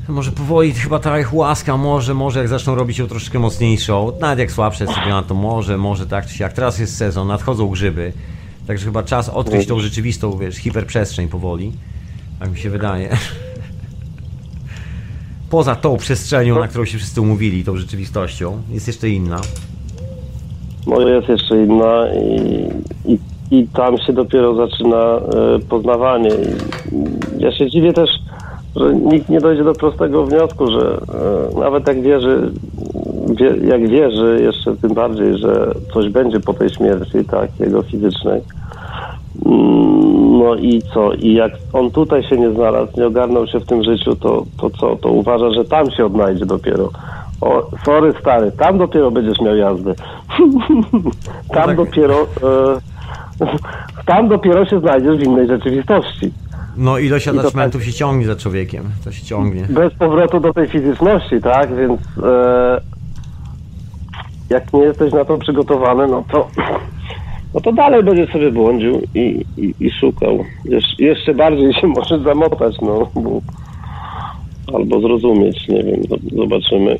może powoli chyba ta ich łaska, może, może jak zaczną robić ją troszeczkę mocniejszą, nawet jak słabsze jest to może, może tak czy siak. Teraz jest sezon, nadchodzą grzyby, także chyba czas odkryć tą rzeczywistą, wiesz, hiperprzestrzeń powoli. Tak mi się wydaje. Poza tą przestrzenią, na którą się wszyscy umówili, tą rzeczywistością, jest jeszcze inna. Może jest jeszcze inna i, i, i tam się dopiero zaczyna y, poznawanie. Ja się dziwię też, że nikt nie dojdzie do prostego wniosku, że e, nawet jak wierzy, wie, jak wierzy jeszcze tym bardziej, że coś będzie po tej śmierci, tak, jego fizycznej, mm, no No i co? I jak on tutaj się nie znalazł, nie ogarnął się w tym życiu, to, to co? To uważa, że tam się odnajdzie dopiero. O, sorry stary, tam dopiero będziesz miał jazdę. tam tak. dopiero... E, tam dopiero się znajdziesz w innej rzeczywistości. No ilość tak- attachmentów się ciągnie za człowiekiem. To się ciągnie. Bez powrotu do tej fizyczności, tak? Więc e, jak nie jesteś na to przygotowany, no to, no to dalej będziesz sobie błądził i, i, i szukał. Jesz, jeszcze bardziej się może zamotać, no. Bo, albo zrozumieć, nie wiem, zo- zobaczymy.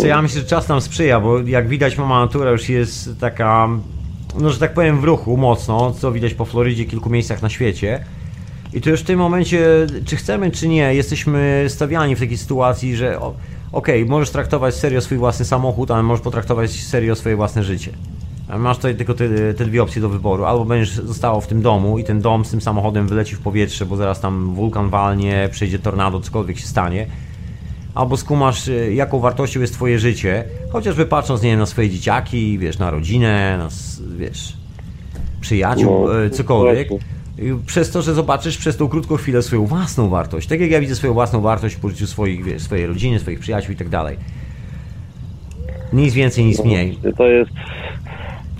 To, ja myślę, że czas nam sprzyja, bo jak widać mama natura już jest taka, no że tak powiem w ruchu mocno, co widać po Florydzie, kilku miejscach na świecie. I to już w tym momencie, czy chcemy, czy nie, jesteśmy stawiani w takiej sytuacji, że okej, możesz traktować serio swój własny samochód, ale możesz potraktować serio swoje własne życie. Masz tutaj tylko te, te dwie opcje do wyboru. Albo będziesz zostało w tym domu i ten dom z tym samochodem wyleci w powietrze, bo zaraz tam wulkan walnie, przejdzie tornado, cokolwiek się stanie albo skumasz, y, jaką wartością jest twoje życie, chociażby patrząc, nie wiem, na swoje dzieciaki, wiesz, na rodzinę, na, wiesz, przyjaciół, No, y, cokolwiek. Y, Przez to, że zobaczysz przez tą krótką chwilę swoją własną wartość. Tak jak ja widzę swoją własną wartość w poczuciu swoich, wiesz, swojej rodziny, swoich przyjaciół i tak dalej. Nic więcej, nic mniej. To jest,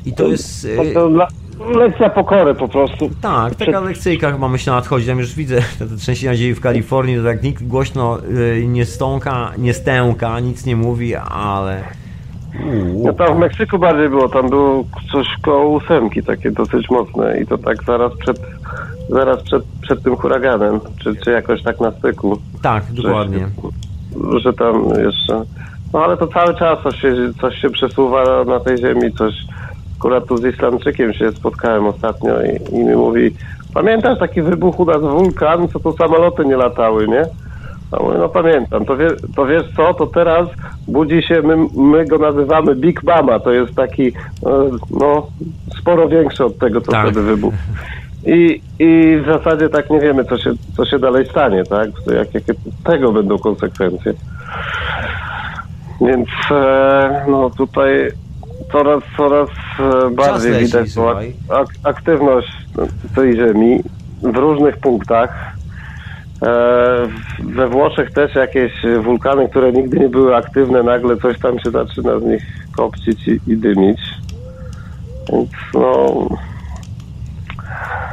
I to jest... y, to dla, lekcja pokory po prostu. Tak, taka lekcyjka chyba myślę nadchodzi. Tam już widzę te, trzęsienia dzieje w Kalifornii, to tak nikt głośno y, nie stąka, nie stęka, nic nie mówi, ale... No tam w Meksyku bardziej było, tam było coś koło ósemki, takie dosyć mocne i to tak zaraz przed, zaraz przed, przed tym huraganem, czy, czy jakoś tak na styku, tak, dokładnie. że tam jeszcze... No ale to cały czas coś się, coś się przesuwa na tej ziemi, coś... Akurat tu z Islamczykiem się spotkałem ostatnio i, i mi mówi, pamiętasz taki wybuch u nas wulkan, co tu samoloty nie latały, nie? A mówię, no pamiętam, to, wie, to wiesz co, to teraz budzi się, my, my go nazywamy Big Mama, to jest taki, e, no, sporo większy od tego, co Tak. wtedy wybuchł. I, I w zasadzie tak nie wiemy, co się, co się dalej stanie, tak? Jak, jakie tego będą konsekwencje. Więc e, no tutaj coraz, coraz e, bardziej leci, widać tą ak, ak, aktywność tej ziemi w różnych punktach. E, we Włoszech też jakieś wulkany, które nigdy nie były aktywne, nagle coś tam się zaczyna z nich kopcić i, i dymić. Więc no,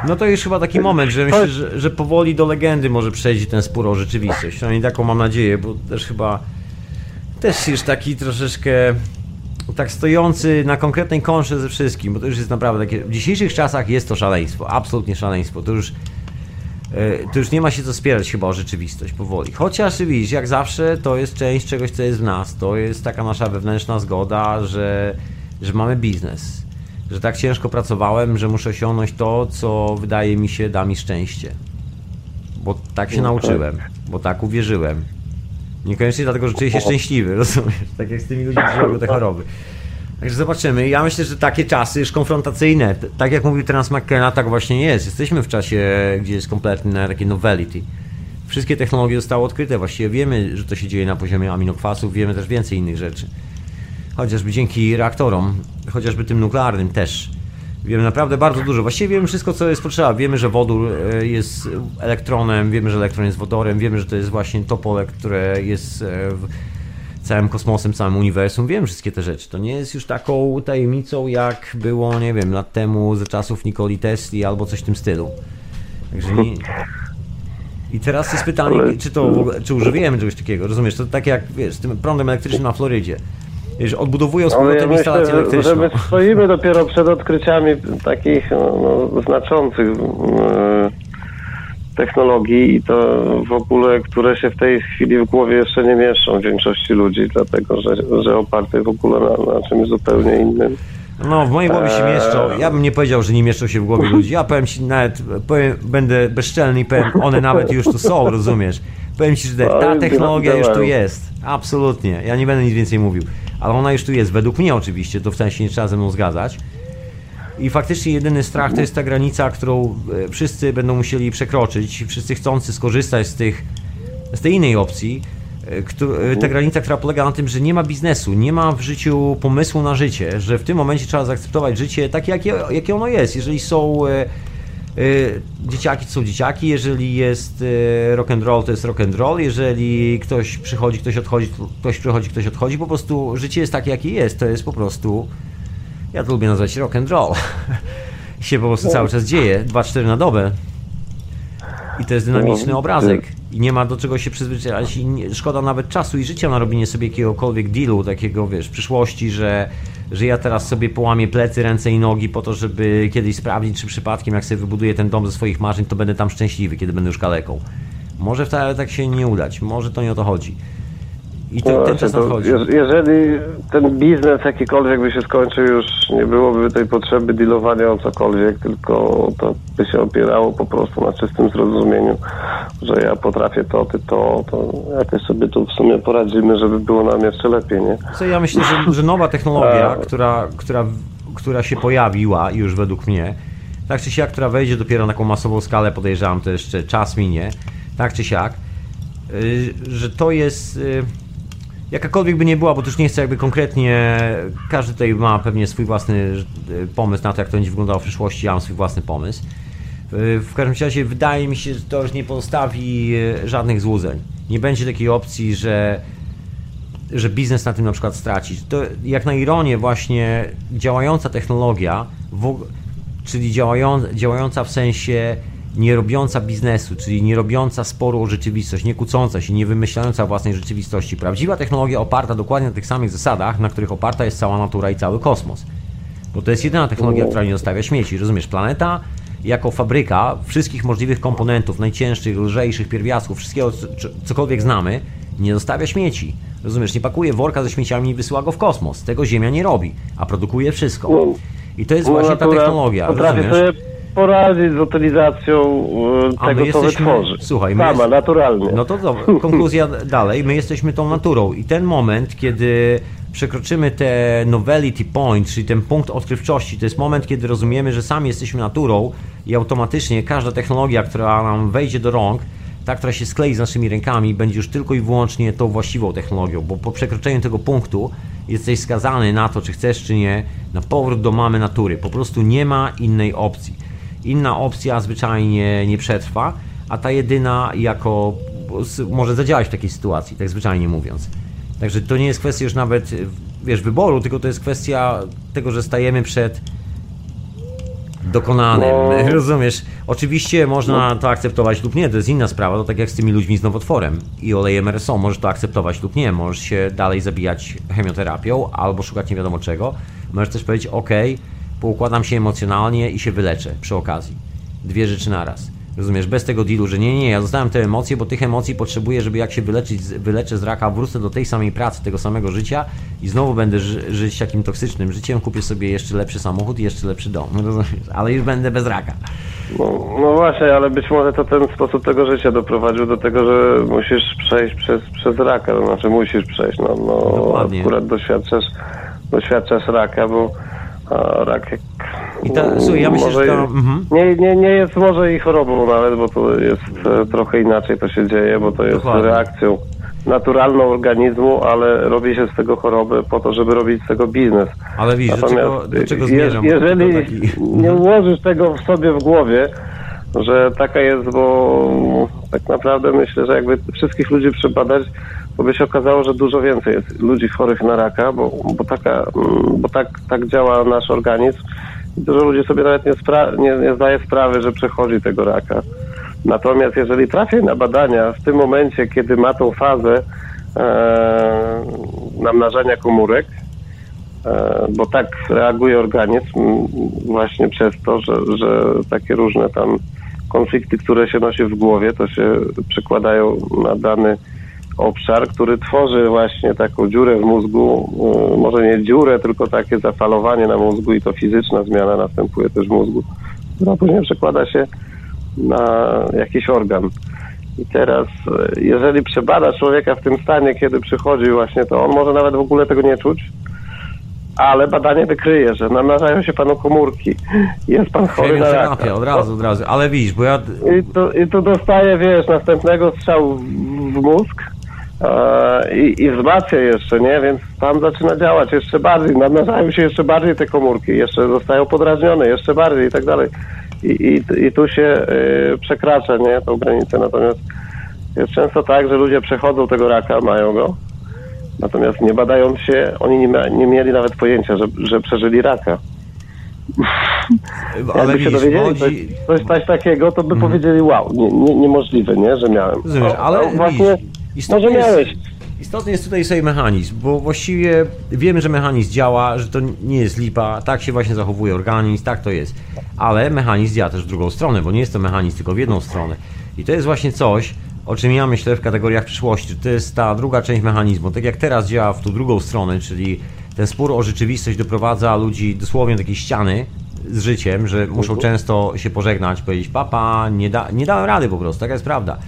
No to już chyba taki moment, że myślę, że, że powoli do legendy może przejdzie ten spór o rzeczywistość. Przynajmniej taką mam nadzieję, bo też chyba też już taki troszeczkę tak stojący na konkretnej kontrze ze wszystkim, bo to już jest naprawdę takie, w dzisiejszych czasach jest to szaleństwo, absolutnie szaleństwo, to już e, to już nie ma się co spierać chyba o rzeczywistość powoli. Chociaż widzisz, jak zawsze to jest część czegoś, co jest w nas. To jest taka nasza wewnętrzna zgoda, że, że mamy biznes. Że tak ciężko pracowałem, że muszę osiągnąć to, co wydaje mi się da mi szczęście. Bo tak się No tak. nauczyłem, bo tak uwierzyłem. Niekoniecznie dlatego, że czuję się szczęśliwy, rozumiesz? Tak jak z tymi ludźmi, którzy robią te choroby. Także zobaczymy. Ja myślę, że takie czasy już konfrontacyjne, tak jak mówił teraz McKenna, tak właśnie jest. Jesteśmy w czasie, gdzie jest kompletne takie novelty. Wszystkie technologie zostały odkryte. Właściwie wiemy, że to się dzieje na poziomie aminokwasów, wiemy też więcej innych rzeczy. Chociażby dzięki reaktorom, chociażby tym nuklearnym też. Wiemy naprawdę bardzo dużo. Właściwie wiemy wszystko, co jest potrzeba. Wiemy, że wodór e, jest elektronem, wiemy, że elektron jest wodorem, wiemy, że to jest właśnie to pole, które jest e, w całym kosmosem, całym uniwersum. Wiem wszystkie te rzeczy. To nie jest już taką tajemnicą, jak było, nie wiem, lat temu ze czasów Nikoli Tesli albo coś w tym stylu. Także nie... I teraz jest pytanie, czy to w ogóle, czy używamy czegoś takiego, rozumiesz? To tak jak, wiesz, z tym prądem elektrycznym na Florydzie. Wiesz, odbudowują z powrotem myślę, instalację że, że my stoimy dopiero przed odkryciami takich no, no, znaczących e, technologii i to w ogóle, które się w tej chwili w głowie jeszcze nie mieszczą większości ludzi, dlatego że, że oparte w ogóle na, na czymś zupełnie innym. No, w mojej głowie się mieszczą. Ja bym nie powiedział, że nie mieszczą się w głowie ludzi. Ja powiem ci nawet, powiem, będę bezczelny i powiem, one nawet już tu są, rozumiesz? Powiem ci, że ta Oj, technologia już tu jest. Absolutnie. Ja nie będę nic więcej mówił. Ale ona już tu jest. Według mnie oczywiście, to wcale się nie trzeba ze mną zgadzać. I faktycznie jedyny strach to jest ta granica, którą e, wszyscy będą musieli przekroczyć. Wszyscy chcący skorzystać z tych, z tej innej opcji. e, e, Ta granica, która polega na tym, że nie ma biznesu, nie ma w życiu pomysłu na życie, że w tym momencie trzeba zaakceptować życie takie, jakie, jakie ono jest. Jeżeli są dzieciaki to są dzieciaki, jeżeli jest y, rock and roll, to jest rock and roll, jeżeli ktoś przychodzi, ktoś odchodzi, to ktoś przychodzi, ktoś odchodzi, po prostu życie jest takie, jakie jest, to jest po prostu, ja to lubię nazwać rock and roll, się po prostu cały czas dzieje, 2-4 na dobę. I to jest dynamiczny No, obrazek. i nie ma do czego się przyzwyczaić i szkoda nawet czasu i życia na robienie sobie jakiegokolwiek dealu, takiego wiesz, przyszłości, że, że ja teraz sobie połamię plecy, ręce i nogi po to, żeby kiedyś sprawdzić, czy przypadkiem jak sobie wybuduję ten dom ze swoich marzeń, to będę tam szczęśliwy, kiedy będę już kaleką. Może wcale tak się nie udać, może to nie o to chodzi. I ten, ten Właśnie, czas to nadchodzi. je- jeżeli ten biznes jakikolwiek by się skończył, już nie byłoby tej potrzeby dealowania o cokolwiek, tylko to by się opierało po prostu na czystym zrozumieniu, że ja potrafię to, ty to, to jakoś sobie tu w sumie poradzimy, żeby było nam jeszcze lepiej, nie? Co ja myślę, że, że nowa technologia, E. która, która, która się pojawiła już według mnie, tak czy siak, która wejdzie dopiero na taką masową skalę, podejrzewam, to jeszcze czas minie, tak czy siak, y, że to jest y, jakakolwiek by nie była, bo już nie chcę jakby konkretnie, każdy tutaj ma pewnie swój własny y, pomysł na to, jak to będzie wyglądało w przyszłości, ja mam swój własny pomysł. Y, W każdym razie wydaje mi się, że to już nie pozostawi y, żadnych złudzeń. Nie będzie takiej opcji, że że biznes na tym na przykład straci. To jak na ironię właśnie działająca technologia, czyli działają, działająca w sensie nie robiąca biznesu, czyli nie robiąca sporu o rzeczywistość, nie kłócąca się, nie wymyślająca własnej rzeczywistości. Prawdziwa technologia oparta dokładnie na tych samych zasadach, na których oparta jest cała natura i cały kosmos. Bo to jest jedyna technologia, która nie zostawia śmieci. Rozumiesz, planeta jako fabryka wszystkich możliwych komponentów, najcięższych, lżejszych pierwiastków, wszystkiego, co- co- cokolwiek znamy, nie zostawia śmieci. Rozumiesz, nie pakuje worka ze śmieciami i wysyła go w kosmos. Tego Ziemia nie robi, a produkuje wszystko. I to jest właśnie ta technologia, rozumiesz? Poradzić z utylizacją e, tego, co jesteśmy- wytworzy. słuchaj, Sama, jest- naturalnie. No to dobra, konkluzja dalej. My jesteśmy tą naturą i ten moment, kiedy przekroczymy te novelty point, czyli ten punkt odkrywczości, to jest moment, kiedy rozumiemy, że sami jesteśmy naturą i automatycznie każda technologia, która nam wejdzie do rąk, ta, która się sklei z naszymi rękami, będzie już tylko i wyłącznie tą właściwą technologią, bo po przekroczeniu tego punktu jesteś skazany na to, czy chcesz, czy nie, na powrót do mamy natury. Po prostu nie ma innej opcji. Inna opcja zwyczajnie nie przetrwa, a ta jedyna jako może zadziałać w takiej sytuacji, tak zwyczajnie mówiąc. Także to nie jest kwestia już nawet, wiesz, wyboru, tylko to jest kwestia tego, że stajemy przed dokonanym, No. rozumiesz? Oczywiście można to akceptować lub nie, to jest inna sprawa, to tak jak z tymi ludźmi z nowotworem i olejem RSO, możesz to akceptować lub nie, możesz się dalej zabijać chemioterapią albo szukać nie wiadomo czego, możesz też powiedzieć, ok, poukładam się emocjonalnie i się wyleczę przy okazji. Dwie rzeczy naraz. Rozumiesz, bez tego dealu, że nie, nie, ja zostałem te emocje, bo tych emocji potrzebuję, żeby jak się wyleczyć, wyleczę z raka, wrócę do tej samej pracy, tego samego życia i znowu będę ży, żyć takim toksycznym życiem, kupię sobie jeszcze lepszy samochód i jeszcze lepszy dom, rozumiesz, ale już będę bez raka. No, no właśnie, ale być może to ten sposób tego życia doprowadził do tego, że musisz przejść przez, przez raka, to znaczy musisz przejść, no, no Dokładnie. akurat doświadczasz, doświadczasz raka, bo rak jak, I ta- słuchaj, ja myślę, że to- mhm. nie, nie, nie jest może i chorobą nawet, bo to jest e, trochę inaczej to się dzieje, bo to jest Dokładnie. reakcją naturalną organizmu, ale robi się z tego chorobę po to, żeby robić z tego biznes. Ale widzisz, do czego, do czego zmierzam? Jeżeli taki- nie ułożysz tego w sobie w głowie, że taka jest, bo tak naprawdę myślę, że jakby wszystkich ludzi przebadać, to by się okazało, że dużo więcej jest ludzi chorych na raka, bo, bo, taka, mm, bo tak, tak działa nasz organizm. Dużo ludzi sobie nawet nie, spra- nie, nie zdaje sprawy, że przechodzi tego raka. Natomiast jeżeli trafi na badania w tym momencie, kiedy ma tą fazę e, namnażania komórek, E, bo tak reaguje organizm właśnie przez to, że, że takie różne tam konflikty, które się nosi w głowie, to się przekładają na dany obszar, który tworzy właśnie taką dziurę w mózgu, e, może nie dziurę, tylko takie zafalowanie na mózgu i to fizyczna zmiana następuje też w mózgu, która później przekłada się na jakiś organ. I teraz, e, jeżeli przebada człowieka w tym stanie, kiedy przychodzi właśnie, to on może nawet w ogóle tego nie czuć, ale badanie wykryje, że namnażają się panu komórki. Jest pan chory na raka. Od razu, od razu. Ale widzisz, bo ja... I tu, I tu dostaje, wiesz, następnego strzału w, w mózg e, i, i wzmacnia jeszcze, nie? Więc tam zaczyna działać jeszcze bardziej, namnażają się jeszcze bardziej te komórki, jeszcze zostają podrażnione jeszcze bardziej i tak dalej. I, i, i tu się y, przekracza, nie, tą granicę. Natomiast jest często tak, że ludzie przechodzą tego raka, mają go, natomiast nie badając się, oni nie, nie mieli nawet pojęcia, że, że przeżyli raka. Ale Jakby się dowiedzieli chodzi... coś, coś, coś takiego, to by powiedzieli, wow, nie, nie, niemożliwe, nie, że miałem. Rozumiesz, ale właśnie, widzisz, może miałeś. jest, istotny jest tutaj sobie mechanizm, bo właściwie wiemy, że mechanizm działa, że to nie jest lipa, tak się właśnie zachowuje organizm, tak to jest. Ale mechanizm działa też w drugą stronę, bo nie jest to mechanizm tylko w jedną stronę. I to jest właśnie coś, o czym ja myślę w kategoriach przyszłości. To jest ta druga część mechanizmu. Tak jak teraz działa w tą drugą stronę, czyli ten spór o rzeczywistość doprowadza ludzi dosłownie do takiej ściany z życiem, że muszą często się pożegnać, powiedzieć papa, nie, da, nie dałem rady po prostu, taka jest prawda.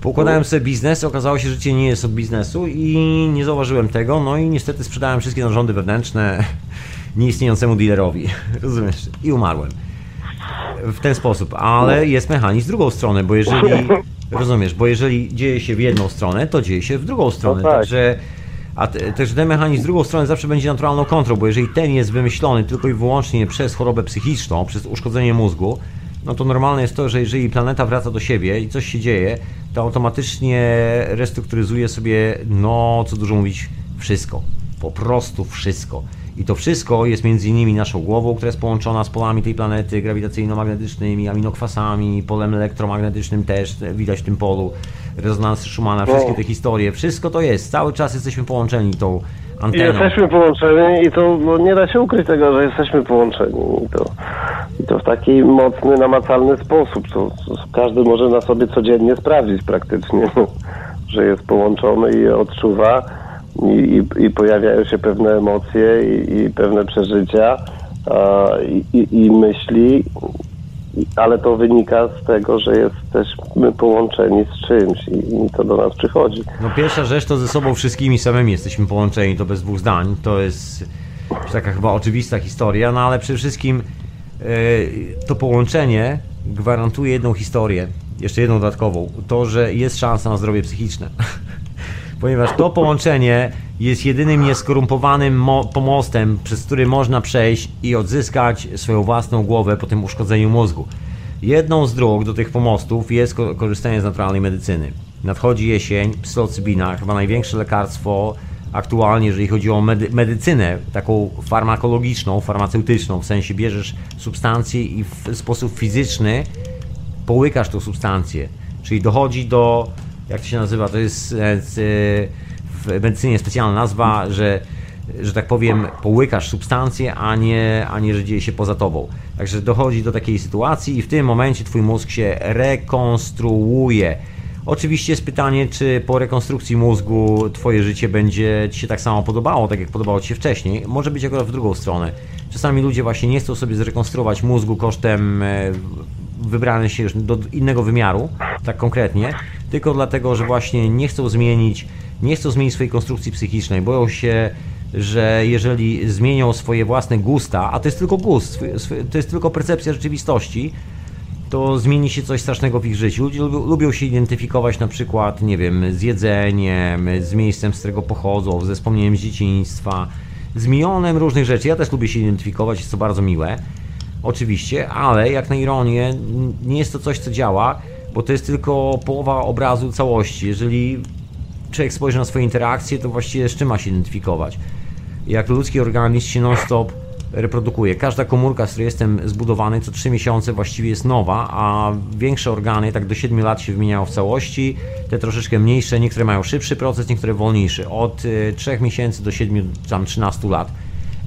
Poukładałem sobie biznes, okazało się, że życie nie jest od biznesu i nie zauważyłem tego, no i niestety sprzedałem wszystkie narządy wewnętrzne nieistniejącemu dealerowi, rozumiesz, i umarłem. W ten sposób, ale jest mechanizm w drugą stronę, bo jeżeli, rozumiesz, bo jeżeli dzieje się w jedną stronę, to dzieje się w drugą stronę, tak. także a te, też ten mechanizm z drugą stronę zawsze będzie naturalną kontrą, bo jeżeli ten jest wymyślony tylko i wyłącznie przez chorobę psychiczną, przez uszkodzenie mózgu, no to normalne jest to, że jeżeli planeta wraca do siebie i coś się dzieje, to automatycznie restrukturyzuje sobie, no co dużo mówić, wszystko. Po prostu wszystko. I to wszystko jest między innymi naszą głową, która jest połączona z polami tej planety grawitacyjno-magnetycznymi, aminokwasami, polem elektromagnetycznym też widać w tym polu, rezonans Schumana, wszystkie te historie, wszystko to jest. Cały czas jesteśmy połączeni tą I anteną. jesteśmy połączeni i to no, nie da się ukryć tego, że jesteśmy połączeni. I to, i to w taki mocny, namacalny sposób. To, to każdy może na sobie codziennie sprawdzić praktycznie, że jest połączony i odczuwa i, i, i pojawiają się pewne emocje i, i pewne przeżycia i, myśli, ale to wynika z tego, że jesteśmy połączeni z czymś i, i to do nas przychodzi. No pierwsza rzecz to ze sobą wszystkimi samymi jesteśmy połączeni, to bez dwóch zdań. To jest taka chyba oczywista historia, no ale przede wszystkim e, to połączenie gwarantuje jedną historię, jeszcze jedną dodatkową. To, że jest szansa na zdrowie psychiczne. Ponieważ to połączenie jest jedynym nieskorumpowanym mo- pomostem, przez który można przejść i odzyskać swoją własną głowę po tym uszkodzeniu mózgu. Jedną z dróg do tych pomostów jest ko- korzystanie z naturalnej medycyny. Nadchodzi jesień, psylocybina, chyba największe lekarstwo aktualnie, jeżeli chodzi o medy- medycynę, taką farmakologiczną, farmaceutyczną, w sensie bierzesz substancję i w sposób fizyczny połykasz tą substancję. Czyli dochodzi do, jak to się nazywa, to jest e, e, w medycynie specjalna nazwa, że, że tak powiem, połykasz substancję, a nie, a nie, że dzieje się poza tobą. Także dochodzi do takiej sytuacji i w tym momencie twój mózg się rekonstruuje. Oczywiście jest pytanie, czy po rekonstrukcji mózgu twoje życie będzie ci się tak samo podobało, tak jak podobało ci się wcześniej. Może być akurat w drugą stronę. Czasami ludzie właśnie nie chcą sobie zrekonstruować mózgu kosztem e, wybrania się już do innego wymiaru, tak konkretnie, tylko dlatego, że właśnie nie chcą zmienić, nie chcą zmienić swojej konstrukcji psychicznej, boją się, że jeżeli zmienią swoje własne gusta, a to jest tylko gust, to jest tylko percepcja rzeczywistości, to zmieni się coś strasznego w ich życiu. Ludzie lubią, lubią się identyfikować na przykład, nie wiem, z jedzeniem, z miejscem, z którego pochodzą, ze wspomnieniem z dzieciństwa, z milionem różnych rzeczy. Ja też lubię się identyfikować, jest to bardzo miłe. Oczywiście, ale jak na ironię, nie jest to coś, co działa, bo to jest tylko połowa obrazu całości. Jeżeli człowiek spojrzy na swoje interakcje, to właściwie z czym ma się identyfikować? Jak ludzki organizm się non-stop reprodukuje. Każda komórka, z której jestem zbudowany, co 3 miesiące właściwie jest nowa, a większe organy tak do 7 lat się wymieniają w całości, te troszeczkę mniejsze, niektóre mają szybszy proces, niektóre wolniejszy. Od y, 3 miesięcy do 7, tam 13 lat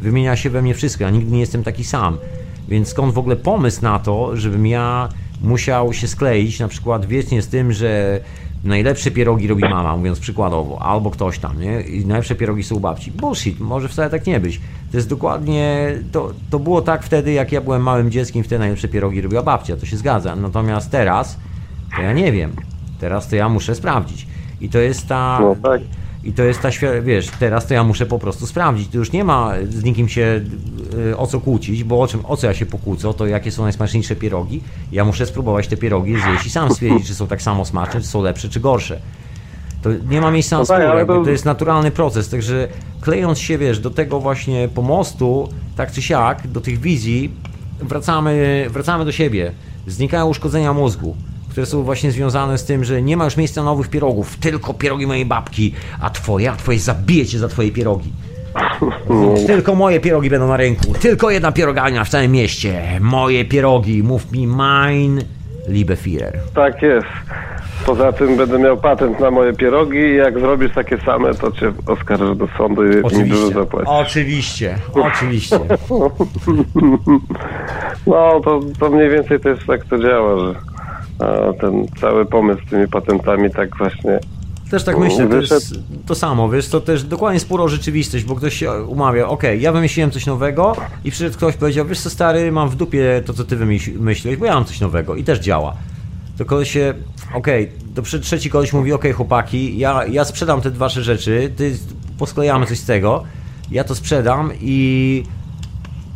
wymienia się we mnie wszystko, ja nigdy nie jestem taki sam. Więc skąd w ogóle pomysł na to, żebym ja musiał się skleić na przykład wiecznie z tym, że najlepsze pierogi robi mama, mówiąc przykładowo, albo ktoś tam, nie? I najlepsze pierogi są u babci. Bullshit, może wcale tak nie być. To jest dokładnie, to, to było tak wtedy, jak ja byłem małym dzieckiem, wtedy najlepsze pierogi robiła babcia, to się zgadza. Natomiast teraz, to ja nie wiem. Teraz to ja muszę sprawdzić. I to jest ta... No tak. I to jest ta świa- wiesz, teraz to ja muszę po prostu sprawdzić. Tu już nie ma z nikim się y, o co kłócić, bo o czym, o co ja się pokłócę, to jakie są najsmaczniejsze pierogi. Ja muszę spróbować te pierogi zjeść i sam stwierdzić, czy są tak samo smaczne, czy są lepsze, czy gorsze. To nie ma miejsca na spór, to- to jest naturalny proces, także klejąc się, wiesz, do tego właśnie pomostu, tak czy siak, do tych wizji, wracamy, wracamy do siebie. Znikają uszkodzenia mózgu, które są właśnie związane z tym, że nie ma już miejsca nowych pierogów, tylko pierogi mojej babki, a twoje, a twoje zabije cię za twoje pierogi. Tylko moje pierogi będą na rynku. Tylko jedna pierogania w całym mieście. Moje pierogi. Mów mi mein liebe Führer. Tak jest. Poza tym będę miał patent na moje pierogi i jak zrobisz takie same, to cię oskarżę do sądu i mi dużo Oczywiście. zapłacisz. Oczywiście. Oczywiście. No, to, to mniej więcej też tak to działa, że a, ten cały pomysł z tymi patentami tak właśnie Też tak myślę, to jest to samo, wiesz, to też dokładnie sporo o rzeczywistość, bo ktoś się umawia, okej, ja wymyśliłem coś nowego i przyszedł ktoś powiedział, wiesz co stary, mam w dupie to, co ty wymyśliłeś, bo ja mam coś nowego i też działa. To koleś się, okej, to przy- trzeci koleś mówi, okej chłopaki, ja, ja sprzedam te wasze rzeczy, ty posklejamy coś z tego, ja to sprzedam i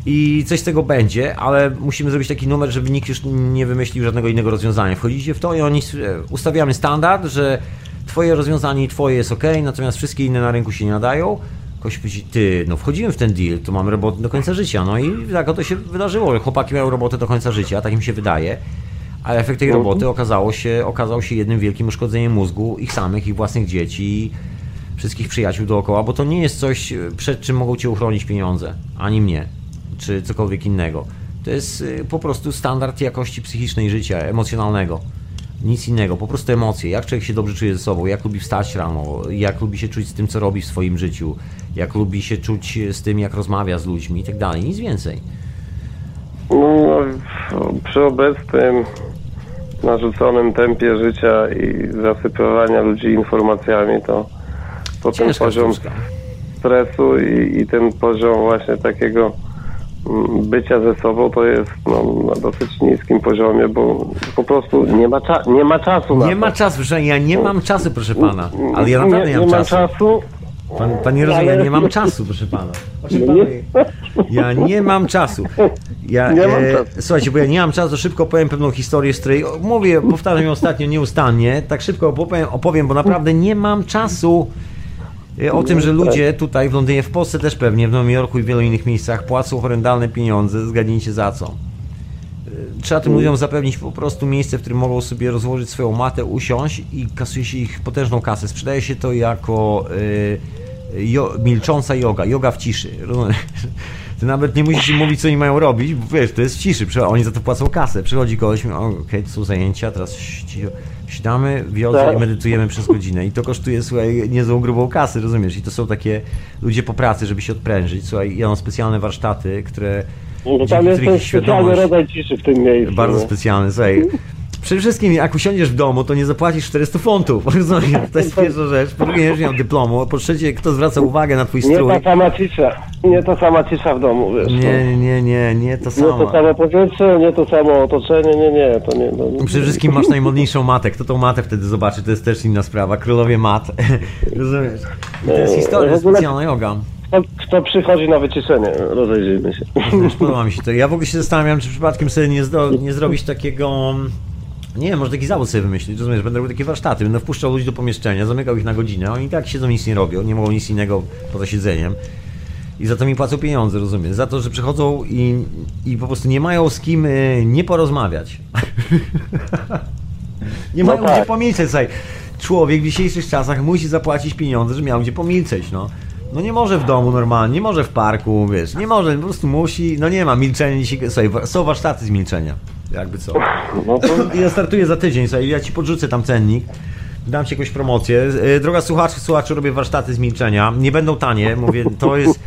i coś z tego będzie, ale musimy zrobić taki numer, żeby nikt już nie wymyślił żadnego innego rozwiązania. Wchodzicie w to i oni e, ustawiamy standard, że twoje rozwiązanie i twoje jest ok, natomiast wszystkie inne na rynku się nie nadają. Ktoś powie, ty, no wchodzimy w ten deal, to mamy robotę do końca życia. No i tak oto się wydarzyło, chłopaki mają robotę do końca życia, tak im się wydaje. A efekt tej roboty okazało się, okazał się jednym wielkim uszkodzeniem mózgu ich samych, ich własnych dzieci, wszystkich przyjaciół dookoła, bo to nie jest coś, przed czym mogą cię uchronić pieniądze, ani mnie, czy cokolwiek innego. To jest y, po prostu standard jakości psychicznej życia, emocjonalnego. Nic innego, po prostu emocje. Jak człowiek się dobrze czuje ze sobą, jak lubi wstać rano, jak lubi się czuć z tym, co robi w swoim życiu, jak lubi się czuć z tym, jak rozmawia z ludźmi i tak dalej. Nic więcej. No, przy obecnym narzuconym tempie życia i zasypywania ludzi informacjami, to, to ten poziom sztuczka. stresu i, i ten poziom właśnie takiego bycia ze sobą to jest no, na dosyć niskim poziomie, bo po prostu nie ma, cza- nie ma czasu na Nie to. ma czasu, że ja nie mam czasu, proszę pana. Ale ja naprawdę nie, nie, mam nie mam czasu. czasu. Pan, pan nie rozumie, ja nie mam czasu, proszę pana. Proszę pana, nie- Ja nie mam czasu. Ja, Nie mam e, czasu. Słuchajcie, bo ja nie mam czasu, szybko opowiem pewną historię, z której mówię, powtarzam ją ostatnio nieustannie. Tak szybko opowiem, opowiem bo naprawdę nie mam czasu. E, O tym, że ludzie tutaj w Londynie, w Polsce też pewnie, w Nowym Jorku i w wielu innych miejscach płacą horrendalne pieniądze, zgadnijcie za co. E, Trzeba tym ludziom zapewnić po prostu miejsce, w którym mogą sobie rozłożyć swoją matę, usiąść i kasuje się ich potężną kasę. Sprzedaje się to jako y, jo, milcząca yoga, yoga w ciszy. Ty nawet nie musisz im mówić, co oni mają robić, bo wiesz, to jest w ciszy, oni za to płacą kasę. Przychodzi "O, okej, to są zajęcia, teraz ci- siadamy, wiozę Tak. i medytujemy przez godzinę. I to kosztuje, słuchaj, niezłą grubą kasę, rozumiesz? I to są takie ludzie po pracy, żeby się odprężyć. Słuchaj, ja mam specjalne warsztaty, które... No, tam jest specjalny rodzaj ciszy w tym miejscu. bardzo no. specjalny, słuchaj. Przede wszystkim, jak usiądziesz w domu, to nie zapłacisz 400 funtów. To jest pierwsza rzecz. Po drugie, nie miał dyplomu. Po trzecie, kto zwraca uwagę na twój Nie strój? ta sama cisza. Nie ta sama cisza w domu, wiesz. no. Nie, nie, nie, nie, to Nie samo. to samo powietrze, nie to samo otoczenie, nie, nie, to nie. No, Przede wszystkim masz najmodniejszą matę. Kto tą matę wtedy zobaczy, to jest też inna sprawa. Królowie mat. Rozumiesz? I to jest historia W ogóle- specjalna yoga. Kto, kto przychodzi na wyciszenie? Rozejrzyjmy się. Podoba mi się to. Ja w ogóle się zastanawiam, czy przypadkiem sobie nie, zdo, nie zrobić takiego. Nie wiem, może taki zawód sobie wymyślić, rozumiesz? Będę robił takie warsztaty, będę wpuszczał ludzi do pomieszczenia, zamykał ich na godzinę, oni tak siedzą, nic nie robią, nie mogą nic innego poza siedzeniem. I za to mi płacą pieniądze, rozumiesz? Za to, że przychodzą i, i po prostu nie mają z kim y, nie porozmawiać. nie No mają tak. gdzie pomilczeć, słuchaj. Człowiek w dzisiejszych czasach musi zapłacić pieniądze, żeby miał gdzie pomilczeć, no. No nie może w domu normalnie, nie może w parku, wiesz, nie może, po prostu musi, no nie ma, milczenie dzisiaj, słuchaj, są warsztaty z milczenia, jakby co. No to Ja startuję za tydzień, słuchaj, ja ci podrzucę tam cennik, dam ci jakąś promocję. E, Droga słuchaczka, słuchaczu, robię warsztaty z milczenia, nie będą tanie, mówię, to jest...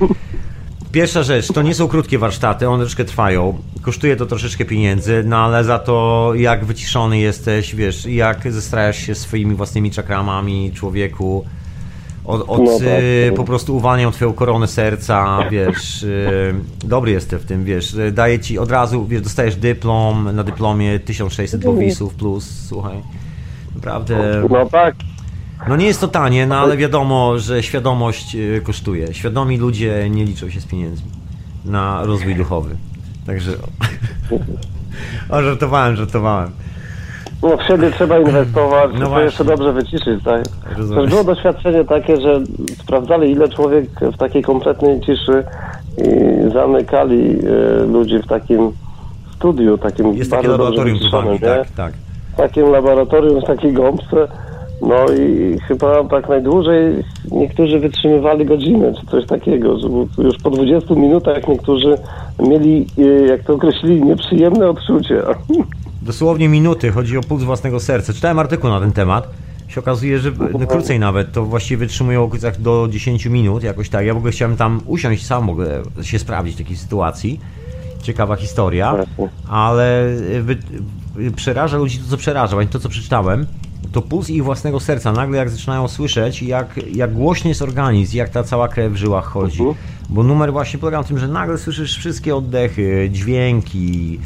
Pierwsza rzecz, to nie są krótkie warsztaty, one troszkę trwają. Kosztuje to troszeczkę pieniędzy, no ale za to jak wyciszony jesteś, wiesz, jak zestrajasz się swoimi własnymi czakramami, człowieku, od, od No tak, po prostu uwalniam twoją koronę serca, wiesz, y, dobry jestem w tym, wiesz, y, daję ci od razu, wiesz, dostajesz dyplom, na dyplomie 1600 powisów plus, słuchaj, naprawdę... no tak. No nie jest to tanie, no ale wiadomo, że świadomość kosztuje. Świadomi ludzie nie liczą się z pieniędzmi na rozwój duchowy. Także. O, żartowałem, żartowałem. No w siebie trzeba inwestować, No właśnie. jeszcze dobrze wyciszyć, tak? Rozumiem. Też było doświadczenie takie, że sprawdzali ile człowiek w takiej kompletnej ciszy i zamykali e, ludzi w takim studiu, takim Jest takie bardzo dobrze laboratorium w nie? tak, tak. takim laboratorium w takiej gąbce. No i chyba tak najdłużej niektórzy wytrzymywali godzinę, czy coś takiego. Już po 20 minutach niektórzy mieli, e, jak to określili, nieprzyjemne odczucia. Dosłownie minuty, chodzi o puls własnego serca. Czytałem artykuł na ten temat. Się okazuje, że no, krócej nawet, to właściwie wytrzymuje w okolicach do 10 minut, jakoś tak. Ja w ogóle chciałem tam usiąść sam, mogę się sprawdzić w takiej sytuacji. Ciekawa historia, ale wy, przeraża ludzi to, co przeraża, właśnie to, co przeczytałem. To puls ich własnego serca. Nagle jak zaczynają słyszeć, jak, jak głośny jest organizm, jak ta cała krew w żyłach chodzi. Mhm. Bo numer właśnie polega na tym, że nagle słyszysz wszystkie oddechy, dźwięki,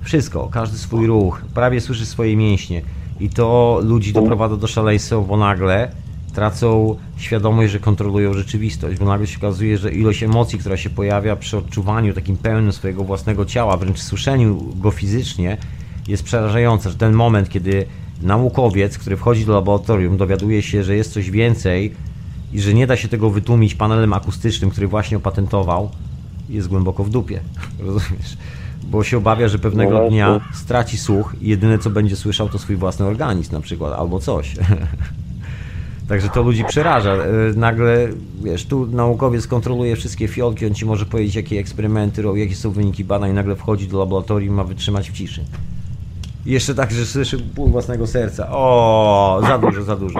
wszystko, każdy swój ruch, prawie słyszysz swoje mięśnie. I to ludzi doprowadza do szaleństwa, bo nagle tracą świadomość, że kontrolują rzeczywistość, bo nagle się okazuje, że ilość emocji, która się pojawia przy odczuwaniu takim pełnym swojego własnego ciała, wręcz słyszeniu go fizycznie, jest przerażająca, że ten moment, kiedy naukowiec, który wchodzi do laboratorium, dowiaduje się, że jest coś więcej i że nie da się tego wytłumić panelem akustycznym, który właśnie opatentował, jest głęboko w dupie. Rozumiesz? Bo się obawia, że pewnego No dnia właśnie. straci słuch i jedyne co będzie słyszał to swój własny organizm na przykład, albo coś. Także to ludzi przeraża. E, Nagle, wiesz, tu naukowiec kontroluje wszystkie fiolki, on ci może powiedzieć, jakie eksperymenty robi, jakie są wyniki badań, nagle wchodzi do laboratorium, ma wytrzymać w ciszy. I jeszcze tak, że słyszy ból własnego serca. O, za dużo, za dużo.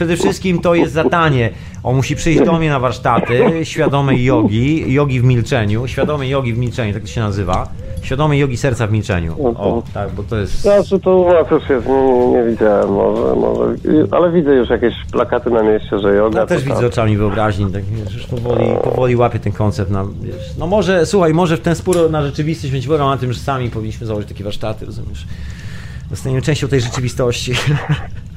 Przede wszystkim to jest zadanie. On musi przyjść do mnie na warsztaty świadomej jogi, jogi w milczeniu, świadomej jogi w milczeniu, tak to się nazywa. Świadomej jogi serca w milczeniu. O, tak, bo to jest... Znaczy to u was już jest, nie, nie, widziałem może, może, ale widzę już jakieś plakaty na mieście, że yoga. Ja też widzę oczami wyobraźni, tak już powoli, powoli łapię ten koncept na, wiesz, no może, słuchaj, może w ten spór na rzeczywistość mieć polegał na tym, że sami powinniśmy założyć takie warsztaty, rozumiesz? Zostaniemy częścią tej rzeczywistości.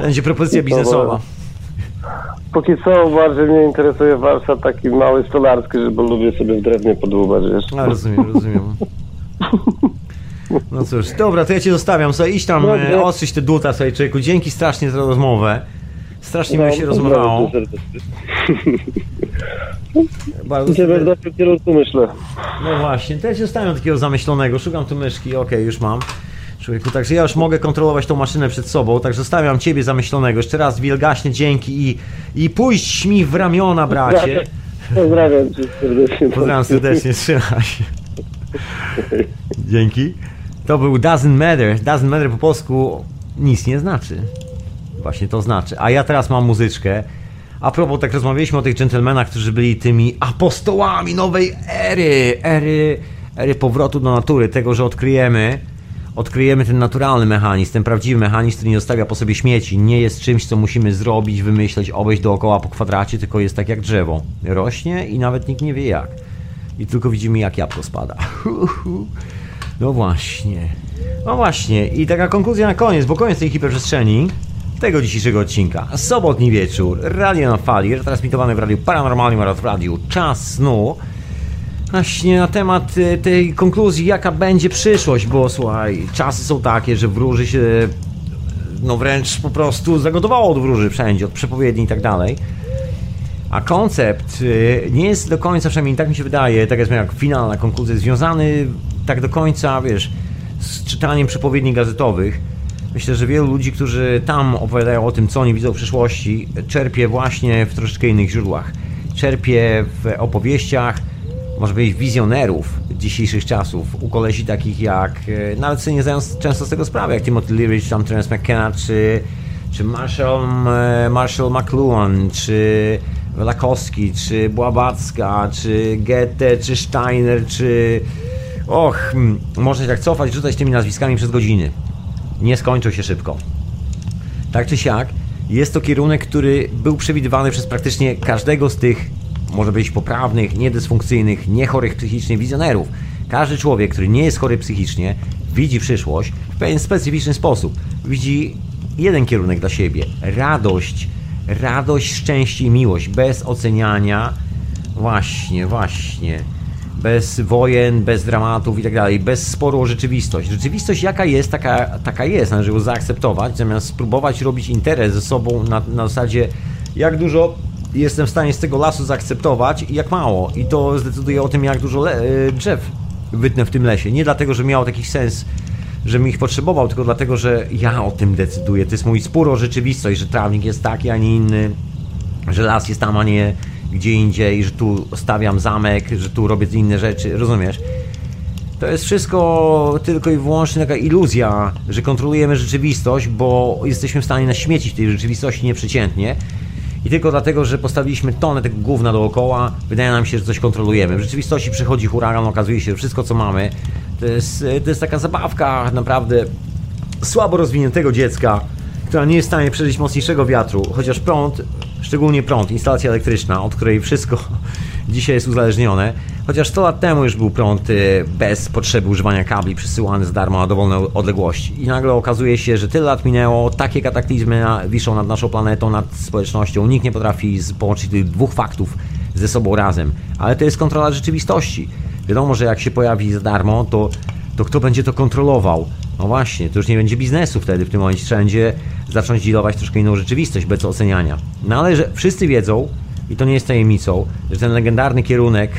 Będzie propozycja biznesowa. Póki co bardziej mnie interesuje warsztat taki mały stolarski, bo lubię sobie w drewnie podłubać, wiesz. No, rozumiem, rozumiem. No cóż, dobra, to ja cię zostawiam, sobie idź tam e, ostrzyć te dłuta, sobie człowieku, dzięki strasznie za rozmowę. Strasznie No, miło się rozmawiało. Bardzo w dobrym kierunku, myślę. No właśnie, też zostawiam takiego zamyślonego, szukam tu myszki, okej, już mam. Człowieku, także ja już mogę kontrolować tą maszynę przed sobą, także zostawiam ciebie zamyślonego. Jeszcze raz wielgaśnie dzięki i, i pójść mi w ramiona, bracie. Pozdrawiam cię serdecznie. Pozdrawiam serdecznie, trzymaj się. Dzięki. To był Doesn't Matter. Doesn't Matter po polsku nic nie znaczy. Właśnie to znaczy. A ja teraz mam muzyczkę. A propos, tak rozmawialiśmy o tych dżentelmenach, którzy byli tymi apostołami nowej ery, ery, ery powrotu do natury, tego, że odkryjemy, odkryjemy ten naturalny mechanizm, ten prawdziwy mechanizm, który nie zostawia po sobie śmieci, nie jest czymś, co musimy zrobić, wymyśleć, obejść dookoła po kwadracie, tylko jest tak jak drzewo. Rośnie i nawet nikt nie wie jak. I tylko widzimy, jak jabłko spada. No właśnie. No właśnie. I taka konkluzja na koniec, bo koniec tej hiperprzestrzeni tego dzisiejszego odcinka. Sobotni wieczór, radio na fali, retransmitowany w Radiu Paranormalnym oraz w Radiu Czas Snu. Właśnie na temat y, tej konkluzji, jaka będzie przyszłość, bo słuchaj, czasy są takie, że wróży się no wręcz po prostu zagotowało od wróży wszędzie, od przepowiedni i tak dalej. A koncept y, nie jest do końca, przynajmniej tak mi się wydaje, tak jest jak finalna konkluzja, związany tak do końca, wiesz, z czytaniem przepowiedni gazetowych. Myślę, że wielu ludzi, którzy tam opowiadają o tym, co oni widzą w przyszłości, czerpie właśnie w troszeczkę innych źródłach. Czerpie w opowieściach, może powiedzieć, wizjonerów dzisiejszych czasów, u kolesi takich jak, e, nawet sobie nie zdają często z tego sprawy, jak Timothy Leary, czy tam Terence McKenna, czy, czy Marshall, Marshall McLuhan, czy Lakowski, czy Błabacka, czy Goethe, czy Steiner, czy... Och, można się tak cofać, rzucać tymi nazwiskami przez godziny. Nie skończą się szybko. Tak czy siak, jest to kierunek, który był przewidywany przez praktycznie każdego z tych, może być poprawnych, niedysfunkcyjnych, niechorych psychicznie wizjonerów. Każdy człowiek, który nie jest chory psychicznie, widzi przyszłość w pewien specyficzny sposób. Widzi jeden kierunek dla siebie radość, radość, szczęście i miłość, bez oceniania. Właśnie, właśnie bez wojen, bez dramatów i tak dalej, bez sporu o rzeczywistość. Rzeczywistość jaka jest, taka, taka jest, należy ją zaakceptować, zamiast spróbować robić interes ze sobą na, na zasadzie jak dużo jestem w stanie z tego lasu zaakceptować i jak mało. I to zdecyduje o tym, jak dużo y, drzew wytnę w tym lesie. Nie dlatego, że miało taki sens, żebym ich potrzebował, tylko dlatego, że ja o tym decyduję. To jest mój spór o rzeczywistość, że trawnik jest taki, a nie inny, że las jest tam, a nie gdzie indziej, że tu stawiam zamek, że tu robię inne rzeczy, rozumiesz? To jest wszystko tylko i wyłącznie taka iluzja, że kontrolujemy rzeczywistość, bo jesteśmy w stanie naśmiecić tej rzeczywistości nieprzeciętnie. I tylko dlatego, że postawiliśmy tonę tego gówna dookoła, wydaje nam się, że coś kontrolujemy. W rzeczywistości przychodzi huragan, okazuje się, że wszystko co mamy to jest, to jest taka zabawka naprawdę słabo rozwiniętego dziecka, która nie jest w stanie przeżyć mocniejszego wiatru, chociaż prąd, szczególnie prąd, instalacja elektryczna, od której wszystko dzisiaj jest uzależnione, chociaż 100 lat temu już był prąd y, bez potrzeby używania kabli przesyłany za darmo na dowolne odległości. I nagle okazuje się, że tyle lat minęło, takie kataklizmy wiszą nad naszą planetą, nad społecznością. Nikt nie potrafi połączyć tych dwóch faktów ze sobą razem. Ale to jest kontrola rzeczywistości. Wiadomo, że jak się pojawi za darmo, to, to kto będzie to kontrolował? No właśnie, to już nie będzie biznesu wtedy w tym momencie. Trzeba będzie zacząć dealować troszkę inną rzeczywistość bez oceniania. No ale że wszyscy wiedzą, i to nie jest tajemnicą, że ten legendarny kierunek,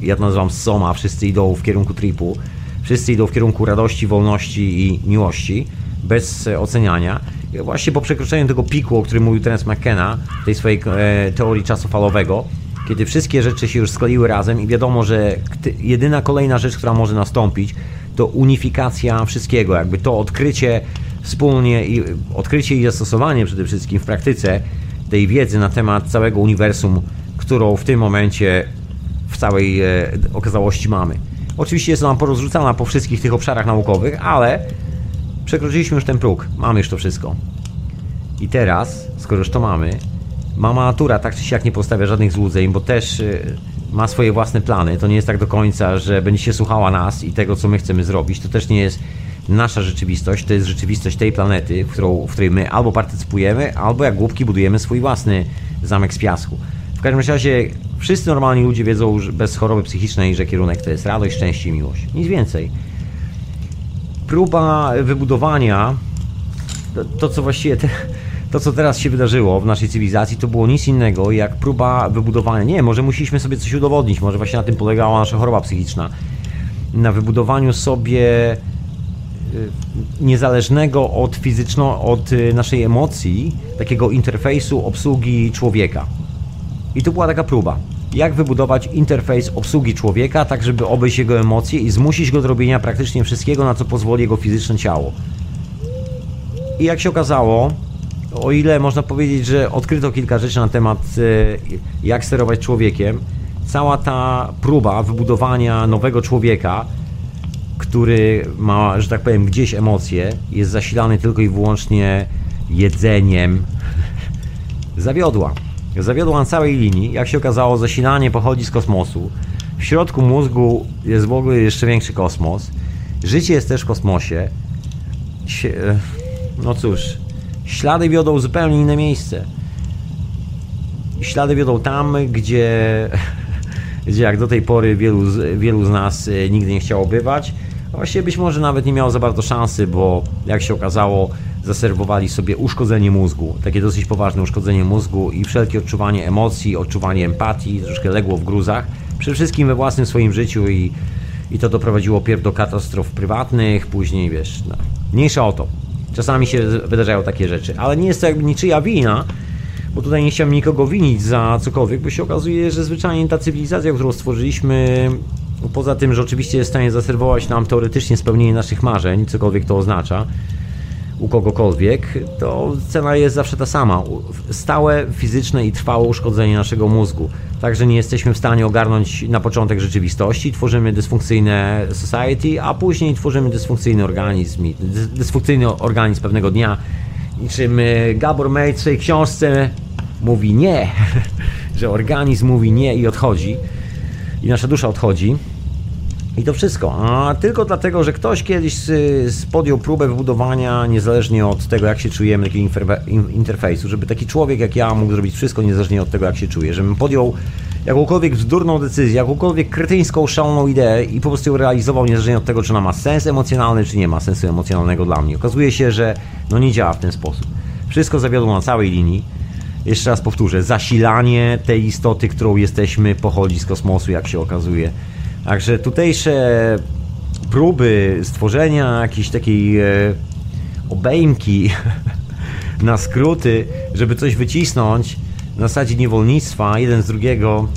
ja to nazywam Soma, wszyscy idą w kierunku tripu, wszyscy idą w kierunku radości, wolności i miłości, bez oceniania. I właśnie po przekroczeniu tego piku, o którym mówił Terence McKenna, tej swojej e, teorii czasu falowego, kiedy wszystkie rzeczy się już skleiły razem i wiadomo, że jedyna kolejna rzecz, która może nastąpić, to unifikacja wszystkiego, jakby to odkrycie wspólnie i odkrycie i zastosowanie przede wszystkim w praktyce tej wiedzy na temat całego uniwersum, którą w tym momencie w całej e, okazałości mamy. Oczywiście jest ona porozrzucana po wszystkich tych obszarach naukowych, ale przekroczyliśmy już ten próg, mamy już to wszystko. I teraz, skoro już to mamy, mama natura tak czy siak nie postawia żadnych złudzeń, bo też e, ma swoje własne plany. To nie jest tak do końca, że będzie się słuchała nas i tego, co my chcemy zrobić. To też nie jest nasza rzeczywistość, to jest rzeczywistość tej planety, w, którą, w której my albo partycypujemy, albo jak głupki budujemy swój własny zamek z piasku. W każdym razie wszyscy normalni ludzie wiedzą że bez choroby psychicznej, że kierunek to jest radość, szczęście i miłość. Nic więcej. Próba wybudowania, to, to co właściwie te, to, co teraz się wydarzyło w naszej cywilizacji, to było nic innego jak próba wybudowania. Nie, może musieliśmy sobie coś udowodnić, może właśnie na tym polegała nasza choroba psychiczna. Na wybudowaniu sobie niezależnego od fizyczno, od y, naszej emocji, takiego interfejsu obsługi człowieka. I to była taka próba. Jak wybudować interfejs obsługi człowieka, tak żeby obejść jego emocje i zmusić go do robienia praktycznie wszystkiego, na co pozwoli jego fizyczne ciało. I jak się okazało, o ile można powiedzieć, że odkryto kilka rzeczy na temat e, jak sterować człowiekiem, cała ta próba wybudowania nowego człowieka, który ma, że tak powiem, gdzieś emocje, jest zasilany tylko i wyłącznie jedzeniem, zawiodła. Zawiodła na całej linii. Jak się okazało, zasilanie pochodzi z kosmosu. W środku mózgu jest w ogóle jeszcze większy kosmos. Życie jest też w kosmosie. No cóż, Ślady wiodą zupełnie inne miejsce. Ślady wiodą tam, gdzie, gdzie jak do tej pory wielu, wielu z nas e, nigdy nie chciało bywać. Właściwie być może nawet nie miało za bardzo szansy, bo jak się okazało, zaserwowali sobie uszkodzenie mózgu, takie dosyć poważne uszkodzenie mózgu i wszelkie odczuwanie emocji, odczuwanie empatii, troszkę legło w gruzach, przede wszystkim we własnym swoim życiu i, i to doprowadziło pierw do katastrof prywatnych, później wiesz, no, mniejsza o to. Czasami się wydarzają takie rzeczy, ale nie jest to jakby niczyja wina, bo tutaj nie chciałem nikogo winić za cokolwiek, bo się okazuje, że zwyczajnie ta cywilizacja, którą stworzyliśmy, poza tym, że oczywiście jest w stanie zaserwować nam teoretycznie spełnienie naszych marzeń, cokolwiek to oznacza, u kogokolwiek, to cena jest zawsze ta sama. Stałe, fizyczne i trwałe uszkodzenie naszego mózgu. Także nie jesteśmy w stanie ogarnąć na początek rzeczywistocji, tworzymy dysfunkcyjne society, a później tworzymy dysfunkcyjny organizm. Dysfunkcyjny organizm pewnego dnia, niczym Gabor Mate w swojej książce mówi nie, że organizm mówi nie i odchodzi. I nasza dusza odchodzi. I to wszystko. A tylko dlatego, że ktoś kiedyś podjął próbę wybudowania, niezależnie od tego, jak się czujemy, takiego interfejsu, żeby taki człowiek jak ja mógł zrobić wszystko niezależnie od tego, jak się czuje. Żebym podjął jakąkolwiek bzdurną decyzję, jakąkolwiek kretyńską, szaloną ideę i po prostu ją realizował niezależnie od tego, czy ona ma sens emocjonalny, czy nie ma sensu emocjonalnego dla mnie. Okazuje się, że no nie działa w ten sposób. Wszystko zawiodło na całej linii. Jeszcze raz powtórzę, zasilanie tej istoty, którą jesteśmy, pochodzi z kosmosu, jak się okazuje Także tutejsze próby stworzenia jakiejś takiej e, obejmki na skróty, żeby coś wycisnąć na zasadzie niewolnictwa jeden z drugiego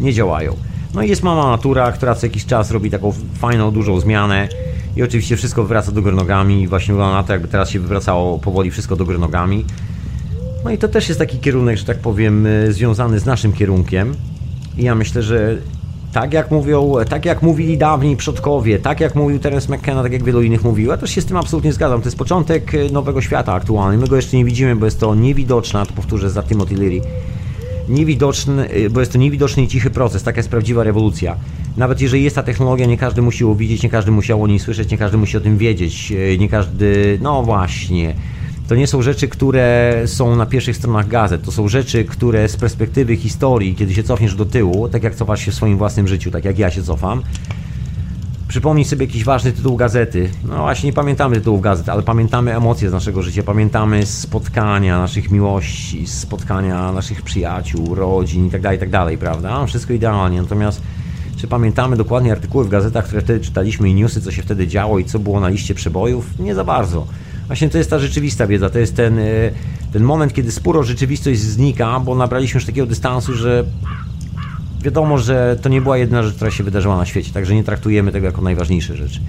nie działają. No i jest mama natura, która co jakiś czas robi taką fajną, dużą zmianę i oczywiście wszystko wraca do góry nogami i właśnie wygląda na to, jakby teraz się wywracało powoli wszystko do góry nogami. No i to też jest taki kierunek, że tak powiem, y, związany z naszym kierunkiem. I ja myślę, że tak jak mówią, tak jak mówili dawni przodkowie, tak jak mówił Terence McKenna, tak jak wielu innych mówił, ja też się z tym absolutnie zgadzam. To jest początek y, nowego świata aktualny. My go jeszcze nie widzimy, bo jest to niewidoczna, to powtórzę za Timothy Leary, niewidoczny, y, bo jest to niewidoczny i cichy proces, taka jest prawdziwa rewolucja. Nawet jeżeli jest ta technologia, nie każdy musi ją widzieć, nie każdy musiał o niej słyszeć, nie każdy musi o tym wiedzieć, nie każdy, no właśnie. To nie są rzeczy, które są na pierwszych stronach gazet. To są rzeczy, które z perspektywy historii, kiedy się cofniesz do tyłu, tak jak cofasz się w swoim własnym życiu, tak jak ja się cofam, przypomnij sobie jakiś ważny tytuł gazety. No właśnie, nie pamiętamy tytułów gazet, ale pamiętamy emocje z naszego życia, pamiętamy spotkania naszych miłości, spotkania naszych przyjaciół, rodzin itd., tak itd., tak prawda? Wszystko idealnie. Natomiast czy pamiętamy dokładnie artykuły w gazetach, które wtedy czytaliśmy i newsy, co się wtedy działo i co było na liście przebojów? Nie za bardzo. Właśnie to jest ta rzeczywista wiedza, to jest ten, e, ten moment, kiedy sporo rzeczywistość znika, bo nabraliśmy już takiego dystansu, że wiadomo, że to nie była jedna rzecz, która się wydarzyła na świecie, także nie traktujemy tego jako najważniejsze rzeczy.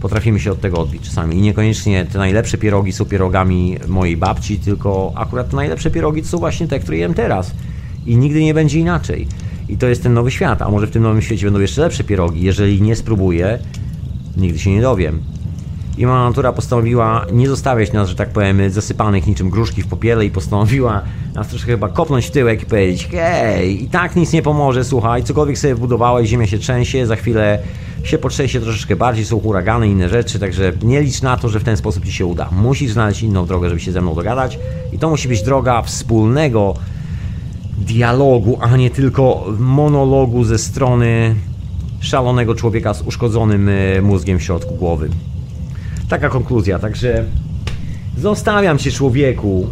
Potrafimy się od tego odbić czasami i niekoniecznie te najlepsze pierogi są pierogami mojej babci, tylko akurat te najlepsze pierogi to są właśnie te, które jem teraz i nigdy nie będzie inaczej. I to jest ten nowy świat, a może w tym nowym świecie będą jeszcze lepsze pierogi. Jeżeli nie spróbuję, nigdy się nie dowiem. I mama natura postanowiła nie zostawiać nas, że tak powiem, zasypanych niczym gruszki w popiele i postanowiła nas troszkę chyba kopnąć w tyłek i powiedzieć hej, i tak nic nie pomoże, słuchaj, cokolwiek sobie wbudowałeś, ziemia się trzęsie, za chwilę się potrzęsie troszeczkę bardziej, są huragany, inne rzeczy, także nie licz na to, że w ten sposób Ci się uda. Musisz znaleźć inną drogę, żeby się ze mną dogadać i to musi być droga wspólnego dialogu, a nie tylko monologu ze strony szalonego człowieka z uszkodzonym e, mózgiem w środku głowy. Taka konkluzja, także zostawiam Cię człowieku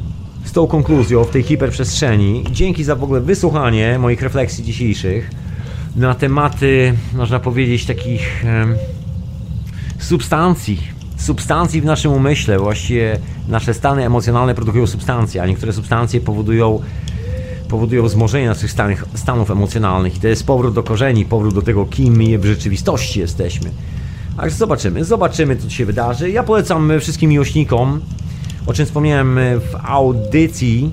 z tą konkluzją w tej hiperprzestrzeni. Dzięki za w ogóle wysłuchanie moich refleksji dzisiejszych na tematy, można powiedzieć, takich substancji. Substancji w naszym umyśle, właściwie nasze stany emocjonalne produkują substancje, a niektóre substancje powodują powodują wzmożenie naszych stanów, stanów emocjonalnych i to jest powrót do korzeni, powrót do tego, kim my w rzeczywistości jesteśmy. Także zobaczymy, zobaczymy co się wydarzy. Ja polecam wszystkim miłośnikom, o czym wspomniałem w audycji,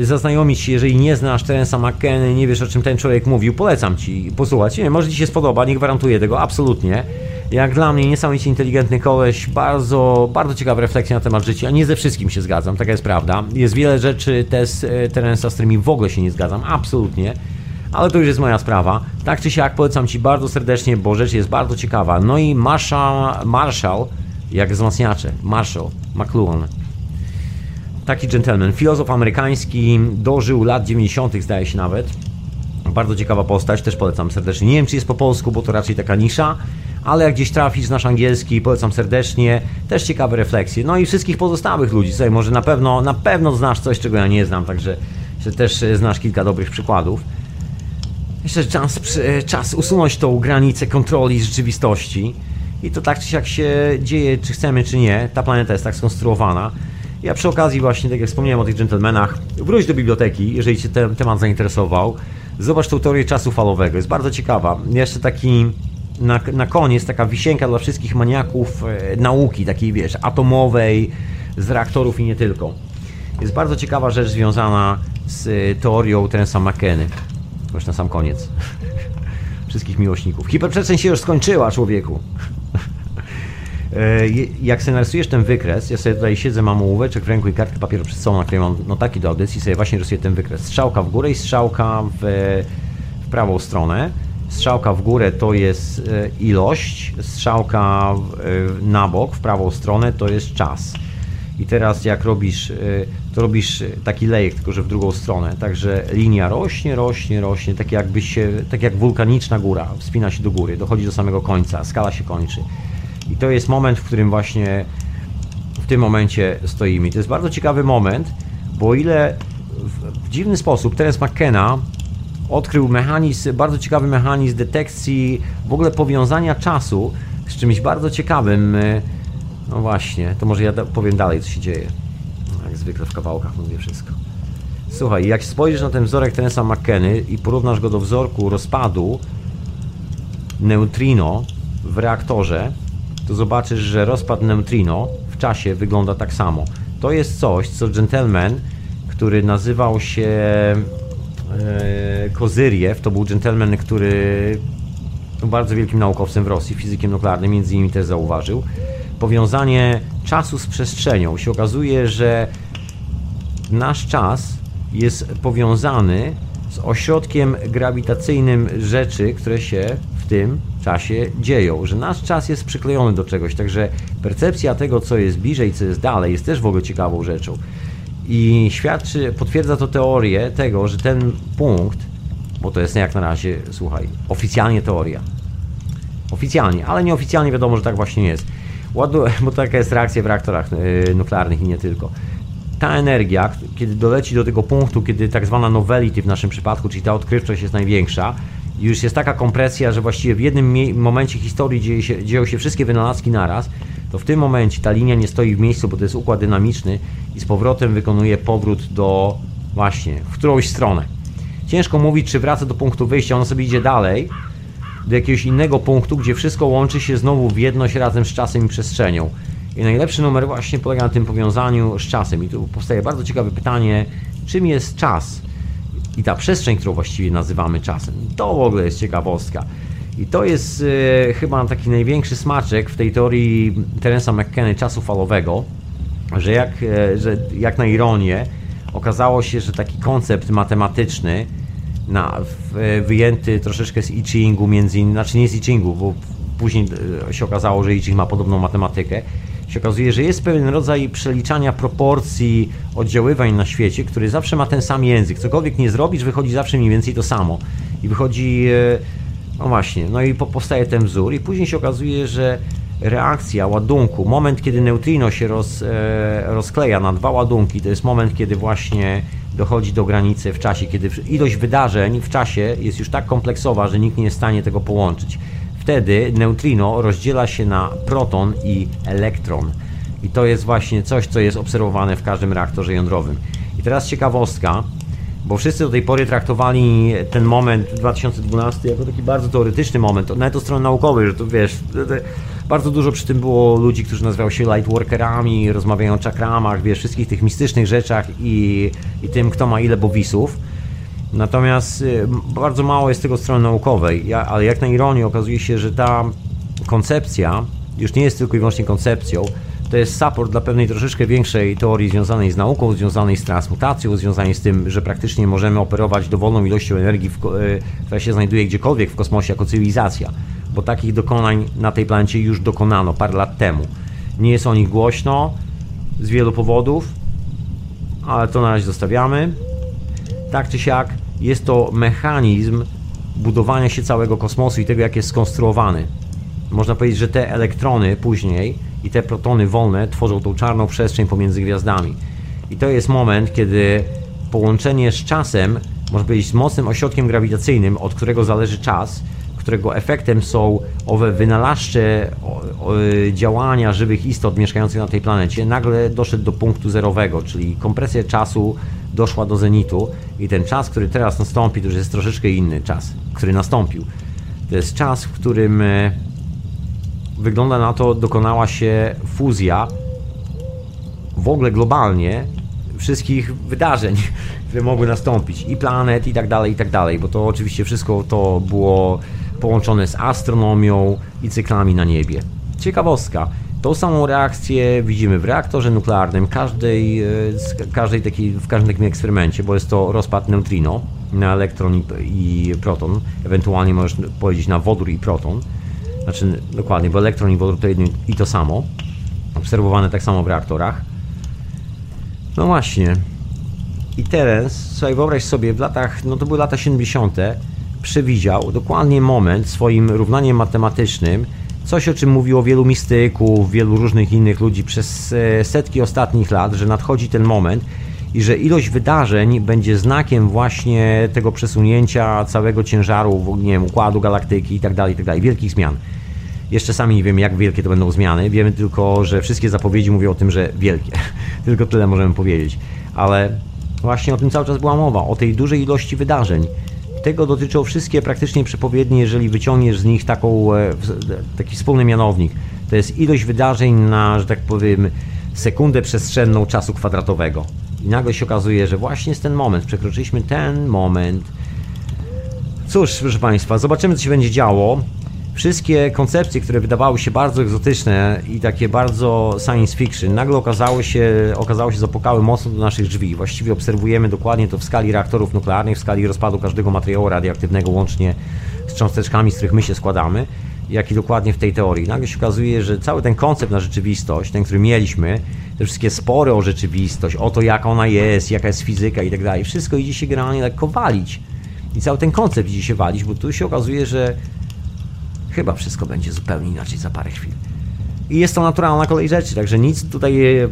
zaznajomić się, jeżeli nie znasz Terensa McKenna, nie wiesz o czym ten człowiek mówił, polecam Ci posłuchać. Nie, może Ci się spodoba, nie gwarantuję tego, absolutnie. Jak dla mnie niesamowicie inteligentny koleś, bardzo, bardzo ciekawa refleksja na temat życia. Nie ze wszystkim się zgadzam, taka jest prawda. Jest wiele rzeczy też e, Terensa, z którymi w ogóle się nie zgadzam, absolutnie. Ale to już jest moja sprawa. Tak czy siak polecam Ci bardzo serdecznie, bo rzecz jest bardzo ciekawa. No i Marshall, Marshall jak wzmacniacze, Marshall, McLuhan. Taki gentleman, filozof amerykański, dożył lat 90., zdaje się nawet. Bardzo ciekawa postać, też polecam serdecznie. Nie wiem, czy jest po polsku, bo to raczej taka nisza, ale jak gdzieś trafisz, znasz angielski, polecam serdecznie. Też ciekawe refleksje. No i wszystkich pozostałych ludzi. Słuchaj, może na pewno, na pewno znasz coś, czego ja nie znam, także też znasz kilka dobrych przykładów. Jeszcze czas, czas usunąć tą granicę kontroli rzeczywistości. I to tak czy siak się dzieje, czy chcemy, czy nie. Ta planeta jest tak skonstruowana. Ja przy okazji właśnie, tak jak wspomniałem o tych dżentelmenach, wróć do biblioteki, jeżeli Cię ten temat zainteresował. Zobacz tą teorię czasu falowego, jest bardzo ciekawa. Jeszcze taki na, na koniec taka wisienka dla wszystkich maniaków e, nauki, takiej wiesz, atomowej, z reaktorów i nie tylko. Jest bardzo ciekawa rzecz związana z e, teorią Terensa McKenny. Już na sam koniec. Wszystkich miłośników. Hiperprzestrzeń się już skończyła, człowieku. E, jak sobie narysujesz ten wykres, ja sobie tutaj siedzę, mam ołóweczek w ręku i kartkę papieru przed sobą, na której mam notaki do audycji, sobie właśnie rysuję ten wykres. Strzałka w górę i strzałka w, w prawą stronę. Strzałka w górę to jest e, ilość, strzałka e, na bok, w prawą stronę to jest czas. I teraz jak robisz, to robisz taki lejek, tylko że w drugą stronę. Także linia rośnie, rośnie, rośnie, tak jakby się, tak jak wulkaniczna góra, wspina się do góry, dochodzi do samego końca, skala się kończy. I to jest moment, w którym właśnie w tym momencie stoimy. To jest bardzo ciekawy moment, bo ile w, w dziwny sposób Terence McKenna odkrył mechanizm, bardzo ciekawy mechanizm detekcji, w ogóle powiązania czasu z czymś bardzo ciekawym. No właśnie, to może ja powiem dalej, co się dzieje. Jak zwykle w kawałkach mówię wszystko. Słuchaj, jak spojrzysz na ten wzorek Terensa McKenny i porównasz go do wzorku rozpadu neutrino w reaktorze, to zobaczysz, że rozpad neutrino w czasie wygląda tak samo. To jest coś, co gentleman, który nazywał się e, Kozyriew, to był gentleman, który był bardzo wielkim naukowcem w Rosji, fizykiem nuklearnym, między innymi też zauważył. Powiązanie czasu z przestrzenią. Się okazuje, że nasz czas jest powiązany z ośrodkiem grawitacyjnym rzeczy, które się w tym czasie dzieją, że nasz czas jest przyklejony do czegoś, także percepcja tego, co jest bliżej, co jest dalej, jest też w ogóle ciekawą rzeczą. I świadczy, potwierdza to teorię tego, że ten punkt, bo to jest jak na razie, słuchaj, oficjalnie teoria, Oficjalnie, ale nieoficjalnie wiadomo, że tak właśnie jest. Ładu, bo taka jest reakcja w reaktorach yy, nuklearnych i nie tylko. Ta energia, kiedy doleci do tego punktu, kiedy tak zwana novelity w naszym przypadku, czyli ta odkrywczość jest największa, już jest taka kompresja, że właściwie w jednym momencie historii dzieje się, dzieją się wszystkie wynalazki naraz, to w tym momencie ta linia nie stoi w miejscu, bo to jest układ dynamiczny i z powrotem wykonuje powrót do właśnie, w którąś stronę. Ciężko mówić, czy wraca do punktu wyjścia, ono sobie idzie dalej, do jakiegoś innego punktu, gdzie wszystko łączy się znowu w jedność razem z czasem i przestrzenią. I najlepszy numer właśnie polega na tym powiązaniu z czasem. I tu powstaje bardzo ciekawe pytanie, czym jest czas? I ta przestrzeń, którą właściwie nazywamy czasem. To w ogóle jest ciekawostka. I to jest e, chyba taki największy smaczek w tej teorii Terensa McKenna czasu falowego, że jak, e, że jak na ironię okazało się, że taki koncept matematyczny na, wyjęty troszeczkę z I Chingu między innymi, znaczy nie z I Chingu, bo później e, się okazało, że I Ching ma podobną matematykę, się okazuje, że jest pewien rodzaj przeliczania proporcji oddziaływań na świecie, który zawsze ma ten sam język. Cokolwiek nie zrobisz, wychodzi zawsze mniej więcej to samo. I wychodzi, e, no właśnie, no i po- powstaje ten wzór i później się okazuje, że reakcja ładunku, moment kiedy neutrino się roz, e, rozkleja na dwa ładunki, to jest moment, kiedy właśnie dochodzi do granicy w czasie, kiedy ilość wydarzeń w czasie jest już tak kompleksowa, że nikt nie jest w stanie tego połączyć. Wtedy neutrino rozdziela się na proton i elektron. I to jest właśnie coś, co jest obserwowane w każdym reaktorze jądrowym. I teraz ciekawostka, bo wszyscy do tej pory traktowali ten moment 2012 jako taki bardzo teoretyczny moment, nawet od strony naukowej, że to wiesz, bardzo dużo przy tym było ludzi, którzy nazywają się lightworkerami, rozmawiają o czakramach, wiesz, wszystkich tych mistycznych rzeczach i, i tym, kto ma ile bowisów. Natomiast y, bardzo mało jest tego strony naukowej, ja, ale jak na ironię okazuje się, że ta koncepcja już nie jest tylko i wyłącznie koncepcją, to jest support dla pewnej troszeczkę większej teorii związanej z nauką, związanej z transmutacją, związanej z tym, że praktycznie możemy operować dowolną ilością energii, w, y, która się znajduje gdziekolwiek w kosmosie jako cywilizacja, bo takich dokonań na tej planecie już dokonano parę lat temu. Nie jest o nich głośno z wielu powodów, ale to na razie zostawiamy tak czy siak jest to mechanizm budowania się całego kosmosu i tego, jak jest skonstruowany. Można powiedzieć, że te elektrony później i te protony wolne tworzą tą czarną przestrzeń pomiędzy gwiazdami. I to jest moment, kiedy połączenie z czasem, powiedzieć, z mocnym ośrodkiem grawitacyjnym, od którego zależy czas, którego efektem są owe wynalazcze działania żywych istot mieszkających na tej planecie, nagle doszedł do punktu zerowego, czyli kompresja czasu doszła do zenitu i ten czas, który teraz nastąpi, to już jest troszeczkę inny czas, który nastąpił. To jest czas, w którym e, wygląda na to, dokonała się fuzja w ogóle globalnie wszystkich wydarzeń, które mogły nastąpić i planet i tak dalej, i tak dalej, bo to oczywiście wszystko to było połączone z astronomią i cyklami na niebie. Ciekawostka. Tą samą reakcję widzimy w reaktorze nuklearnym, każdej, e, każdej takiej, w każdym takim eksperymencie, bo jest to rozpad neutrino na elektron i, i proton, ewentualnie możesz powiedzieć na wodór i proton, znaczy dokładnie, bo elektron i wodór to jedno i to samo, obserwowane tak samo w reaktorach. No właśnie. I teraz, słuchaj, wyobraź sobie, w latach, no to były lata 70., przewidział dokładnie moment swoim równaniem matematycznym, coś o czym mówiło wielu mistyków, wielu różnych innych ludzi przez e, setki ostatnich lat, że nadchodzi ten moment i że ilość wydarzeń będzie znakiem właśnie tego przesunięcia całego ciężaru, nie wiem, układu galaktyki i tak dalej, i tak wielkich zmian. Jeszcze sami nie wiemy, jak wielkie to będą zmiany. Wiemy tylko, że wszystkie zapowiedzi mówią o tym, że wielkie. tylko tyle możemy powiedzieć. Ale właśnie o tym cały czas była mowa, o tej dużej ilości wydarzeń. Tego dotyczą wszystkie praktycznie przepowiednie, jeżeli wyciągniesz z nich taką, e, taki wspólny mianownik. To jest ilość wydarzeń na, że tak powiem, sekundę przestrzenną czasu kwadratowego. I nagle się okazuje, że właśnie jest ten moment, przekroczyliśmy ten moment. Cóż, proszę Państwa, zobaczymy, co się będzie działo. Wszystkie koncepcje, które wydawały się bardzo egzotyczne i takie bardzo science fiction, nagle okazały się, okazało się zapukały mocno do naszych drzwi. Właściwie obserwujemy dokładnie to w skali reaktorów nuklearnych, w skali rozpadu każdego materiału radioaktywnego, łącznie z cząsteczkami, z których my się składamy jak i dokładnie w tej teorii. Nagle się okazuje, że cały ten koncept na rzeczywistość, ten, który mieliśmy, te wszystkie spory o rzeczywistość, o to, jak ona jest, jaka jest fizyka i tak dalej, wszystko idzie się generalnie lekko walić. I cały ten koncept idzie się walić, bo tu się okazuje, że chyba wszystko będzie zupełnie inaczej za parę chwil. I jest to naturalna kolej rzeczy, także nic tutaj e,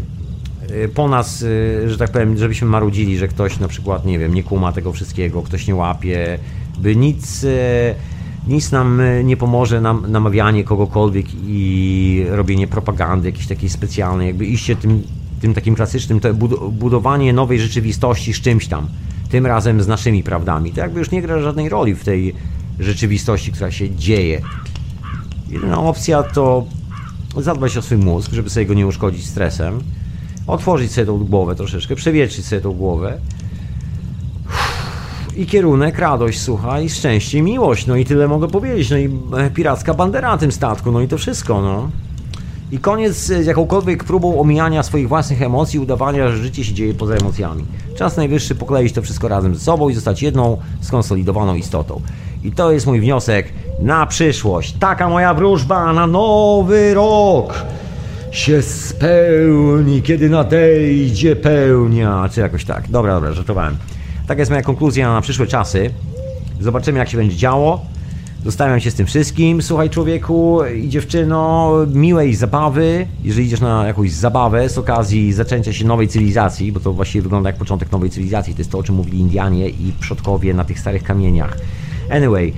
e, po nas, e, że tak powiem, żebyśmy marudzili, że ktoś na przykład, nie wiem, nie kuma tego wszystkiego, ktoś nie łapie, by nic nic nam e, nie pomoże nam namawianie kogokolwiek i robienie propagandy jakiejś takiej specjalnej, jakby iście tym, tym takim klasycznym, to budowanie nowej rzeczywistości z czymś tam, tym razem z naszymi prawdami. To jakby już nie gra żadnej roli w tej rzeczywistości, która się dzieje. Jedyna opcja to zadbać o swój mózg, żeby sobie go nie uszkodzić stresem, otworzyć sobie tą głowę troszeczkę, przewietrzyć sobie tą głowę, i kierunek, radość, słuchaj, szczęście miłość. No i tyle mogę powiedzieć. No i e, piracka bandera na tym statku, no i to wszystko, no. I koniec z jakąkolwiek próbą omijania swoich własnych emocji, udawania, że życie się dzieje poza emocjami. Czas najwyższy pokleić to wszystko razem ze sobą i zostać jedną skonsolidowaną istotą. I to jest mój wniosek na przyszłość. Taka moja wróżba na nowy rok się spełni, kiedy nadejdzie pełnia, czy jakoś tak. Dobra, dobra, żartowałem. Tak jest moja konkluzja na przyszłe czasy. Zobaczymy, jak się będzie działo. Zostawiam się z tym wszystkim. Słuchaj, człowieku i dziewczyno, miłej zabawy. Jeżeli idziesz na jakąś zabawę z okazji zaczęcia się nowej cywilizacji, bo to właściwie wygląda jak początek nowej cywilizacji. To jest to, o czym mówili Indianie i przodkowie na tych starych kamieniach. Anyway,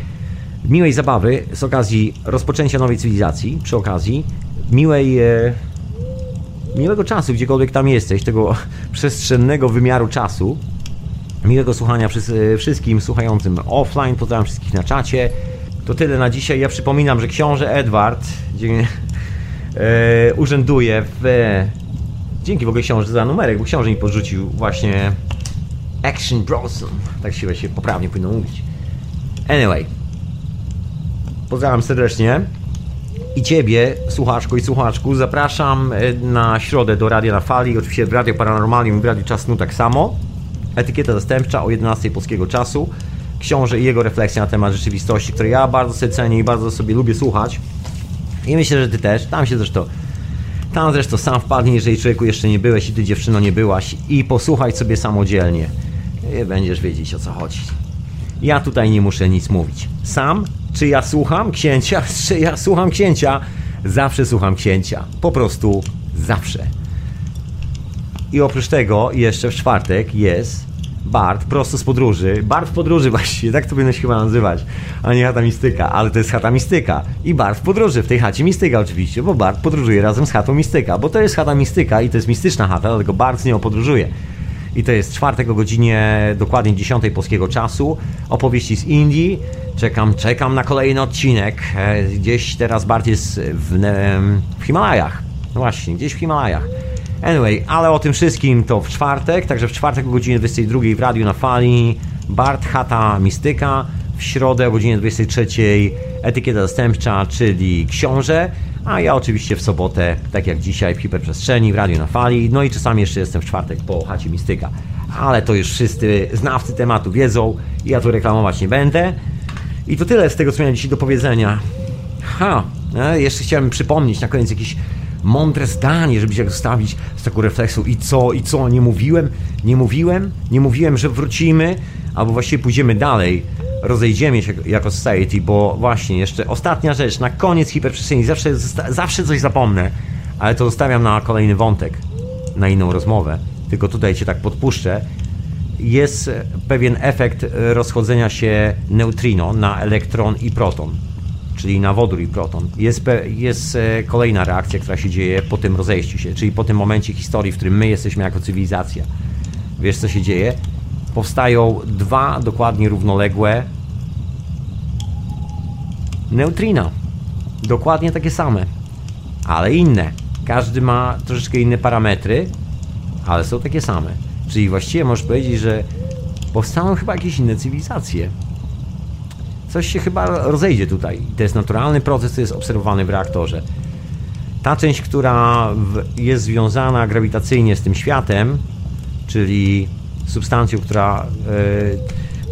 miłej zabawy z okazji rozpoczęcia nowej cywilizacji, przy okazji miłej. E, miłego czasu, gdziekolwiek tam jesteś, tego przestrzennego wymiaru czasu, Miłego słuchania wszystkim słuchającym offline. Pozdrawiam wszystkich na czacie. To tyle na dzisiaj. Ja przypominam, że książę Edward e, urzęduje w... Dzięki w ogóle książę za numerek, bo książę mi podrzucił właśnie Action Bronson. Tak się się poprawnie powinno mówić. Anyway. Pozdrawiam serdecznie. I Ciebie, słuchaczko i słuchaczku, zapraszam e, na środę do Radia na Fali. Oczywiście w Radio Paranormalium w Radio Czas tak samo. Etykieta zastępcza o 11 polskiego czasu. Książę i jego refleksja na temat rzeczywistości, której ja bardzo sobie cenię i bardzo sobie lubię słuchać. I myślę, że ty też. Tam się zresztą tam zresztą sam wpadnie, jeżeli człowieku jeszcze nie byłeś i ty dziewczyno nie byłaś i posłuchaj sobie samodzielnie. I będziesz wiedzieć o co chodzi. Ja tutaj nie muszę nic mówić. Sam, czy ja słucham księcia, czy ja słucham księcia, zawsze słucham księcia. Po prostu zawsze. I oprócz tego jeszcze w czwartek jest Bart prosto z podróży. Bart w podróży właściwie, tak to powinno się chyba nazywać, a nie chata mistyka, ale to jest chata mistyka. I Bart w podróży, w tej chacie mistyka oczywiście, bo Bart podróżuje razem z chatą mistyka, bo to jest chata mistyka i to jest mistyczna chata, dlatego Bart z nią podróżuje. I to jest czwartek o godzinie dokładnie 10 polskiego czasu. Opowieści z Indii. Czekam, czekam na kolejny odcinek. E, gdzieś teraz Bart jest w, w Himalajach. No właśnie, gdzieś w Himalajach. Anyway, ale o tym wszystkim to w czwartek, także w czwartek o godzinie 22 w radiu na fali Bart Hata Mistyka, w środę o godzinie 23 etykieta zastępcza, czyli książę, a ja oczywiście w sobotę, tak jak dzisiaj w hiperprzestrzeni, w radiu na fali, no i czasami jeszcze jestem w czwartek po chacie Mistyka. Ale to już wszyscy znawcy tematu wiedzą, ja tu reklamować nie będę. I to tyle z tego, co miałem dzisiaj do powiedzenia. Ha, e, jeszcze chciałem przypomnieć na koniec jakiś mądre zdanie, żeby się zostawić z taką refleksją i co, i co, nie mówiłem, nie mówiłem, nie mówiłem, że wrócimy, albo właściwie pójdziemy dalej, rozejdziemy się jako society, bo właśnie jeszcze ostatnia rzecz, na koniec hiperprzestrzeni, zawsze, zawsze coś zapomnę, ale to zostawiam na kolejny wątek, na inną rozmowę. tylko tutaj cię tak podpuszczę, jest pewien efekt rozchodzenia się neutrino na elektron i proton, czyli na wodór i proton. Jest, jest e, kolejna reakcja, która się dzieje po tym rozejściu się, czyli po tym momencie historii, w którym my jesteśmy jako cywilizacja. Wiesz co się dzieje? Powstają dwa dokładnie równoległe neutrina. Dokładnie takie same, ale inne. Każdy ma troszeczkę inne parametry, ale są takie same. Czyli właściwie możesz powiedzieć, że powstaną chyba jakieś inne cywilizacje. Coś się chyba rozejdzie tutaj. I to jest naturalny proces, który jest obserwowany w reaktorze. Ta część, która jest związana grawitacyjnie z tym światem, czyli substancją, która,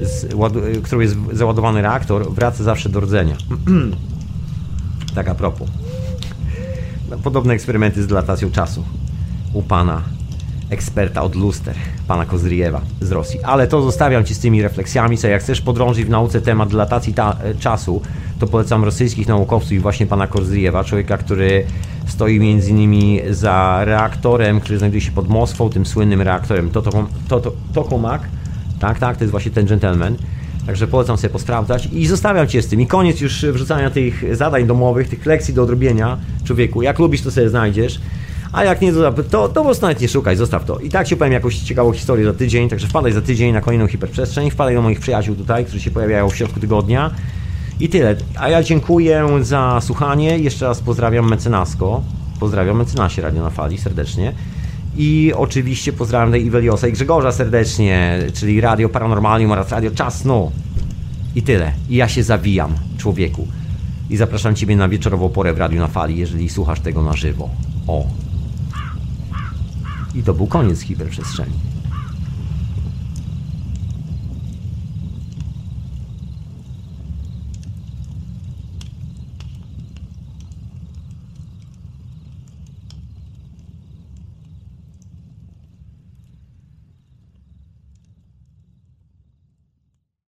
e, z, e, którą jest załadowany reaktor, wraca zawsze do rdzenia. tak a propos. No, Podobne eksperymenty z dylatacją czasu u pana eksperta od luster, pana Kozriewa z Rosji. Ale to zostawiam ci z tymi refleksjami, co jak chcesz podrążyć w nauce temat dilatacji ta, e, czasu, to polecam rosyjskich naukowców i właśnie pana Kozriewa, człowieka, który stoi między innymi za reaktorem, który znajduje się pod Moskwą, tym słynnym reaktorem Toto- Tokamak. Tak, tak, to jest właśnie ten gentleman. Także polecam sobie posprawdzać i zostawiam Cię z tym. I koniec już wrzucania tych zadań domowych, tych lekcji do odrobienia. Człowieku, jak lubisz, to sobie znajdziesz. A jak nie, to, to, prostu nawet nie szukaj, zostaw to. I tak Ci powiem jakąś ciekawą historię za tydzień, także wpadaj za tydzień na kolejną hiperprzestrzeń, wpadaj do moich przyjaciół tutaj, którzy się pojawiają w środku tygodnia. I tyle. A ja dziękuję za słuchanie. Jeszcze raz pozdrawiam mecenasko. Pozdrawiam mecenasie Radio na Fali serdecznie. I oczywiście pozdrawiam tej Iweliosa i Grzegorza serdecznie, czyli Radio Paranormalium oraz Radio Czas Snu. I tyle. I ja się zawijam, człowieku. I zapraszam Ciebie na wieczorową porę w Radiu na Fali, jeżeli słuchasz tego na żywo. O. I to był koniec hiperprzestrzeni.